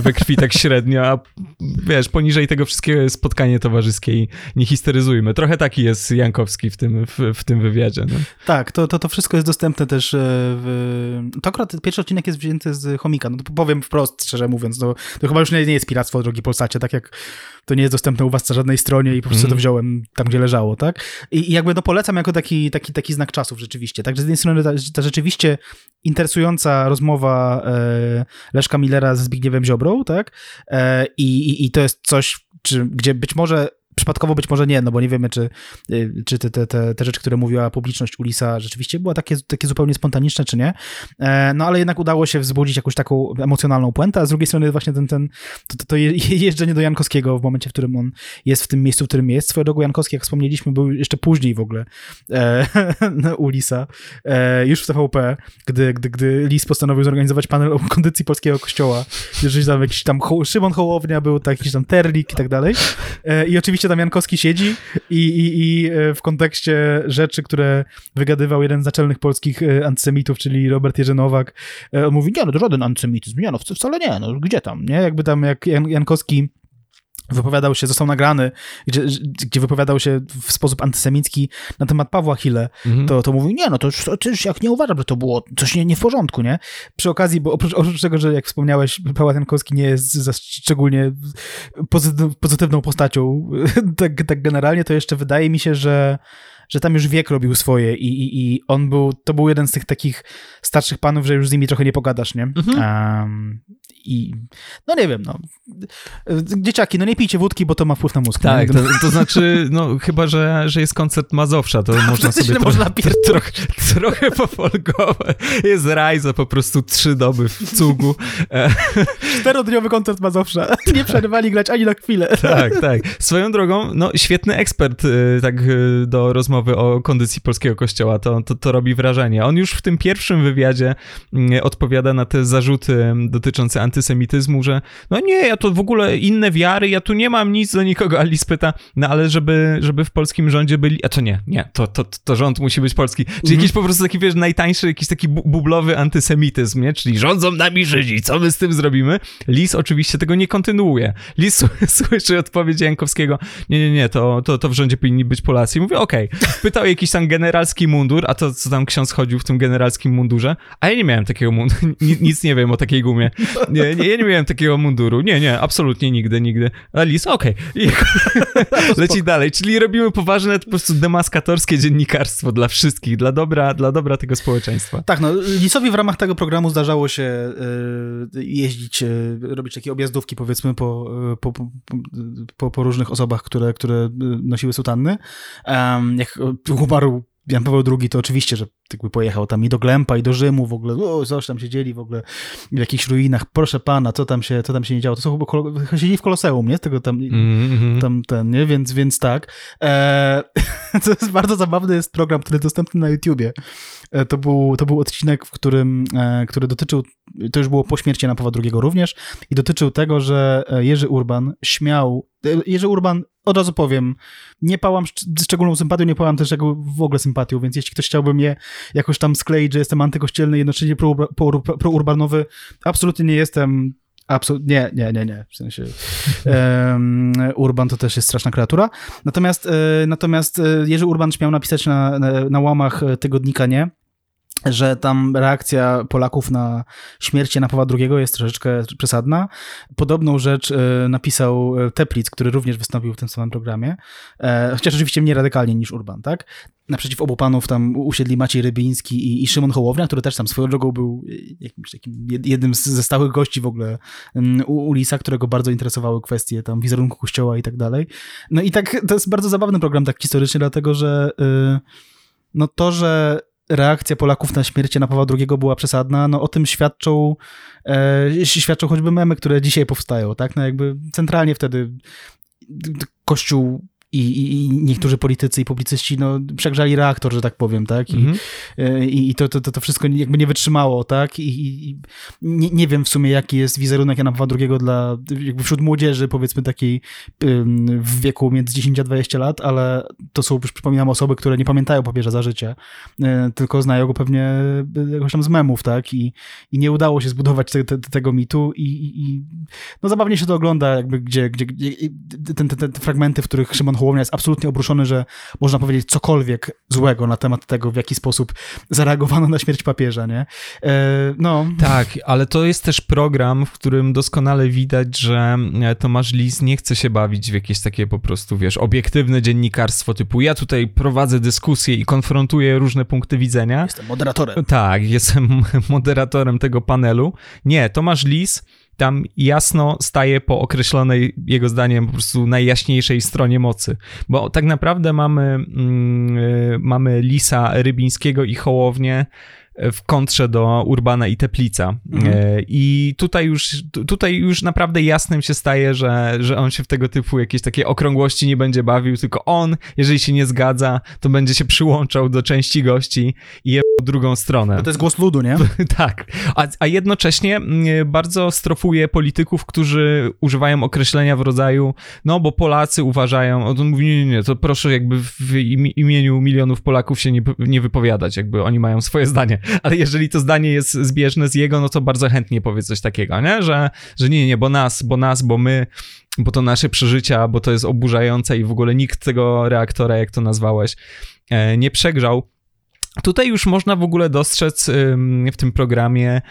Speaker 1: we krwi tak średnio, a wiesz, poniżej tego wszystkiego jest spotkanie towarzyskie i nie histeryzujmy. Trochę taki jest Jankowski w tym, w, w tym wywiadzie. No.
Speaker 4: Tak, to, to, to wszystko jest dostępne też e, w... To akurat pierwszy odcinek jest wzięty z Chomika, no to powiem wprost, szczerze mówiąc, no, to chyba już nie, nie jest piractwo drogi Polsacie, tak jak to nie jest dostępne u was na żadnej stronie i po prostu mm. to wziąłem tam, gdzie leżało, tak? I, I, jakby no polecam jako taki, taki, taki znak czasów rzeczywiście, tak? Że z jednej strony ta, ta rzeczywiście interesująca rozmowa e, Leszka Millera ze Zbigniewem Ziobrą, tak? E, i, i, to jest coś, czy, gdzie być może przypadkowo być może nie, no bo nie wiemy, czy, y, czy te, te, te, rzeczy, które mówiła publiczność Ulisa rzeczywiście była takie, takie zupełnie spontaniczne, czy nie. E, no ale jednak udało się wzbudzić jakąś taką emocjonalną puentę, a z drugiej strony właśnie ten, ten to, to jeżdżenie do Jankowskiego w momencie, w którym on jest w tym miejscu, w którym jest. Swoją drogą Jankowski, jak wspomnieliśmy, był jeszcze później w ogóle e, u Lisa, e, już w TVP, gdy, gdy, gdy Lis postanowił zorganizować panel o kondycji polskiego kościoła. Jeżeli tam jakiś tam Szymon Hołownia był, tak, jakiś tam Terlik i tak dalej. E, I oczywiście oczywiście tam Jankowski siedzi i, i, i e, w kontekście rzeczy, które wygadywał jeden z naczelnych polskich e, antysemitów, czyli Robert Jerzy Nowak, e, on mówi, nie no, to żaden antysemityzm, nie no, wcale nie, no, gdzie tam, nie? Jakby tam jak Jan, Jankowski wypowiadał się, został nagrany, gdzie, gdzie wypowiadał się w sposób antysemicki na temat Pawła Hille, mhm. to, to mówił, nie, no to już jak nie uważam, że to było coś nie, nie w porządku, nie? Przy okazji, bo oprócz, oprócz tego, że jak wspomniałeś, Paweł Jankowski nie jest za szczególnie pozytywną postacią, tak, tak generalnie, to jeszcze wydaje mi się, że że tam już wiek robił swoje i, i, i on był, to był jeden z tych takich starszych panów, że już z nimi trochę nie pogadasz, nie?
Speaker 1: Mhm.
Speaker 4: Um, I no nie wiem, no. Dzieciaki, no nie pijcie wódki, bo to ma wpływ na mózg.
Speaker 1: Tak,
Speaker 4: nie?
Speaker 1: to, to znaczy, no chyba, że, że jest koncert Mazowsza, to można
Speaker 4: Wtedy
Speaker 1: sobie trochę,
Speaker 4: można pierdolić.
Speaker 1: trochę, trochę pofolgować. Jest rajza po prostu trzy doby w cugu. E,
Speaker 4: Czterodniowy koncert Mazowsza. Nie przerwali grać ani na chwilę.
Speaker 1: tak, tak. Swoją drogą, no świetny ekspert y, tak y, do rozmowy o kondycji polskiego kościoła, to, to, to robi wrażenie. On już w tym pierwszym wywiadzie y, odpowiada na te zarzuty dotyczące antysemityzmu, że no nie, ja to w ogóle inne wiary, ja tu nie mam nic do nikogo. Alice pyta, no ale żeby, żeby w polskim rządzie byli, a to nie, nie, to, to, to rząd musi być polski. Czyli
Speaker 4: Mhm.
Speaker 1: jakiś po prostu taki, wiesz, najtańszy, jakiś taki bu- bublowy antysemityzm, nie? Czyli rządzą nami Żydzi, co my z tym zrobimy? Lis oczywiście tego nie kontynuuje. Lis słyszy odpowiedź Jankowskiego, nie, nie, nie, to, to, to w rządzie powinni być Polacy. I mówię, okej. Pytał jakiś tam generalski mundur, a to co tam ksiądz chodził w tym generalskim mundurze? A ja nie miałem takiego munduru, nic nie wiem o takiej gumie. Nie, nie, ja nie miałem takiego munduru. Nie, nie, absolutnie nigdy, nigdy. A Lis, okej. I Leci dalej, czyli robimy poważne po prostu demaskatorskie dziennikarstwo dla wszystkich, dla dobra, dla dobra tego społeczeństwa.
Speaker 4: Tak, no Lisowi w ramach tego programu zdarzało się y, jeździć, y, robić takie objazdówki powiedzmy po, y, po, po, po, po różnych osobach, które, które nosiły sutanny. Um, jak umarł Jan Paweł II, to oczywiście, że jakby pojechał tam i do Glempa, i do Rzymu w ogóle, o, coś tam siedzieli w ogóle w jakichś ruinach, proszę pana, co tam się, co tam się nie działo, to są chyba, siedzieli w Koloseum, nie? Z tego tam,
Speaker 1: Mm,
Speaker 4: tam ten, nie? Więc, więc tak. E, to jest bardzo zabawny jest program, który jest dostępny na YouTubie. E, to, był, to był odcinek, w którym, e, który dotyczył, to już było po śmierci Jana Pawła II również i dotyczył tego, że e, Jerzy Urban śmiał, e, Jerzy Urban, od razu powiem, nie pałam szcz- szczególną sympatią, nie pałam też w ogóle sympatią, więc jeśli ktoś chciałby mnie jakoś tam skleić, że jestem antykościelny, jednocześnie prourba- prour- prourbanowy, absolutnie nie jestem Absolutnie, nie, nie, nie, nie, w sensie em, Urban to też jest straszna kreatura. Natomiast, e, natomiast Jerzy Urban śmiał napisać na, na, na łamach tygodnika Nie, że tam reakcja Polaków na śmierć Jana Pawła II jest troszeczkę przesadna. Podobną rzecz e, napisał e, Teplitz, który również wystąpił w tym samym programie, e, chociaż oczywiście mniej radykalnie niż Urban, tak? Naprzeciw obu panów tam usiedli Maciej Rybiński i, i Szymon Hołownia, który też tam swoją drogą był jakimś takim jed- jednym z, ze stałych gości w ogóle u, u Lisa, którego bardzo interesowały kwestie tam wizerunku kościoła i tak dalej. No i tak, to jest bardzo zabawny program tak historycznie, dlatego że no to, że reakcja Polaków na śmierć Jana Pawła II była przesadna, no o tym świadczą, e, świadczą choćby memy, które dzisiaj powstają, tak? No jakby centralnie wtedy Kościół i, i, niektórzy politycy i publicyści no, przegrzali reaktor, że tak powiem, tak? I,
Speaker 1: Mhm.
Speaker 4: e, i, i to, to, to, wszystko jakby nie wytrzymało, tak? I, i, nie, nie wiem w sumie, jaki jest wizerunek Jana Pawła II dla, jakby wśród młodzieży, powiedzmy takiej w wieku między 10 a 20 lat, ale to są, już przypominam, osoby, które nie pamiętają papieża za życia, y, tylko znają go pewnie y, jakoś tam z memów, tak? I, i nie udało się zbudować te, te, tego mitu i, no zabawnie się to ogląda, jakby gdzie, gdzie, gdzie ten, ten, te fragmenty, w których Szymon Hołownia jest absolutnie obruszony, że można powiedzieć cokolwiek złego na temat tego, w jaki sposób zareagowano na śmierć papieża, nie? E, no,
Speaker 1: Tak, ale to jest też program, w którym doskonale widać, że e, Tomasz Lis nie chce się bawić w jakieś takie po prostu, wiesz, obiektywne dziennikarstwo typu ja tutaj prowadzę dyskusję i konfrontuję różne punkty widzenia.
Speaker 4: jestem moderatorem.
Speaker 1: Tak, jestem moderatorem tego panelu. Nie, Tomasz Lis tam jasno staje po określonej, jego zdaniem, po prostu najjaśniejszej stronie mocy. Bo tak naprawdę mamy, mm, y, mamy Lisa Rybińskiego i Hołownię w kontrze do Urbana i Teplica.
Speaker 4: Mhm.
Speaker 1: E, I tutaj już, tutaj już naprawdę jasnym się staje, że, że on się w tego typu jakieś takie okrągłości nie będzie bawił, tylko on, jeżeli się nie zgadza, to będzie się przyłączał do części gości i je w drugą stronę.
Speaker 4: To jest głos ludu, nie?
Speaker 1: Tak, a, a jednocześnie bardzo strofuje polityków, którzy używają określenia w rodzaju, no bo Polacy uważają, on mówi, nie, nie, nie, to proszę jakby w imi- imieniu milionów Polaków się nie, nie wypowiadać, jakby oni mają swoje zdanie, ale jeżeli to zdanie jest zbieżne z jego, no to bardzo chętnie powie coś takiego, nie, że, że nie, nie, bo nas, bo nas, bo my, bo to nasze przeżycia, bo to jest oburzające i w ogóle nikt tego reaktora, jak to nazwałeś, e, nie przegrzał. Tutaj już można w ogóle dostrzec w tym programie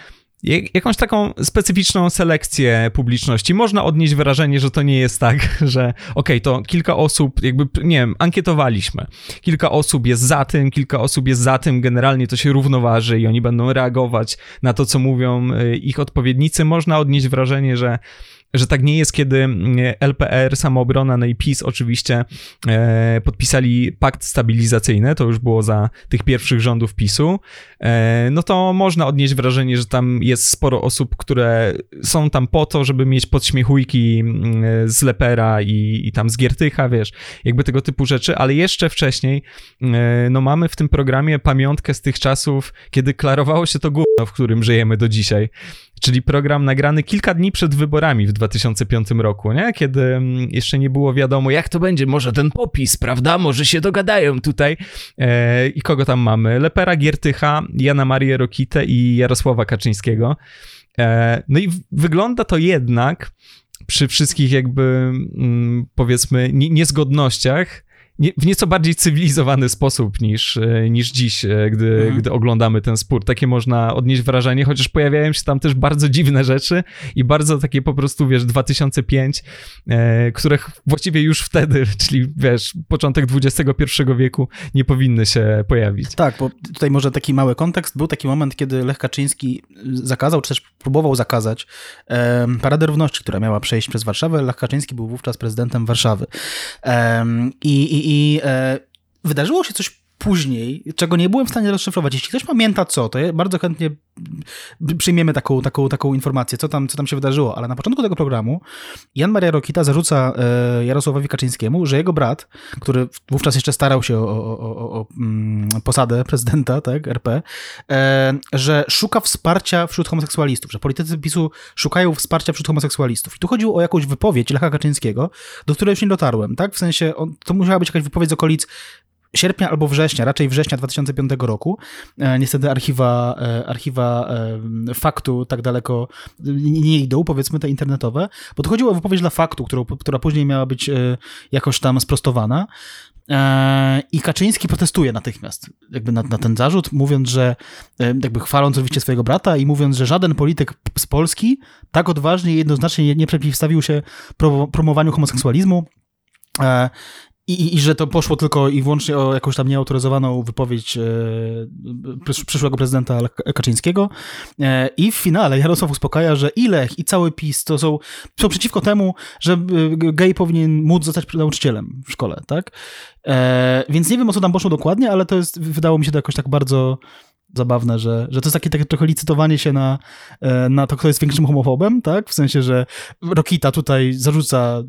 Speaker 1: jakąś taką specyficzną selekcję publiczności. Można odnieść wrażenie, że to nie jest tak, że okej, okay, to kilka osób, jakby, nie wiem, ankietowaliśmy. Kilka osób jest za tym, kilka osób jest za tym, generalnie to się równoważy i oni będą reagować na to, co mówią y, ich odpowiednicy. Można odnieść wrażenie, że że tak nie jest, kiedy mm, LPR, Samoobrona, no i PiS oczywiście e, podpisali pakt stabilizacyjny, to już było za tych pierwszych rządów PiSu, e, no to można odnieść wrażenie, że tam jest sporo osób, które są tam po to, żeby mieć podśmiechujki mm, z Lepera i, i tam z Giertycha, wiesz, jakby tego typu rzeczy, ale jeszcze wcześniej, e, no mamy w tym programie pamiątkę z tych czasów, kiedy klarowało się to gówno, w którym żyjemy do dzisiaj czyli program nagrany kilka dni przed wyborami w 2005 roku, nie? kiedy mm, jeszcze nie było wiadomo, jak to będzie, może ten popis, prawda? Może się dogadają tutaj. E, I kogo tam mamy? Lepera Giertycha, Jana Marię Rokitę i Jarosława Kaczyńskiego. E, no i wygląda to jednak przy wszystkich jakby mm, powiedzmy niezgodnościach nie, w nieco bardziej cywilizowany sposób niż, e, niż dziś, e, gdy, mhm. gdy oglądamy ten spór. Takie można odnieść wrażenie, chociaż pojawiają się tam też bardzo dziwne rzeczy i bardzo takie po prostu, wiesz, 2005, e, których właściwie już wtedy, czyli wiesz, początek XXI wieku nie powinny się pojawić.
Speaker 4: Tak, bo tutaj może taki mały kontekst. Był taki moment, kiedy Lech Kaczyński zakazał, czy też próbował zakazać e, Paradę Równości, która miała przejść przez Warszawę. Lech Kaczyński był wówczas prezydentem Warszawy. E, i, i i e, wydarzyło się coś później, czego nie byłem w stanie rozszyfrować. Jeśli ktoś pamięta co, to ja bardzo chętnie przyjmiemy taką, taką, taką informację, co tam, co tam się wydarzyło, ale na początku tego programu Jan Maria Rokita zarzuca e, Jarosławowi Kaczyńskiemu, że jego brat, który wówczas jeszcze starał się o, o, o, o mm, posadę prezydenta, tak, RP, e, że szuka wsparcia wśród homoseksualistów, że politycy PiSu szukają wsparcia wśród homoseksualistów. I tu chodziło o jakąś wypowiedź Lecha Kaczyńskiego, do której już nie dotarłem, tak, w sensie on, to musiała być jakaś wypowiedź z okolic sierpnia albo września, raczej września 2005 roku. E, niestety archiwa, e, archiwa e, faktu tak daleko nie idą, powiedzmy te internetowe, bo to chodziło o wypowiedź dla faktu, którą, która później miała być jakoś tam sprostowana. I Kaczyński protestuje natychmiast jakby na, na, ten zarzut, mówiąc, że jakby chwaląc oczywiście swojego brata i mówiąc, że żaden polityk z Polski tak odważnie i jednoznacznie nie, przeciwstawił się promowaniu homoseksualizmu i, I, że to poszło tylko i wyłącznie o jakąś tam nieautoryzowaną wypowiedź e, przyszłego prezydenta Kaczyńskiego. E, I w finale Jarosław uspokaja, że i Lech, i cały PiS to są, są przeciwko temu, że e, gej powinien móc zostać nauczycielem w szkole, tak? E, więc nie wiem o co tam poszło dokładnie, ale to jest, wydało mi się to jakoś tak bardzo zabawne, że, że to jest takie, takie trochę licytowanie się na, e, na to, kto jest większym homofobem, tak? W sensie, że Rokita tutaj zarzuca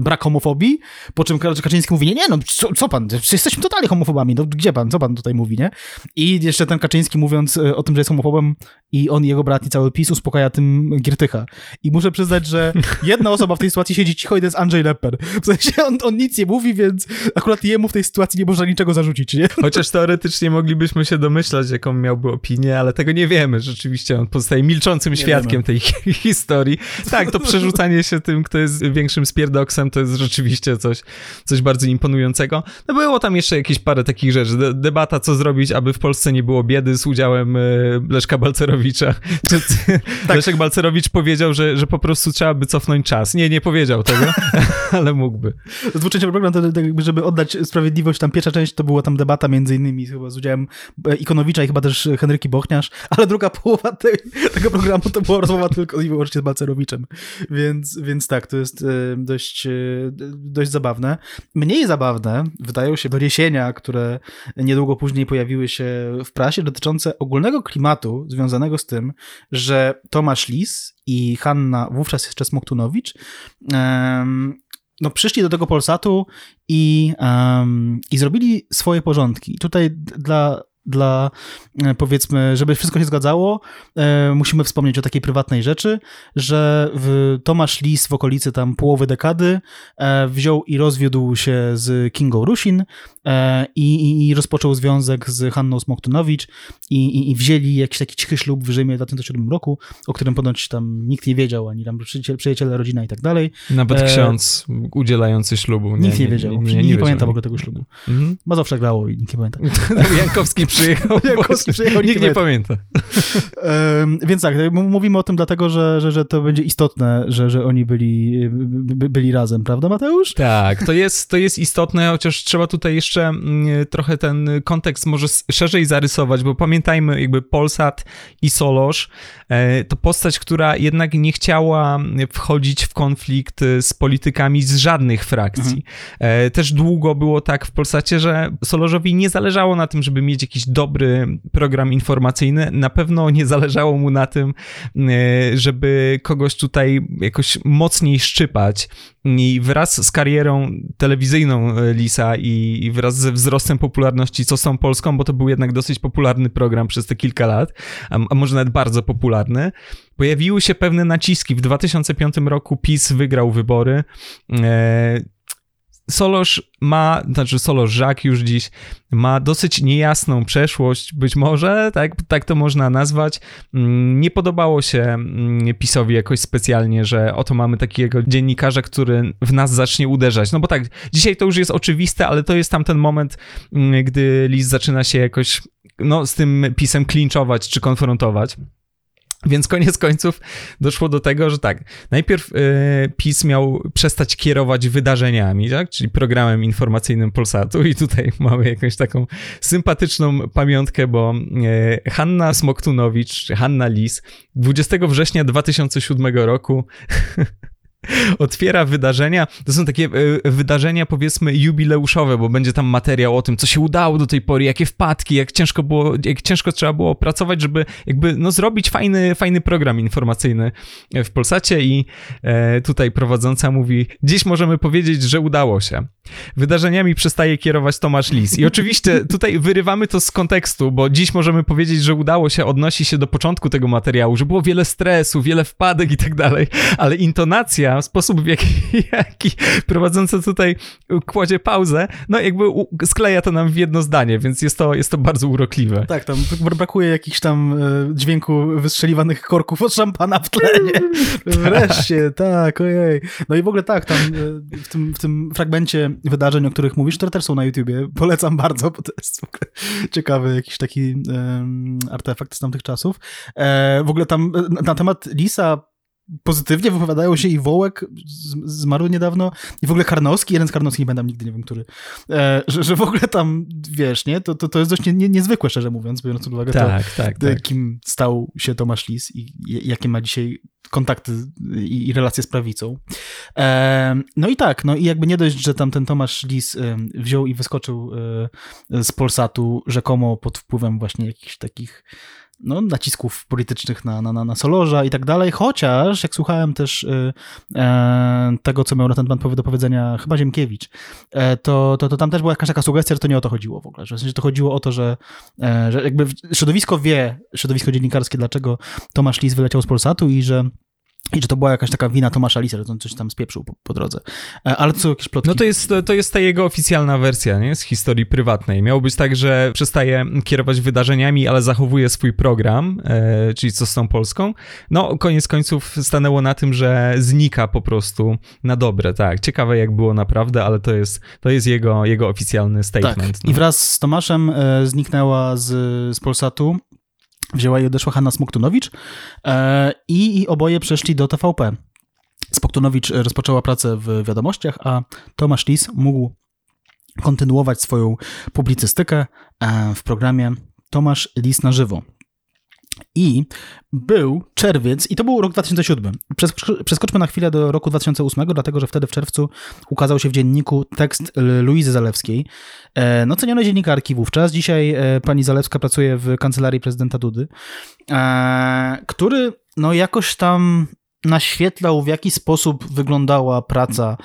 Speaker 4: brak homofobii, po czym Kaczyński mówi, nie, nie, no co, co pan, jesteśmy totalnie homofobami, no gdzie pan, co pan tutaj mówi, nie? I jeszcze ten Kaczyński mówiąc e, o tym, że jest homofobem i on, jego brat i cały PiS uspokaja tym Giertycha. I muszę przyznać, że jedna osoba w tej sytuacji siedzi cicho i to jest Andrzej Lepper. W sensie on, on nic nie mówi, więc akurat jemu w tej sytuacji nie można niczego zarzucić, nie?
Speaker 1: Chociaż teoretycznie moglibyśmy się domyślać, jaką miałby opinię, ale tego nie wiemy. Rzeczywiście on pozostaje milczącym nie świadkiem wiemy. tej historii. Tak, to przerzucanie się tym, kto jest większym spierdoksem, to jest rzeczywiście coś, coś bardzo imponującego. No było tam jeszcze jakieś parę takich rzeczy. De debata, co zrobić, aby w Polsce nie było biedy z udziałem y, Leszka Balcerowicza. tak. Leszek Balcerowicz powiedział, że, że po prostu trzeba by cofnąć czas. Nie, nie powiedział tego, ale mógłby.
Speaker 4: Dwuczęściowy program, to, żeby oddać sprawiedliwość, tam pierwsza część to była tam debata między innymi chyba z udziałem e, Ikonowicza i chyba też Henryki Bochniarz, ale druga połowa tej, tego programu to była rozmowa tylko i wyłącznie z Balcerowiczem. Więc, więc tak, to jest e, dość, e, dość zabawne. Mniej zabawne wydają się doniesienia, które niedługo później pojawiły się w prasie, dotyczące ogólnego klimatu związanego z tym, że Tomasz Lis i Hanna, wówczas jeszcze Smoktunowicz, no, przyszli do tego Polsatu i, um, i zrobili swoje porządki. Tutaj dla dla, e, powiedzmy, żeby wszystko się zgadzało, e, musimy wspomnieć o takiej prywatnej rzeczy, że Tomasz Lis w okolicy tam połowy dekady e, wziął i rozwiódł się z Kingą Rusin i, i rozpoczął związek z Hanną Smoktunowicz i, i, i, wzięli jakiś taki cichy ślub w Rzymie w 2007 roku, o którym ponoć tam nikt nie wiedział, ani tam przyjaciele, przyjaciele rodzina i tak dalej.
Speaker 1: Nawet ksiądz udzielający ślubu.
Speaker 4: Nie, nikt nie, wiedział. Nie, nie, nie, nie pamięta w ogóle tego ślubu. Mhm. Mazowsze grało i nikt nie pamięta.
Speaker 1: Jankowski przyjechał.
Speaker 4: Przyjechał,
Speaker 1: Nikt nie pamięta.
Speaker 4: Więc tak, mówimy o tym dlatego, że, że, że to będzie istotne, że, że oni byli, by, byli razem, prawda Mateusz?
Speaker 1: Tak, to jest, to jest istotne, chociaż trzeba tutaj jeszcze trochę ten kontekst może szerzej zarysować, bo pamiętajmy jakby Polsat i Solosz e, to postać, która jednak nie chciała wchodzić w konflikt z politykami z żadnych frakcji. Mhm. Też długo było tak w Polsacie, że Solorzowi nie zależało na tym, żeby mieć jakiś dobry program informacyjny. Na pewno nie zależało mu na tym, e, żeby kogoś tutaj jakoś mocniej szczypać. I wraz z karierą telewizyjną e, Lisa i wraz ze wzrostem popularności Co są Polską, bo to był jednak dosyć popularny program przez te kilka lat, a może nawet bardzo popularny, pojawiły się pewne naciski. W 2005 roku PiS wygrał wybory. Solosz ma, znaczy Solosz Żak już dziś ma dosyć niejasną przeszłość, być może, tak, tak to można nazwać. Mm, nie podobało się mm, PiSowi jakoś specjalnie, że oto mamy takiego dziennikarza, który w nas zacznie uderzać. No bo tak, dzisiaj to już jest oczywiste, ale to jest tam ten moment, mm, gdy list zaczyna się jakoś no, z tym pisem klinczować czy konfrontować. Więc koniec końców doszło do tego, że tak, najpierw y, PiS miał przestać kierować wydarzeniami, tak? czyli programem informacyjnym Polsatu i tutaj mamy jakąś taką sympatyczną pamiątkę, bo y, Hanna Smoktunowicz, Hanna Lis 20 września 2007 roku otwiera wydarzenia. To są takie e, wydarzenia, powiedzmy, jubileuszowe, bo będzie tam materiał o tym, co się udało do tej pory, jakie wpadki, jak ciężko było, jak ciężko trzeba było pracować, żeby jakby no, zrobić fajny, fajny program informacyjny w Polsacie i e, tutaj prowadząca mówi, dziś możemy powiedzieć, że udało się. Wydarzeniami przestaje kierować Tomasz Lis. I oczywiście tutaj wyrywamy to z kontekstu, bo dziś możemy powiedzieć, że udało się, odnosi się do początku tego materiału, że było wiele stresu, wiele wpadek i tak dalej, ale intonacja, sposób w jaki, jaki prowadzący tutaj kładzie pauzę, no jakby skleja to nam w jedno zdanie, więc jest to, jest to bardzo urokliwe.
Speaker 4: Tak, tam brakuje jakichś tam e, dźwięku wystrzeliwanych korków od szampana w tle, Wreszcie, tak, ojej. No i w ogóle tak, tam e, w tym, w tym fragmencie wydarzeń, o których mówisz, które też są na YouTubie. Polecam bardzo, bo to jest ciekawy jakiś taki um, artefakt z tamtych czasów. E, w ogóle tam e, na temat Lisa pozytywnie wypowiadają się i Wołek zmarły niedawno i w ogóle Karnowski, jeden z Karnowskich, nie będę nigdy nie wiem, który, e, że, że w ogóle tam, wiesz, nie, to, to, to jest dość nie, nie, niezwykłe, szczerze mówiąc, biorąc pod uwagę
Speaker 1: tak,
Speaker 4: to,
Speaker 1: tak, tak.
Speaker 4: kim stał się Tomasz Lis i, i jakie ma dzisiaj kontakty i, i relacje z prawicą. E, no i tak, no i jakby nie dość, że tam ten Tomasz Lis e, wziął i wyskoczył e, z Polsatu rzekomo pod wpływem właśnie jakichś takich no, nacisków politycznych na, na, na Solorza i tak dalej, chociaż jak słuchałem też y, e, tego, co miał na ten temat do powiedzenia chyba Ziemkiewicz, e, to, to, to tam też była jakaś taka sugestia, że to nie o to chodziło w ogóle, że, w sensie to chodziło o to, że, e, że jakby środowisko wie, środowisko dziennikarskie, dlaczego Tomasz Lis wyleciał z Polsatu i że i że to była jakaś taka wina Tomasza Lisa, że on coś tam spieprzył po, po drodze. E, ale co jakieś plotki?
Speaker 1: No to jest, to jest ta jego oficjalna wersja, nie? Z historii prywatnej. Miało być tak, że przestaje kierować wydarzeniami, ale zachowuje swój program, e, czyli co z tą Polską. No, koniec końców stanęło na tym, że znika po prostu na dobre, tak. Ciekawe jak było naprawdę, ale to jest, to jest jego, jego oficjalny statement. Tak.
Speaker 4: No. I wraz z Tomaszem e, zniknęła z, z Polsatu wzięła i odeszła Hanna Smoktunowicz e, i, oboje przeszli do TVP. Smoktunowicz rozpoczęła pracę w wiadomościach, a Tomasz Lis mógł kontynuować swoją publicystykę e, w programie Tomasz Lis na żywo. I był czerwiec, i to był rok 2007. Przeskoczmy na chwilę do roku 2008, dlatego że wtedy w czerwcu ukazał się w dzienniku tekst Luizy Zalewskiej, e, no cenionej dziennikarki wówczas. Dzisiaj e, pani Zalewska pracuje w kancelarii prezydenta Dudy, e, który no jakoś tam naświetlał, w jaki sposób wyglądała praca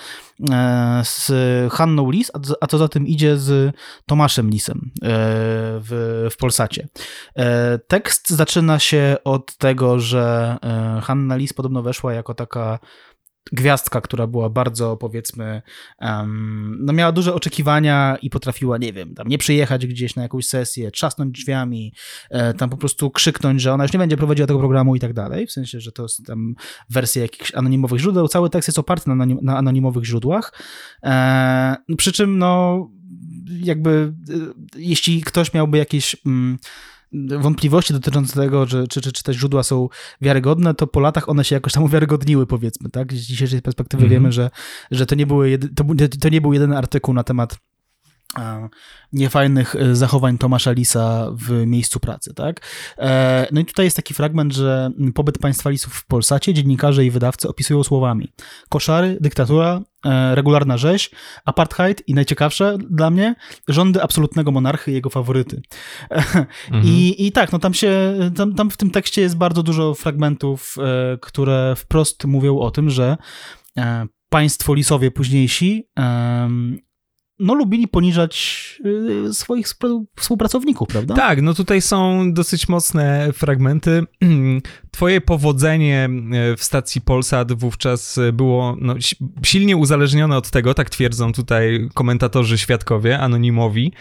Speaker 4: e, z Hanną Lis, a co za tym idzie z Tomaszem Lisem e, w, w Polsacie. E, tekst zaczyna się od tego, że Hanna Lis podobno weszła jako taka gwiazdka, która była bardzo, powiedzmy, um, no miała duże oczekiwania i potrafiła, nie wiem, tam nie przyjechać gdzieś na jakąś sesję, trzasnąć drzwiami, e, tam po prostu krzyknąć, że ona już nie będzie prowadziła tego programu i tak dalej, w sensie, że to jest tam wersja jakichś anonimowych źródeł. Cały tekst jest oparty na, anonim, na anonimowych źródłach, e, przy czym, no, jakby jeśli ktoś miałby jakieś mm, wątpliwości dotyczące tego, że, czy, czy, czy te źródła są wiarygodne, to po latach one się jakoś tam uwiarygodniły, powiedzmy, tak? Z dzisiejszej perspektywy mm -hmm. wiemy, że, że to, nie były jedy, to, to nie był jeden artykuł na temat niefajnych e, zachowań Tomasza Lisa w miejscu pracy, tak? E, no i tutaj jest taki fragment, że pobyt państwa Lisów w Polsacie dziennikarze i wydawcy opisują słowami koszary, dyktatura, e, regularna rzeź, apartheid i najciekawsze dla mnie, rządy absolutnego monarchy i jego faworyty. Mhm. I, I tak, no tam się, tam, tam w tym tekście jest bardzo dużo fragmentów, które wprost mówią o tym, że państwo Lisowie późniejsi no, lubili poniżać y, swoich współpracowników, prawda?
Speaker 1: Tak, no tutaj są dosyć mocne fragmenty. Twoje powodzenie e, w stacji Polsat wówczas było no, silnie uzależnione od tego, tak twierdzą tutaj komentatorzy świadkowie, anonimowi,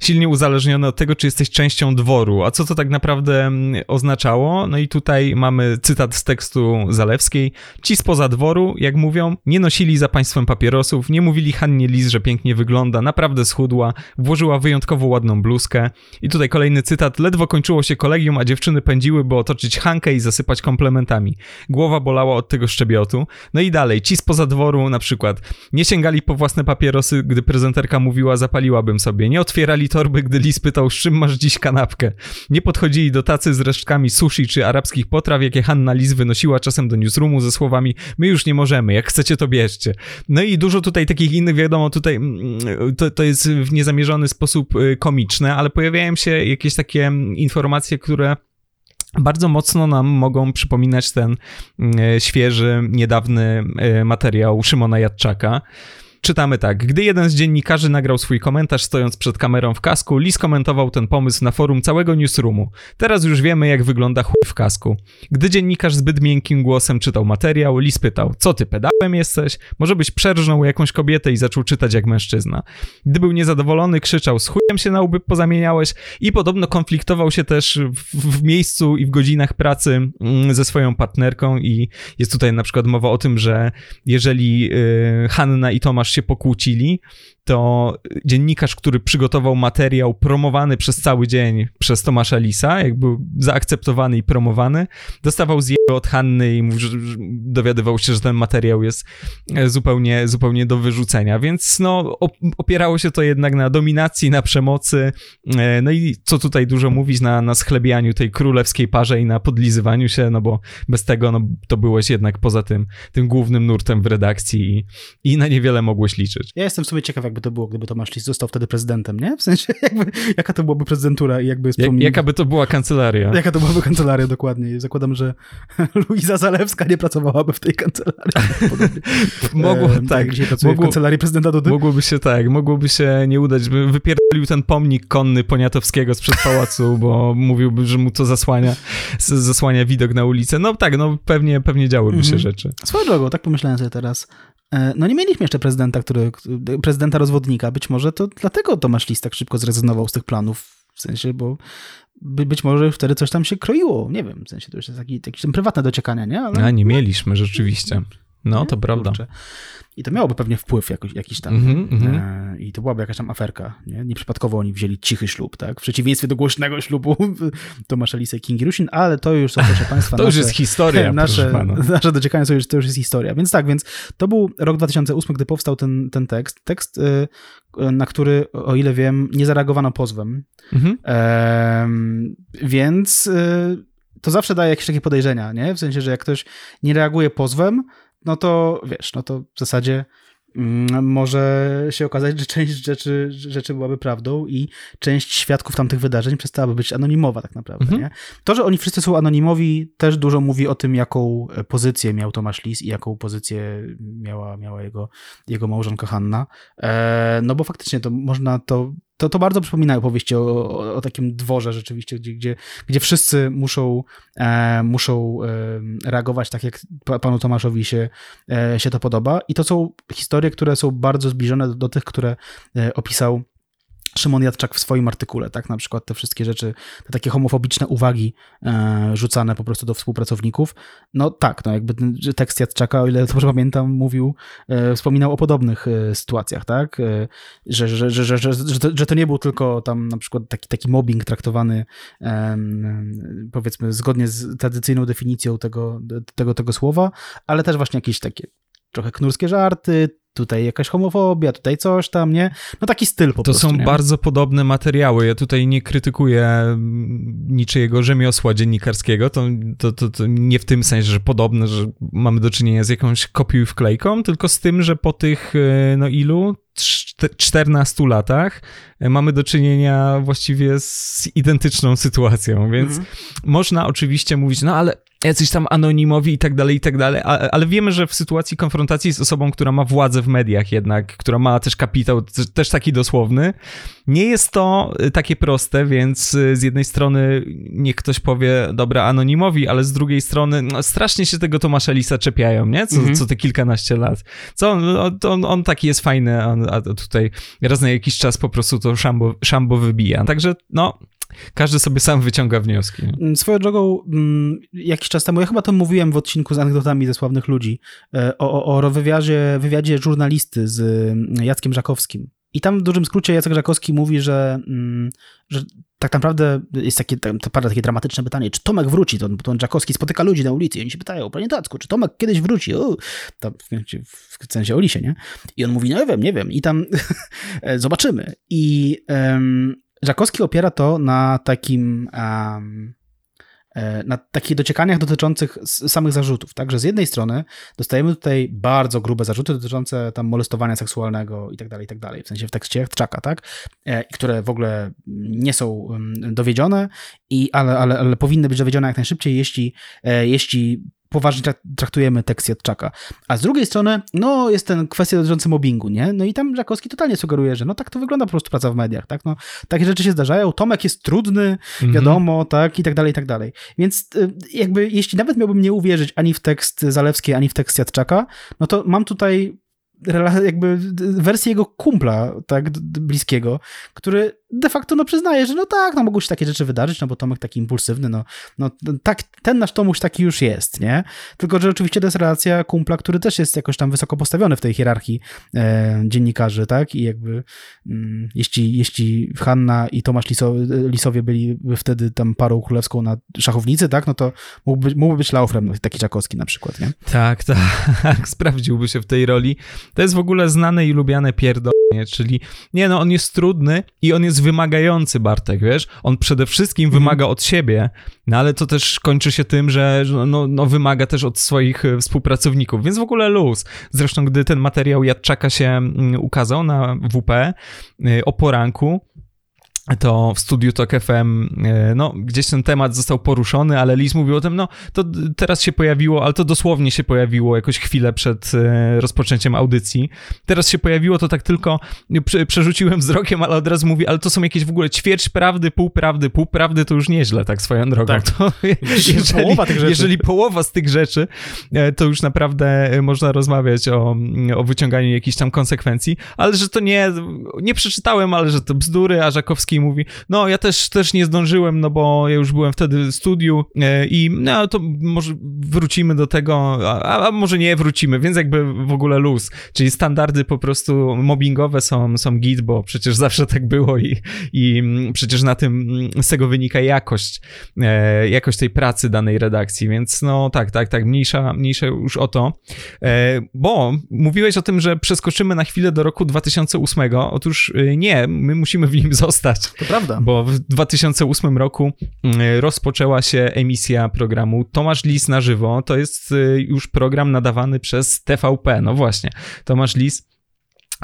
Speaker 1: silnie uzależnione od tego, czy jesteś częścią dworu. A co to tak naprawdę mm, oznaczało? No i tutaj mamy cytat z tekstu Zalewskiej. Ci spoza dworu, jak mówią, nie nosili za państwem papierosów, nie mówili Hannie Lis, że pięknie wygląda, naprawdę schudła, włożyła wyjątkowo ładną bluzkę. I tutaj kolejny cytat. Ledwo kończyło się kolegium, a dziewczyny pędziły, by otoczyć Hankę i zasypać komplementami. Głowa bolała od tego szczebiotu. No i dalej, ci spoza dworu na przykład nie sięgali po własne papierosy, gdy prezenterka mówiła, zapaliłabym sobie. Nie otwierali torby, gdy Lis pytał, z czym masz dziś kanapkę. Nie podchodzili do tacy z resztkami sushi czy arabskich potraw, jakie Hanna Lis wynosiła czasem do newsroomu ze słowami my już nie możemy, jak chcecie to bierzcie. No i dużo tutaj takich innych, wiadomo, tutaj mm, to, to jest w niezamierzony sposób y, komiczne, ale pojawiają się jakieś takie mm, informacje, które bardzo mocno nam mogą przypominać ten mm, świeży, niedawny y, materiał Szymona Jadczaka. Czytamy tak. Gdy jeden z dziennikarzy nagrał swój komentarz stojąc przed kamerą w kasku, Lis komentował ten pomysł na forum całego newsroomu. Teraz już wiemy, jak wygląda chuj w kasku. Gdy dziennikarz zbyt miękkim głosem czytał materiał, Lis pytał, co ty pedałem jesteś? Może byś przerżnął jakąś kobietę i zaczął czytać jak mężczyzna. Gdy był niezadowolony, krzyczał, z chujem się na łby pozamieniałeś i podobno konfliktował się też w, w miejscu i w godzinach pracy mm, ze swoją partnerką i jest tutaj na przykład mowa o tym, że jeżeli yy, Hanna i Tomasz się pokłócili, to dziennikarz, który przygotował materiał promowany przez cały dzień przez Tomasza Lisa, jakby zaakceptowany i promowany, dostawał z jego od Hanny i dowiadywał się, że ten materiał jest e, zupełnie, zupełnie do wyrzucenia, więc no opierało się to jednak na dominacji, na przemocy, e, no i co tutaj dużo mówić, na, na schlebianiu tej królewskiej parze i na podlizywaniu się, no bo bez tego no, to byłeś jednak poza tym, tym głównym nurtem w redakcji i, i na niewiele mogłeś liczyć.
Speaker 4: Ja jestem w sumie ciekaw, jakby to było, gdyby Tomasz Lis został wtedy prezydentem, nie? W sensie, jakby, jaka to byłaby prezydentura i jakby...
Speaker 1: Jak, jaka by to była kancelaria.
Speaker 4: Jaka to byłaby kancelaria, dokładnie. Zakładam, że Luiza Zalewska nie pracowałaby w tej kancelarii.
Speaker 1: Mogło, e, tak.
Speaker 4: Dzisiaj pracuje mogło, w kancelarii prezydenta Dudy.
Speaker 1: Mogłoby się, tak, mogłoby się nie udać, by wypierdolił ten pomnik konny Poniatowskiego sprzed pałacu, bo mówiłby, że mu to zasłania, zasłania widok na ulicę. No tak, no pewnie, pewnie działyby mhm. się rzeczy.
Speaker 4: Swoją drogą, tak pomyślałem sobie teraz. E, no nie mieliśmy jeszcze prezydenta, który, prezydenta rozwodnika. Być może to dlatego Tomasz Lis tak szybko zrezygnował z tych planów. W sensie, bo by, być może wtedy coś tam się kroiło. Nie wiem, w sensie to już jest taki, jakieś prywatne dociekania, nie?
Speaker 1: Ale... A nie mieliśmy rzeczywiście. No, to prawda. Kurczę.
Speaker 4: I to miałoby pewnie wpływ jakoś, jakiś tam. Mm -hmm. I to byłaby jakaś tam aferka. Nie? Nieprzypadkowo oni wzięli cichy ślub, tak? W przeciwieństwie do głośnego ślubu Tomasza Lisa i Kingi Rusin, ale to już są, proszę Państwa,
Speaker 1: To nasze, już jest historia,
Speaker 4: nasze, nasze dociekania są już, to już jest historia. Więc tak, więc to był rok 2008, gdy powstał ten, ten tekst. Tekst, y, na który, o ile wiem, nie zareagowano pozwem. Mm -hmm. e, więc y, to zawsze daje jakieś takie podejrzenia, nie? W sensie, że jak ktoś nie reaguje pozwem, no to wiesz, no to w zasadzie mm, może się okazać, że część rzeczy, rzeczy byłaby prawdą i część świadków tamtych wydarzeń przestałaby być anonimowa tak naprawdę. Mhm. Nie? To, że oni wszyscy są anonimowi też dużo mówi o tym, jaką pozycję miał Tomasz Lis i jaką pozycję miała, miała jego, jego małżonka Hanna. E, no bo faktycznie to można to to, to bardzo przypomina opowieści o, o, o, takim dworze rzeczywiście, gdzie, gdzie, gdzie wszyscy muszą, e, muszą e, reagować tak, jak panu Tomaszowi się, e, się to podoba. I to są historie, które są bardzo zbliżone do, do tych, które e, opisał Szymon Jadczak w swoim artykule, tak? Na przykład te wszystkie rzeczy, te takie homofobiczne uwagi e, rzucane po prostu do współpracowników. No tak, no jakby tekst Jadczaka, o ile dobrze pamiętam, mówił, e, wspominał o podobnych e, sytuacjach, tak? E, że, że, że, że, że, że, to, że to nie był tylko tam na przykład taki, taki mobbing traktowany powiedzmy zgodnie z tradycyjną definicją tego, tego, tego słowa, ale też właśnie jakieś takie trochę knurskie żarty, tutaj jakaś homofobia, tutaj coś tam, nie? No taki styl po
Speaker 1: to
Speaker 4: prostu.
Speaker 1: To są
Speaker 4: nie?
Speaker 1: bardzo podobne materiały. Ja tutaj nie krytykuję niczyjego rzemiosła dziennikarskiego. To, to, to, to nie w tym sensie, że podobne, że mamy do czynienia z jakąś kopią i wklejką, tylko z tym, że po tych, e, no ilu? 14 latach e, mamy do czynienia właściwie z identyczną sytuacją, więc mhm. można oczywiście mówić, no ale jacyś tam anonimowi i tak dalej, i tak dalej, ale wiemy, że w sytuacji konfrontacji z osobą, która ma władzę w mediach jednak, która ma też kapitał, też taki dosłowny, nie jest to y, takie proste, więc y, z jednej strony niech ktoś powie, dobra, anonimowi, ale z drugiej strony no, strasznie się tego Tomasza Lisa czepiają, nie? Co, mhm. co te kilkanaście lat. Co on, on, on taki jest fajny, a tutaj raz na jakiś czas po prostu to szambo, szambo wybija. Także no, każdy sobie sam wyciąga wnioski.
Speaker 4: Mm, swoją drogą, mm, jakiś czas temu, ja chyba to mówiłem w odcinku z anegdotami ze sławnych ludzi, e, o, o, o wywiadzie, wywiadzie żurnalisty z mm, Jackiem Żakowskim. I tam w dużym skrócie Jacek Żakowski mówi, że, że tak naprawdę jest takie, pada takie dramatyczne pytanie, czy Tomek wróci? To, to Żakowski spotyka ludzi na ulicy i oni się pytają, panie Tacku, czy Tomek kiedyś wróci? O, w, sensie o Lisie, nie? I on mówi, no nie wiem, nie wiem. I tam zobaczymy. I um, Żakowski opiera to na takim um, na takich dociekaniach dotyczących samych zarzutów, tak, że z jednej strony dostajemy tutaj bardzo grube zarzuty dotyczące tam molestowania seksualnego i tak dalej, i tak dalej, w sensie w tekście Czaka, tak, e, które w ogóle nie są dowiedzione, i, ale, ale, ale powinny być dowiedzione jak najszybciej, jeśli, e, jeśli poważnie traktujemy tekst Jadczaka. A z drugiej strony, no, jest ten kwestia dotycząca mobbingu, nie? No i tam Żakowski totalnie sugeruje, że no tak to wygląda po prostu praca w mediach, tak? No, takie rzeczy się zdarzają, Tomek jest trudny, mhm. wiadomo, tak? I tak dalej, i tak dalej. Więc y, jakby, jeśli nawet miałbym nie uwierzyć ani w tekst Zalewskiej, ani w tekst Jadczaka, no to mam tutaj jakby wersję jego kumpla, tak, bliskiego, który de facto no przyznaje, że no tak, no mogą się takie rzeczy wydarzyć, no bo Tomek taki impulsywny, no, no tak, ten nasz Tomuś taki już jest, nie? Tylko, że oczywiście to jest relacja kumpla, który też jest jakoś tam wysoko postawiony w tej hierarchii e, dziennikarzy, tak? I jakby mm, jeśli, jeśli Hanna i Tomasz Liso, Lisowie byli wtedy tam parą królewską na szachownicy, tak? No to mógłby, mógłby być Laufrem, taki Czakowski na przykład, nie?
Speaker 1: Tak, tak, sprawdziłby się w tej roli. To jest w ogóle znane i lubiane pierdolenie, czyli nie no, on jest trudny i on jest wymagający, Bartek, wiesz? On przede wszystkim mhm. wymaga od siebie, no ale to też kończy się tym, że no, no, wymaga też od swoich e, współpracowników, więc w ogóle luz. Zresztą, gdy ten materiał Jadczaka się mm, ukazał na WP e, o poranku, to w studiu Tok FM, e, no, gdzieś ten temat został poruszony, ale Liz mówił o tym, no, to teraz się pojawiło, ale to dosłownie się pojawiło jakoś chwilę przed e, rozpoczęciem audycji. Teraz się pojawiło to tak tylko, przerzuciłem wzrokiem, ale od razu mówi, ale to są jakieś w ogóle ćwierć prawdy, pół prawdy, pół prawdy, to już nieźle, tak swoją drogą. Tak. To,
Speaker 4: jeżeli, połowa tych rzeczy.
Speaker 1: jeżeli połowa z tych rzeczy, e, to już naprawdę można rozmawiać o, o wyciąganiu jakichś tam konsekwencji, ale że to nie, nie przeczytałem, ale że to bzdury, a Żakowski mówi, no ja też, też nie zdążyłem, no bo ja już byłem wtedy w studiu e, i no to może wrócimy do tego, a, a może nie wrócimy, więc jakby w ogóle luz, czyli standardy po prostu mobbingowe są, są git, bo przecież zawsze tak było i, i przecież na tym, z tego wynika jakość, e, jakość tej pracy danej redakcji, więc no tak, tak, tak, mniejsza, mniejsza już o to, e, bo mówiłeś o tym, że przeskoczymy na chwilę do roku 2008, otóż nie, my musimy w nim zostać,
Speaker 4: to prawda.
Speaker 1: Bo w 2008 roku mm, rozpoczęła się emisja programu Tomasz Lis na żywo. To jest y, już program nadawany przez TVP. No właśnie, Tomasz Lis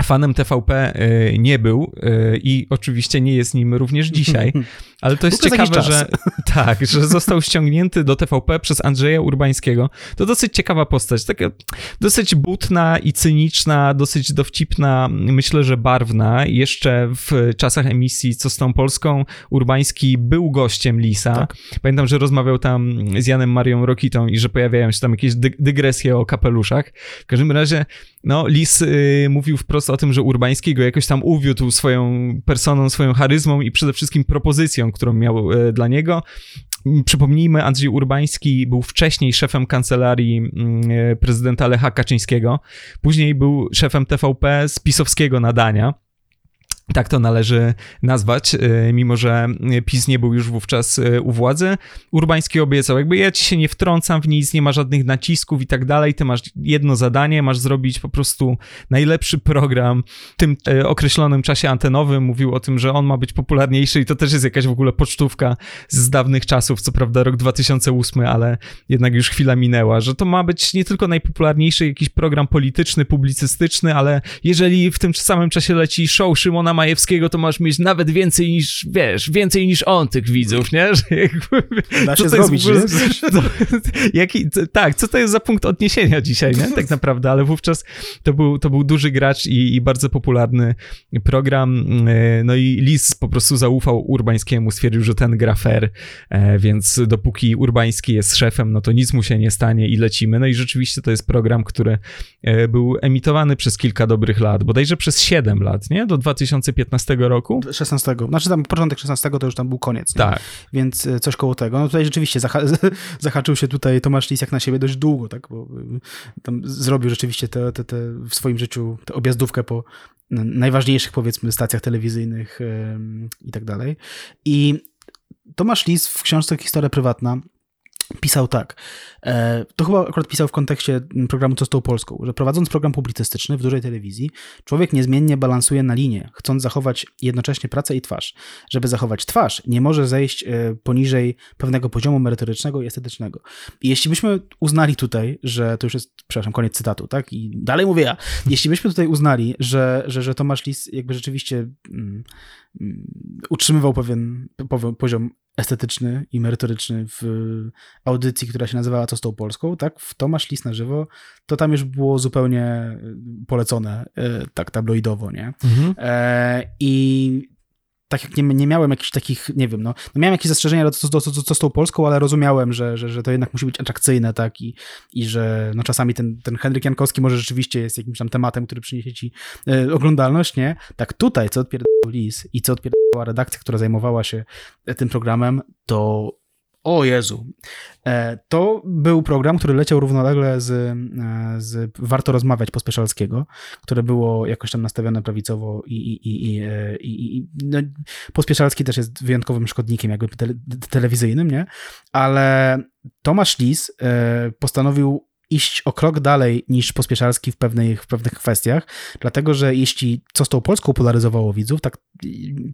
Speaker 1: fanem TVP y, nie był y, i oczywiście nie jest nim również dzisiaj, ale to jest ciekawe, że tak, że został ściągnięty do TVP przez Andrzeja Urbańskiego. To dosyć ciekawa postać, taka dosyć butna i cyniczna, dosyć dowcipna, myślę, że barwna. Jeszcze w czasach emisji Co z tą Polską Urbański był gościem Lisa. Tak. Pamiętam, że rozmawiał tam z Janem Marią Rokitą i że pojawiają się tam jakieś dy dygresje o kapeluszach. W każdym razie no, Lis y, mówił wprost o tym, że Urbański go jakoś tam uwiódł swoją personą, swoją charyzmą i przede wszystkim propozycją, którą miał y, dla niego. Przypomnijmy, Andrzej Urbański był wcześniej szefem kancelarii mm, y, prezydenta Lecha Kaczyńskiego, później był szefem TVP z pisowskiego nadania. Tak to należy nazwać, y, mimo że PiS nie był już wówczas y, u władzy. Urbański obiecał, jakby ja ci się nie wtrącam w nic, nie ma żadnych nacisków i tak dalej, ty masz jedno zadanie, masz zrobić po prostu najlepszy program w tym określonym czasie antenowym. Mówił o tym, że on ma być popularniejszy i to też jest jakaś w ogóle pocztówka z dawnych czasów, co prawda rok 2008, ale jednak już chwila minęła, że to ma być nie tylko najpopularniejszy jakiś program polityczny, publicystyczny, ale jeżeli w tym samym czasie leci show Szymona Majewskiego, to masz mieć nawet więcej niż, wiesz, więcej niż on tych widzów, nie? Że jakby,
Speaker 4: Da się zrobić,
Speaker 1: jest w
Speaker 4: nie?
Speaker 1: ogóle, to, jaki, to, tak, co to jest za punkt odniesienia dzisiaj, nie? Tak naprawdę, ale wówczas to był, to był duży gracz i, i bardzo popularny program, e, no i Lis po prostu zaufał Urbańskiemu, stwierdził, że ten gra fair, e, więc dopóki Urbański jest szefem, no to nic mu się nie stanie i lecimy. No i rzeczywiście to jest program, który e, był emitowany przez kilka dobrych lat, bodajże przez 7 lat, nie? Do 2015 roku.
Speaker 4: 16. Znaczy tam początek 16 to już tam był koniec. Nie?
Speaker 1: Tak.
Speaker 4: Więc e, coś koło tego. No tutaj rzeczywiście zaha zahaczył się tutaj Tomasz Lis jak na siebie dość długo, tak? Bo y, tam zrobił rzeczywiście te, te, te w swoim życiu tę objazdówkę po najważniejszych powiedzmy stacjach telewizyjnych em, i tak dalej. I Tomasz Lis w książce Historia prywatna pisał tak. E, to chyba akurat pisał w kontekście programu Co z tą Polską, że prowadząc program publicystyczny w dużej telewizji, człowiek niezmiennie balansuje na linie, chcąc zachować jednocześnie pracę i twarz. Żeby zachować twarz, nie może zejść e, poniżej pewnego poziomu merytorycznego i estetycznego. I jeśli byśmy uznali tutaj, że to już jest, przepraszam, koniec cytatu, tak? I dalej mówię ja. Jeśli byśmy tutaj uznali, że, że, że Tomasz Lis jakby rzeczywiście mm, mm, utrzymywał pewien po- poziom estetyczny i merytoryczny w audycji, która się nazywała Co z tą Polską, tak? W Tomasz Lis na żywo, to tam już było zupełnie y, polecone y, tak tabloidowo, nie?
Speaker 1: Mhm.
Speaker 4: E, I tak jak nie, nie miałem jakichś takich, nie wiem, no, no miałem jakieś zastrzeżenia co, do, co, co z tą Polską, ale rozumiałem, że, że, że to jednak musi być atrakcyjne, tak, i, i że no czasami ten, ten Henryk Jankowski może rzeczywiście jest jakimś tam tematem, który przyniesie ci e, oglądalność, nie? Tak tutaj, co odpierdał Lis i co odpierdała redakcja, która zajmowała się e, tym programem, to o Jezu. E, To był program, który leciał równolegle z, e, z Warto Rozmawiać Pospieszalskiego, które było jakoś tam nastawione prawicowo i, i, i, i, e, i, no, Pospieszalski też jest wyjątkowym szkodnikiem jakby tele, telewizyjnym, nie? Ale Tomasz Lis postanowił iść o krok dalej niż Pospieszalski w, pewnej, w pewnych kwestiach, dlatego że jeśli co z tą Polską polaryzowało widzów, tak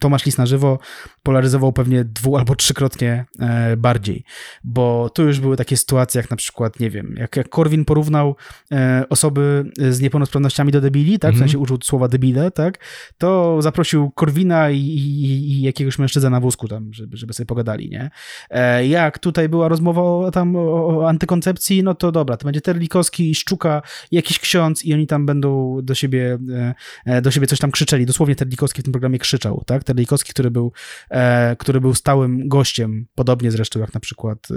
Speaker 4: Tomasz Lis na żywo polaryzował pewnie dwu albo trzykrotnie e, bardziej, bo tu już były takie sytuacje jak na przykład, nie wiem, jak, jak Korwin porównał e, osoby z niepełnosprawnościami do debili, tak, w
Speaker 1: Mhm.
Speaker 4: sensie użył słowa debile, tak, to zaprosił Korwina i, i, i jakiegoś mężczyznę na wózku tam, żeby, żeby sobie pogadali, nie? E, jak tutaj była rozmowa o, tam o, o antykoncepcji, no to dobra, to będzie Terlikowski, Szczuka, jakiś ksiądz i oni tam będą do siebie, e, e, do siebie coś tam krzyczeli. Dosłownie Terlikowski w tym programie krzyczał, tak? Terlikowski, który był, e, który był stałym gościem, podobnie zresztą jak na przykład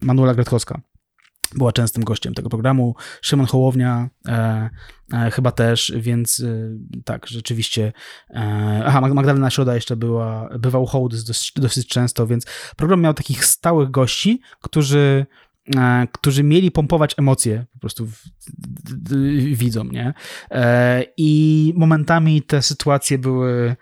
Speaker 4: Manuela Gretkowska. Była częstym gościem tego programu. Szymon Hołownia e, e, chyba też, więc e, tak, rzeczywiście. Aha, Mag- Magdalena Środa jeszcze była, bywał hołd dosyć, dosyć często, więc program miał takich stałych gości, którzy którzy mieli pompować emocje po prostu widzom, nie? E, I momentami te sytuacje były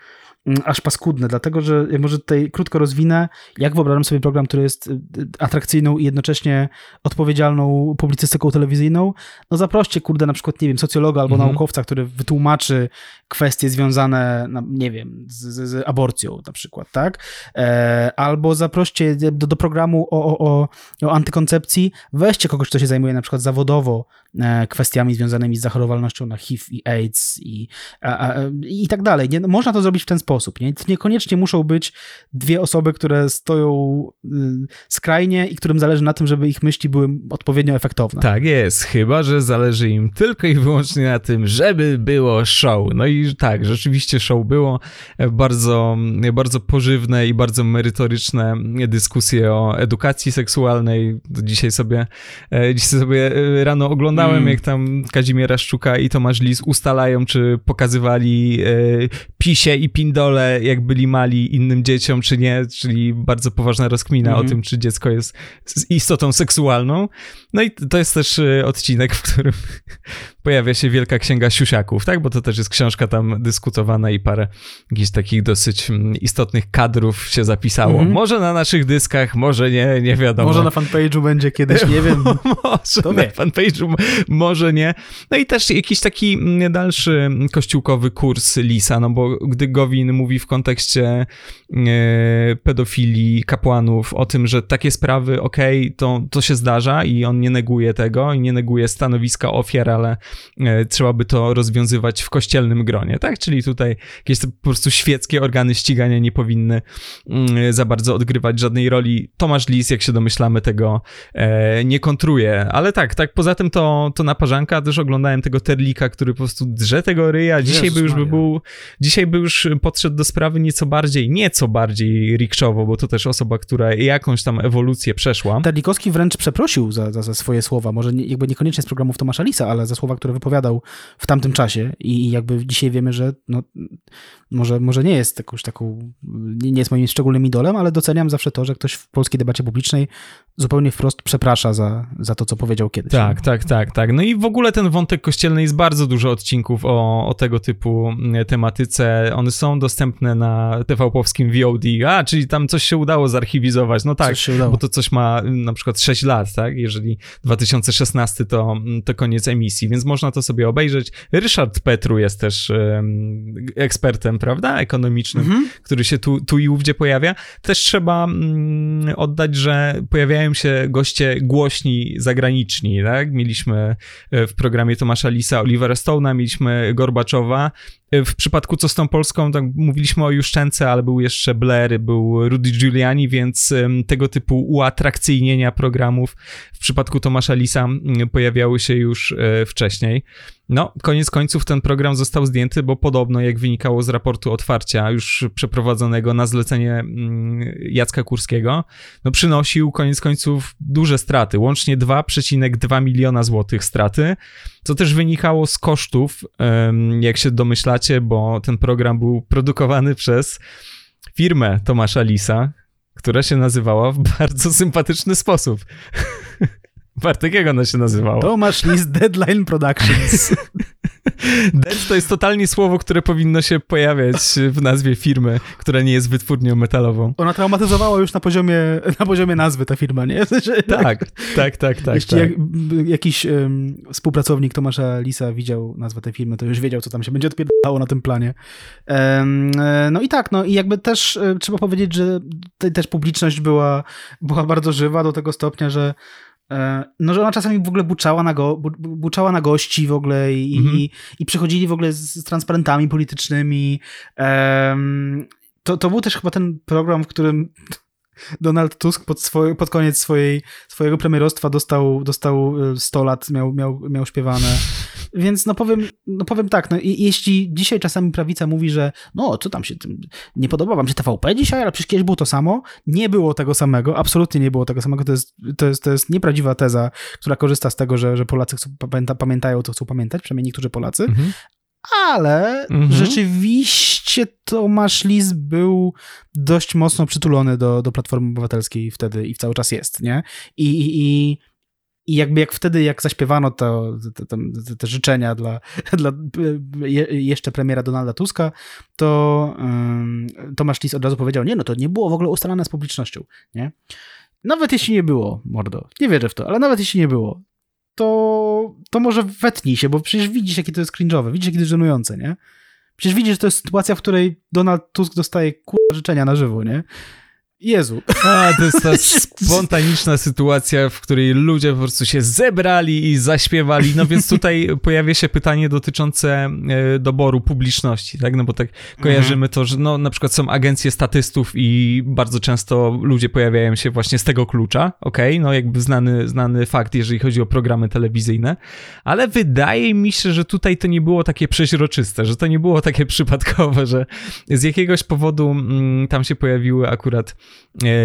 Speaker 4: aż paskudne, dlatego że może tutaj krótko rozwinę, jak wyobrażam sobie program, który jest y, atrakcyjną i jednocześnie odpowiedzialną publicystyką telewizyjną. No zaproście, kurde, na przykład, nie wiem, socjologa albo
Speaker 1: Mhm.
Speaker 4: naukowca, który wytłumaczy kwestie związane, nie wiem, z, z, z aborcją na przykład, tak? E, albo zaproście do, do programu o, o, o, o antykoncepcji, weźcie kogoś, kto się zajmuje na przykład zawodowo e, kwestiami związanymi z zachorowalnością na HIV i AIDS i, a, a, i tak dalej. Nie? No, można to zrobić w ten sposób, sposób. Nie? To niekoniecznie muszą być dwie osoby, które stoją y, skrajnie i którym zależy na tym, żeby ich myśli były odpowiednio efektowne.
Speaker 1: Tak jest, chyba że zależy im tylko i wyłącznie na tym, żeby było show. No i tak, rzeczywiście show było. Bardzo, bardzo pożywne i bardzo merytoryczne dyskusje o edukacji seksualnej. Dzisiaj sobie, e, dzisiaj sobie e, rano oglądałem, mm. jak tam Kazimiera Szczuka i Tomasz Lis ustalają, czy pokazywali e, pisie i pindole, jak byli mali innym dzieciom, czy nie, czyli bardzo poważna rozkmina o mhm. tym, czy dziecko jest istotą seksualną. No i to jest też odcinek, w którym pojawia się Wielka Księga Siusiaków, tak? Bo to też jest książka tam dyskutowana i parę jakichś takich dosyć mm, istotnych kadrów się zapisało. Mm -hmm. Może na naszych dyskach, może nie, nie wiadomo.
Speaker 4: Może na fanpage'u będzie kiedyś, nie wiem.
Speaker 1: może to na fanpage'u, może nie. No i też jakiś taki mm, dalszy kościółkowy kurs Lisa, no bo gdy Gowin mówi w kontekście e, pedofilii kapłanów o tym, że takie sprawy, okej, okay, to, to się zdarza i on nie neguje tego i nie neguje stanowiska ofiar, ale trzeba by to rozwiązywać w kościelnym gronie, tak? Czyli tutaj jakieś po prostu świeckie organy ścigania nie powinny mm, za bardzo odgrywać żadnej roli. Tomasz Lis, jak się domyślamy, tego e, nie kontruje, ale tak, tak, poza tym to, to naparzanka, też oglądałem tego Terlika, który po prostu drze tego ryja, dzisiaj Jezus by już by był, dzisiaj by już podszedł do sprawy nieco bardziej, nieco bardziej rikszowo, bo to też osoba, która jakąś tam ewolucję przeszła.
Speaker 4: Terlikowski wręcz przeprosił za, za, za swoje słowa, może nie, jakby niekoniecznie z programów Tomasza Lisa, ale za słowa, które wypowiadał w tamtym czasie i, jakby dzisiaj wiemy, że no, może, może nie jest jakąś taką, nie jest moim szczególnym idolem, ale doceniam zawsze to, że ktoś w polskiej debacie publicznej zupełnie wprost przeprasza za, za to, co powiedział kiedyś.
Speaker 1: Tak, tak, tak, tak. No i w ogóle ten wątek kościelny jest bardzo dużo odcinków o, o tego typu mm, tematyce. One są dostępne na TV-powskim VOD. A, czyli tam coś się udało zarchiwizować. No tak, bo to coś ma mm, na przykład 6 lat, tak? Jeżeli 2016 to, mm, to koniec emisji, więc można to sobie obejrzeć. Ryszard Petru jest też um, ekspertem, prawda, ekonomicznym, mhm. który się tu, tu i ówdzie pojawia. Też trzeba um, oddać, że pojawiają pojawiają się goście głośni, zagraniczni, tak? Mieliśmy e, w programie Tomasza Lisa Olivera Stone'a, mieliśmy Gorbaczowa, w przypadku Co z tą Polską, tak mówiliśmy o Juszczence, ale był jeszcze Blair, był Rudy Giuliani, więc tego typu uatrakcyjnienia programów w przypadku Tomasza Lisa pojawiały się już e, wcześniej. No, koniec końców ten program został zdjęty, bo podobno, jak wynikało z raportu otwarcia, już przeprowadzonego na zlecenie Jacka Kurskiego, no przynosił koniec końców duże straty, łącznie 2,2 miliona złotych straty, co też wynikało z kosztów, jak się domyślacie, bo ten program był produkowany przez firmę Tomasza Lisa, która się nazywała w bardzo sympatyczny sposób. Bartek, jak ona się nazywała?
Speaker 4: Tomasz Lis Deadline Productions.
Speaker 1: Dead to jest totalnie słowo, które powinno się pojawiać w nazwie firmy, która nie jest wytwórnią metalową.
Speaker 4: Ona traumatyzowała już na poziomie, na poziomie nazwy ta firma, nie?
Speaker 1: tak, tak, tak, tak.
Speaker 4: Jeśli
Speaker 1: tak. Jak,
Speaker 4: jakiś um, współpracownik Tomasza Lisa widział nazwę tej firmy, to już wiedział, co tam się będzie odpierdalało na tym planie. Um, no i tak, no i jakby też um, trzeba powiedzieć, że też publiczność była, była bardzo żywa do tego stopnia, że E, no, że ona czasami w ogóle buczała na, go, buczała na gości w ogóle i, mhm. i, i przychodzili w ogóle z, z transparentami politycznymi. Um, to, to był też chyba ten program, w którym Donald Tusk pod, swoj, pod koniec swojej, swojego premierostwa dostał, dostał 100 e, lat, miał, miał, miał śpiewane. Więc no powiem, no powiem tak, no jeśli dzisiaj czasami prawica mówi, że no co tam się, nie podoba wam się TVP dzisiaj, ale przecież kiedyś było to samo, nie było tego samego, absolutnie nie było tego samego, to jest, to jest, to jest nieprawdziwa teza, która korzysta z tego, że, że Polacy chcą, pamięta, pamiętają to, chcą pamiętać, przynajmniej niektórzy Polacy, mhm. Ale mhm. rzeczywiście Tomasz Lis był dość mocno przytulony do, do Platformy Obywatelskiej wtedy i cały czas jest, nie? I, i, i jakby jak wtedy, jak zaśpiewano to, te, te, te życzenia dla, dla je, jeszcze premiera Donalda Tuska, to um, Tomasz Lis od razu powiedział, nie, no to nie było w ogóle ustalane z publicznością, nie? Nawet jeśli nie było, mordo, nie wierzę w to, ale nawet jeśli nie było, to, to może wetnij się, bo przecież widzisz, jakie to jest cringe'owe, widzisz, jakie to jest żenujące, nie? Przecież widzisz, że to jest sytuacja, w której Donald Tusk dostaje kurwa życzenia na żywo, nie? Jezu.
Speaker 1: A, to jest ta spontaniczna sytuacja, w której ludzie po prostu się zebrali i zaśpiewali. No więc tutaj pojawia się pytanie dotyczące e, doboru publiczności, tak? No bo tak kojarzymy to, że no na przykład są agencje statystów i bardzo często ludzie pojawiają się właśnie z tego klucza, okej? Okay? No jakby znany, znany fakt, jeżeli chodzi o programy telewizyjne, ale wydaje mi się, że tutaj to nie było takie przeźroczyste, że to nie było takie przypadkowe, że z jakiegoś powodu mm, tam się pojawiły akurat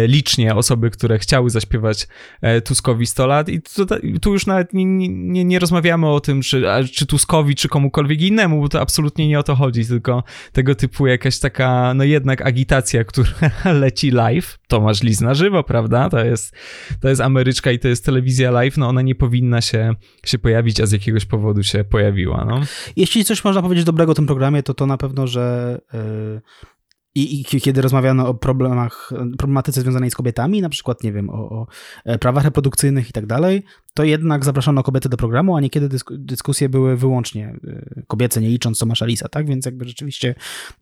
Speaker 1: licznie osoby, które chciały zaśpiewać e, Tuskowi 100 lat i tu, tu już nawet nie, nie, nie, rozmawiamy o tym, czy, czy Tuskowi, czy komukolwiek innemu, bo to absolutnie nie o to chodzi, tylko tego typu jakaś taka, no jednak agitacja, która leci live, Tomasz Lis na żywo, prawda? To jest, to jest Ameryczka i to jest telewizja live, no ona nie powinna się, się pojawić, a z jakiegoś powodu się pojawiła, no.
Speaker 4: Jeśli coś można powiedzieć dobrego o tym programie, to to na pewno, że yy i, I, kiedy rozmawiano o problemach, problematyce związanej z kobietami, na przykład, nie wiem, o, o e, prawach reprodukcyjnych i tak dalej, to jednak zapraszano kobiety do programu, a niekiedy dysku, dyskusje były wyłącznie e, kobiece, nie licząc Tomasza Lisa, tak? Więc jakby rzeczywiście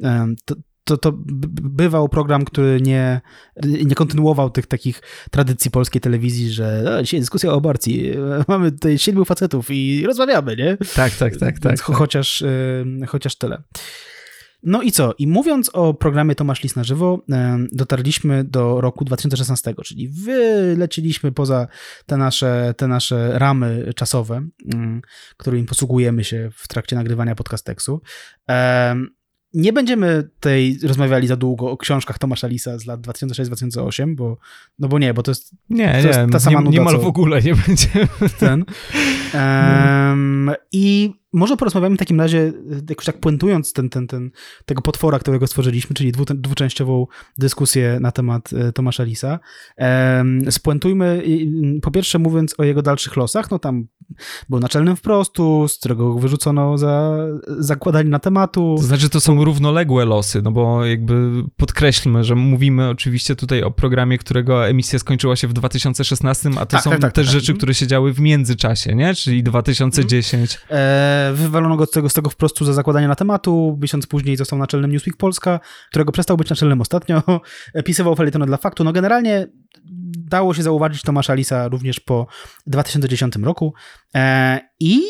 Speaker 4: e, to, to, to bywał program, który nie, nie kontynuował tych takich tradycji polskiej telewizji, że a, dzisiaj dyskusja o aborcji, mamy tutaj siedmiu facetów i rozmawiamy, nie?
Speaker 1: Tak, tak, tak. tak, tak.
Speaker 4: Chociaż, chociaż tyle. No i co? I mówiąc o programie Tomasz Lis na żywo, dotarliśmy do roku 2016, czyli wyleciliśmy poza te nasze, te nasze ramy czasowe, mm, którymi posługujemy się w trakcie nagrywania podcasteksu. Nie będziemy tutaj rozmawiali za długo o książkach Tomasza Lisa z lat 2006-2008, bo, no bo nie, bo to jest,
Speaker 1: nie,
Speaker 4: to
Speaker 1: nie,
Speaker 4: jest ta sama
Speaker 1: nie,
Speaker 4: nuda,
Speaker 1: Niemal
Speaker 4: co...
Speaker 1: w ogóle nie będziemy.
Speaker 4: Ten. Um, I może porozmawiamy w takim razie, jakoś tak puentując ten, ten, ten, tego potwora, którego stworzyliśmy, czyli dwu, dwuczęściową dyskusję na temat e, Tomasza Lisa. Um, spuentujmy, po pierwsze mówiąc o jego dalszych losach, no tam był naczelnym wprostu, z którego wyrzucono za zakładanie na tematu.
Speaker 1: To znaczy to są równoległe losy, no bo jakby podkreślmy, że mówimy oczywiście tutaj o programie, którego emisja skończyła się w 2016, a to tak, są tak, tak, też tak. rzeczy, które się działy w międzyczasie, nie? Czyli 2010.
Speaker 4: E, wywalono go z tego, z tego za zakładanie na tematu, miesiąc później został naczelnym Newsweek Polska, którego przestał być naczelnym ostatnio, pisywał felietony dla faktu. No generalnie dało się zauważyć Tomasza Lisa również po 2010 roku e, i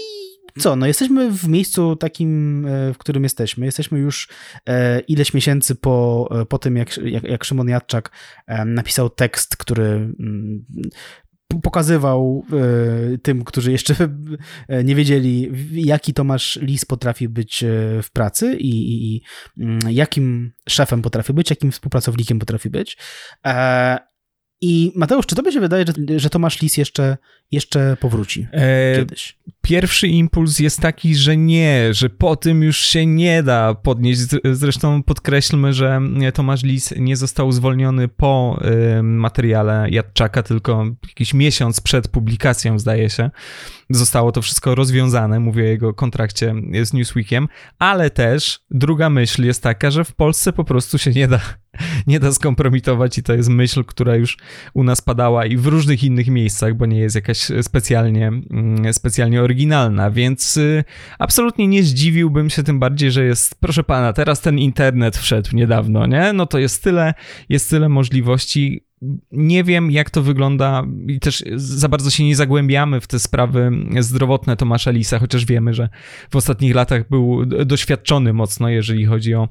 Speaker 4: co, no jesteśmy w miejscu takim, e, w którym jesteśmy. Jesteśmy już e, ileś miesięcy po, po tym, jak, jak, jak Szymon Jadczak napisał tekst, który pokazywał tym, którzy jeszcze nie wiedzieli, jaki Tomasz Lis potrafi być w pracy i, i, mm, jakim szefem potrafi być, jakim współpracownikiem potrafi być. I Mateusz, czy tobie się wydaje, że, że Tomasz Lis jeszcze, jeszcze powróci e, kiedyś?
Speaker 1: Pierwszy impuls jest taki, że nie, że po tym już się nie da podnieść. Zresztą podkreślmy, że Tomasz Lis nie został zwolniony po y, materiale Jadczaka, tylko jakiś miesiąc przed publikacją, zdaje się. Zostało to wszystko rozwiązane, mówię o jego kontrakcie z Newsweekiem, ale też druga myśl jest taka, że w Polsce po prostu się nie da nie da skompromitować i to jest myśl, która już u nas padała i w różnych innych miejscach, bo nie jest jakaś specjalnie, mm, specjalnie oryginalna, więc y, absolutnie nie zdziwiłbym się tym bardziej, że jest, proszę pana, teraz ten internet wszedł niedawno, nie? No to jest tyle, jest tyle możliwości, nie wiem, jak to wygląda i też za bardzo się nie zagłębiamy w te sprawy zdrowotne Tomasza Lisa, chociaż wiemy, że w ostatnich latach był doświadczony mocno, jeżeli chodzi o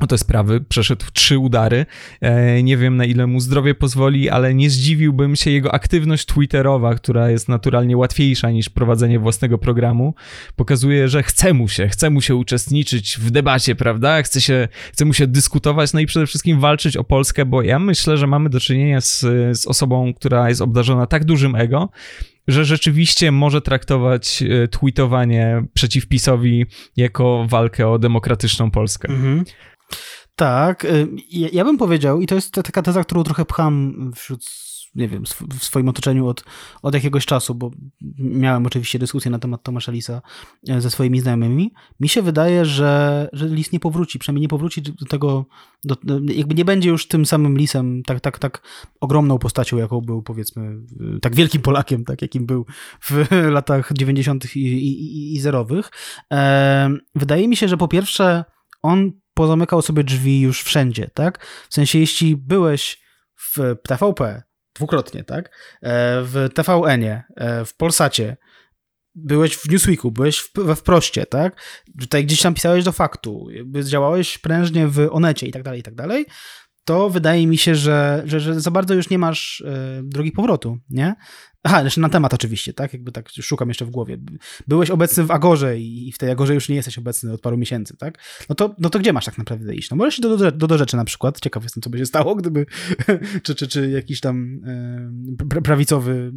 Speaker 1: o te sprawy. Przeszedł trzy udary. E, nie wiem na ile mu zdrowie pozwoli, ale nie zdziwiłbym się jego aktywność Twitterowa, która jest naturalnie łatwiejsza niż prowadzenie własnego programu. Pokazuje, że chce mu się, chce mu się uczestniczyć w debacie, prawda? Chce, się, chce mu się dyskutować, no i przede wszystkim walczyć o Polskę, bo ja myślę, że mamy do czynienia z, z osobą, która jest obdarzona tak dużym ego, że rzeczywiście może traktować e, tweetowanie przeciw PiSowi jako walkę o demokratyczną Polskę. Mhm.
Speaker 4: Tak, y, ja bym powiedział, i to jest taka teza, którą trochę pcham wśród, nie wiem, w swoim otoczeniu od, od jakiegoś czasu, bo miałem oczywiście dyskusję na temat Tomasza Lisa e, ze swoimi znajomymi. Mi się wydaje, że, że Lis nie powróci, przynajmniej nie powróci do tego, do, jakby nie będzie już tym samym Lisem, tak, tak, tak ogromną postacią, jaką był, powiedzmy, tak wielkim Polakiem, tak jakim był w latach 90. i, i, i zerowych. E, wydaje mi się, że po pierwsze on pozamykał sobie drzwi już wszędzie, tak? W sensie, jeśli byłeś w TVP dwukrotnie, tak? E, w TVN-ie, e, w Polsacie, byłeś w Newsweeku, byłeś w, we Wproście, tak? Tutaj gdzieś tam pisałeś do faktu, działałeś prężnie w Onecie i tak dalej, i tak dalej, to wydaje mi się, że, że, że za bardzo już nie masz y, drogi powrotu, nie? Aha, jeszcze na temat oczywiście, tak? Jakby tak szukam jeszcze w głowie. Byłeś obecny w Agorze i w tej Agorze już nie jesteś obecny od paru miesięcy, tak? No to, no to gdzie masz tak naprawdę iść? No możesz iść do, do, do, rzeczy na przykład. Ciekaw jestem, co by się stało, gdyby czy, czy, czy jakiś tam e, prawicowy,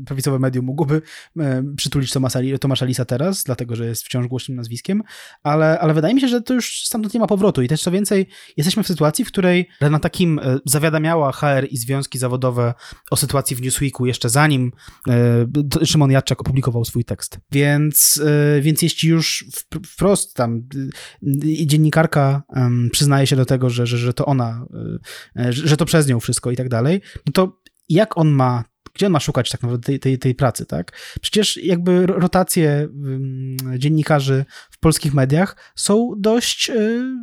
Speaker 4: e, prawicowe medium mógłby e, przytulić Tomasza, Tomasza Lisa teraz, dlatego, że jest wciąż głośnym nazwiskiem, ale, ale wydaje mi się, że to już stamtąd nie ma powrotu i też co więcej, jesteśmy w sytuacji, w której na takim e, zawiadamiała HR i związki zawodowe o sytuacji w Newsweeku jeszcze zanim E, Szymon Jadczak opublikował swój tekst. Więc, e, więc jeśli już wprost tam dziennikarka przyznaje się do tego, że, że, że to ona, e, że to przez nią wszystko i tak dalej, no to jak on ma gdzie on ma szukać tak naprawdę tej, tej, tej pracy, tak? Przecież jakby rotacje dziennikarzy w polskich mediach są dość,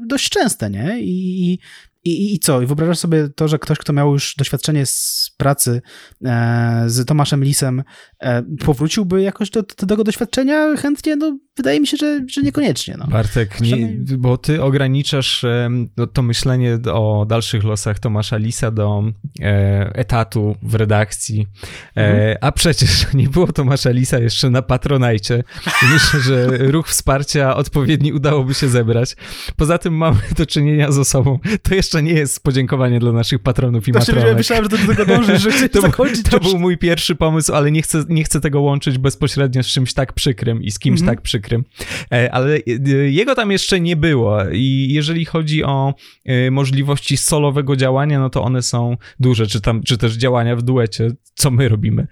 Speaker 4: dość częste, nie? I, i, I co? I wyobrażasz sobie to, że ktoś, kto miał już doświadczenie z pracy e, z Tomaszem Lisem, e, powróciłby jakoś do, do tego doświadczenia chętnie? No, wydaje mi się, że, że niekoniecznie. No.
Speaker 1: Bartek, nie, bo ty ograniczasz e, to myślenie o dalszych losach Tomasza Lisa do e, etatu w redakcji, e, mhm. a przecież nie było Tomasza Lisa jeszcze na Patronajcie. Myślę, że ruch wsparcia odpowiedni udałoby się zebrać. Poza tym mamy do czynienia z osobą, to jeszcze jeszcze nie jest podziękowanie dla naszych patronów i
Speaker 4: Właśnie
Speaker 1: matronek.
Speaker 4: Myślałem, że do tego dążysz, że chcesz
Speaker 1: to,
Speaker 4: zakończyć.
Speaker 1: To był mój pierwszy pomysł, ale nie chcę, nie chcę tego łączyć bezpośrednio z czymś tak przykrym i z kimś mm -hmm. tak przykrym. E, ale e, jego tam jeszcze nie było i jeżeli chodzi o e, możliwości solowego działania, no to one są duże, czy, tam, czy też działania w duecie, co my robimy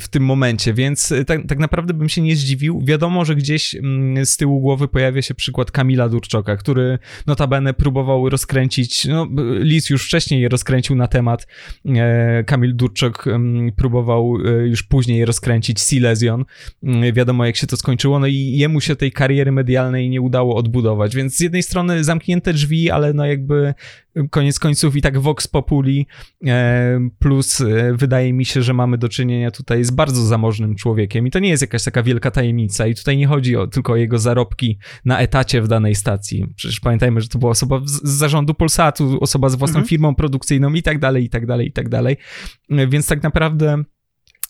Speaker 1: w tym momencie, więc tak, tak naprawdę bym się nie zdziwił. Wiadomo, że gdzieś mm, z tyłu głowy pojawia się przykład Kamila Durczoka, który notabene próbował rozkręcić no, Lis już wcześniej rozkręcił na temat, e, Kamil Durczok próbował e, już później rozkręcić Silesian, mm, wiadomo jak się to skończyło, no i jemu się tej kariery medialnej nie udało odbudować, więc z jednej strony zamknięte drzwi, ale no jakby koniec końców i tak Vox Populi, e, plus wydaje mi się, że mamy do czynienia tutaj z bardzo zamożnym człowiekiem i to nie jest jakaś taka wielka tajemnica i tutaj nie chodzi o, tylko o jego zarobki na etacie w danej stacji. Przecież pamiętajmy, że to była osoba z, z zarządu Polsatu, osoba z własną mhm. firmą produkcyjną i tak dalej, i tak dalej, i tak dalej. Więc tak naprawdę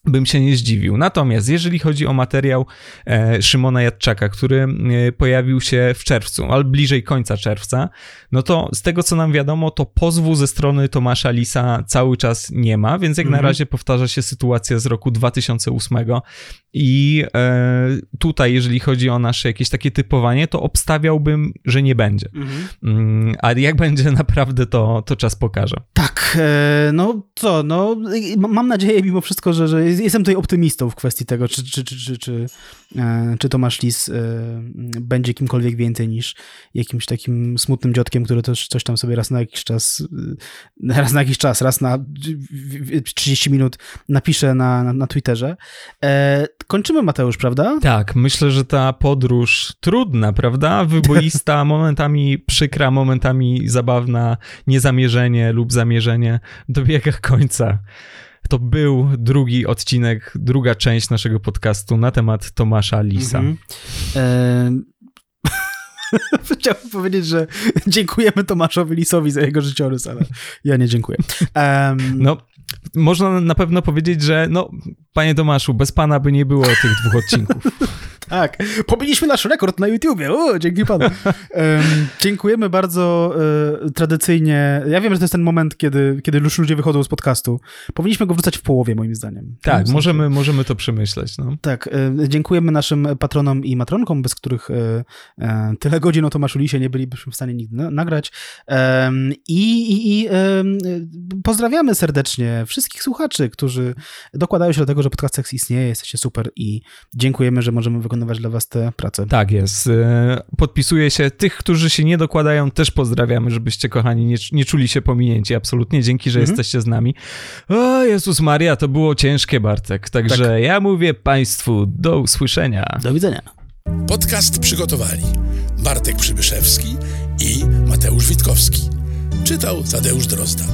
Speaker 1: bym się nie zdziwił. Natomiast jeżeli chodzi o materiał e, Szymona Jadczaka, który e, pojawił się w czerwcu, ale bliżej końca czerwca, no to z tego co nam wiadomo, to pozwu ze strony Tomasza Lisa cały czas nie ma, więc jak mhm. na razie powtarza się sytuacja z roku 2008 i e, tutaj, jeżeli chodzi o nasze jakieś takie typowanie, to obstawiałbym, że nie będzie. Mhm. Mm, a jak będzie naprawdę, to, to czas pokaże.
Speaker 4: Tak, e, no co, no mam nadzieję mimo wszystko, że, że jestem tutaj optymistą w kwestii tego, czy, czy, czy, czy, czy, e, czy Tomasz Lis e, będzie kimkolwiek więcej niż jakimś takim smutnym dziodkiem, który też coś tam sobie raz na jakiś czas, e, raz na jakiś czas, raz na 30 minut napisze na, na, na Twitterze. Kończymy, Mateusz, prawda?
Speaker 1: Tak, myślę, że ta podróż trudna, prawda? Wyboista, momentami przykra, momentami zabawna, niezamierzenie lub zamierzenie dobiega końca. To był drugi odcinek, druga część naszego podcastu na temat Tomasza Lisa. Mhm.
Speaker 4: Chciałbym powiedzieć, że dziękujemy Tomaszowi Lisowi za jego życiorys, ale ja nie dziękuję. Um...
Speaker 1: No, można na pewno powiedzieć, że no, panie Tomaszu, bez pana by nie było tych dwóch odcinków.
Speaker 4: Tak, pobiliśmy nasz rekord na YouTubie, o, dzięki panu. Um, dziękujemy bardzo e, tradycyjnie. Ja wiem, że to jest ten moment, kiedy, kiedy już ludzie wychodzą z podcastu. Powinniśmy go wrzucać w połowie, moim zdaniem.
Speaker 1: Tak, możemy, możemy to przemyśleć. No.
Speaker 4: Tak, e, dziękujemy naszym patronom i matronkom, bez których e tyle godzin o Tomaszu Lisie nie bylibyśmy w stanie nigdy na, nagrać. I, i, i pozdrawiamy serdecznie wszystkich słuchaczy, którzy dokładają się do tego, że podcast istnieje, jesteście super i dziękujemy, że możemy wykonywać dla was tę pracę.
Speaker 1: Tak jest. E, podpisuję się. Tych, którzy się nie dokładają, też pozdrawiamy, żebyście, kochani, nie, nie czuli się pominięci. Absolutnie. Dzięki, że mhm. jesteście z nami. O, Jezus Maria, to było ciężkie, Bartek. Także tak. ja mówię Państwu do usłyszenia.
Speaker 4: Do widzenia.
Speaker 3: Podcast przygotowali Bartek Przybyszewski i Mateusz Witkowski. Czytał Tadeusz Drozda.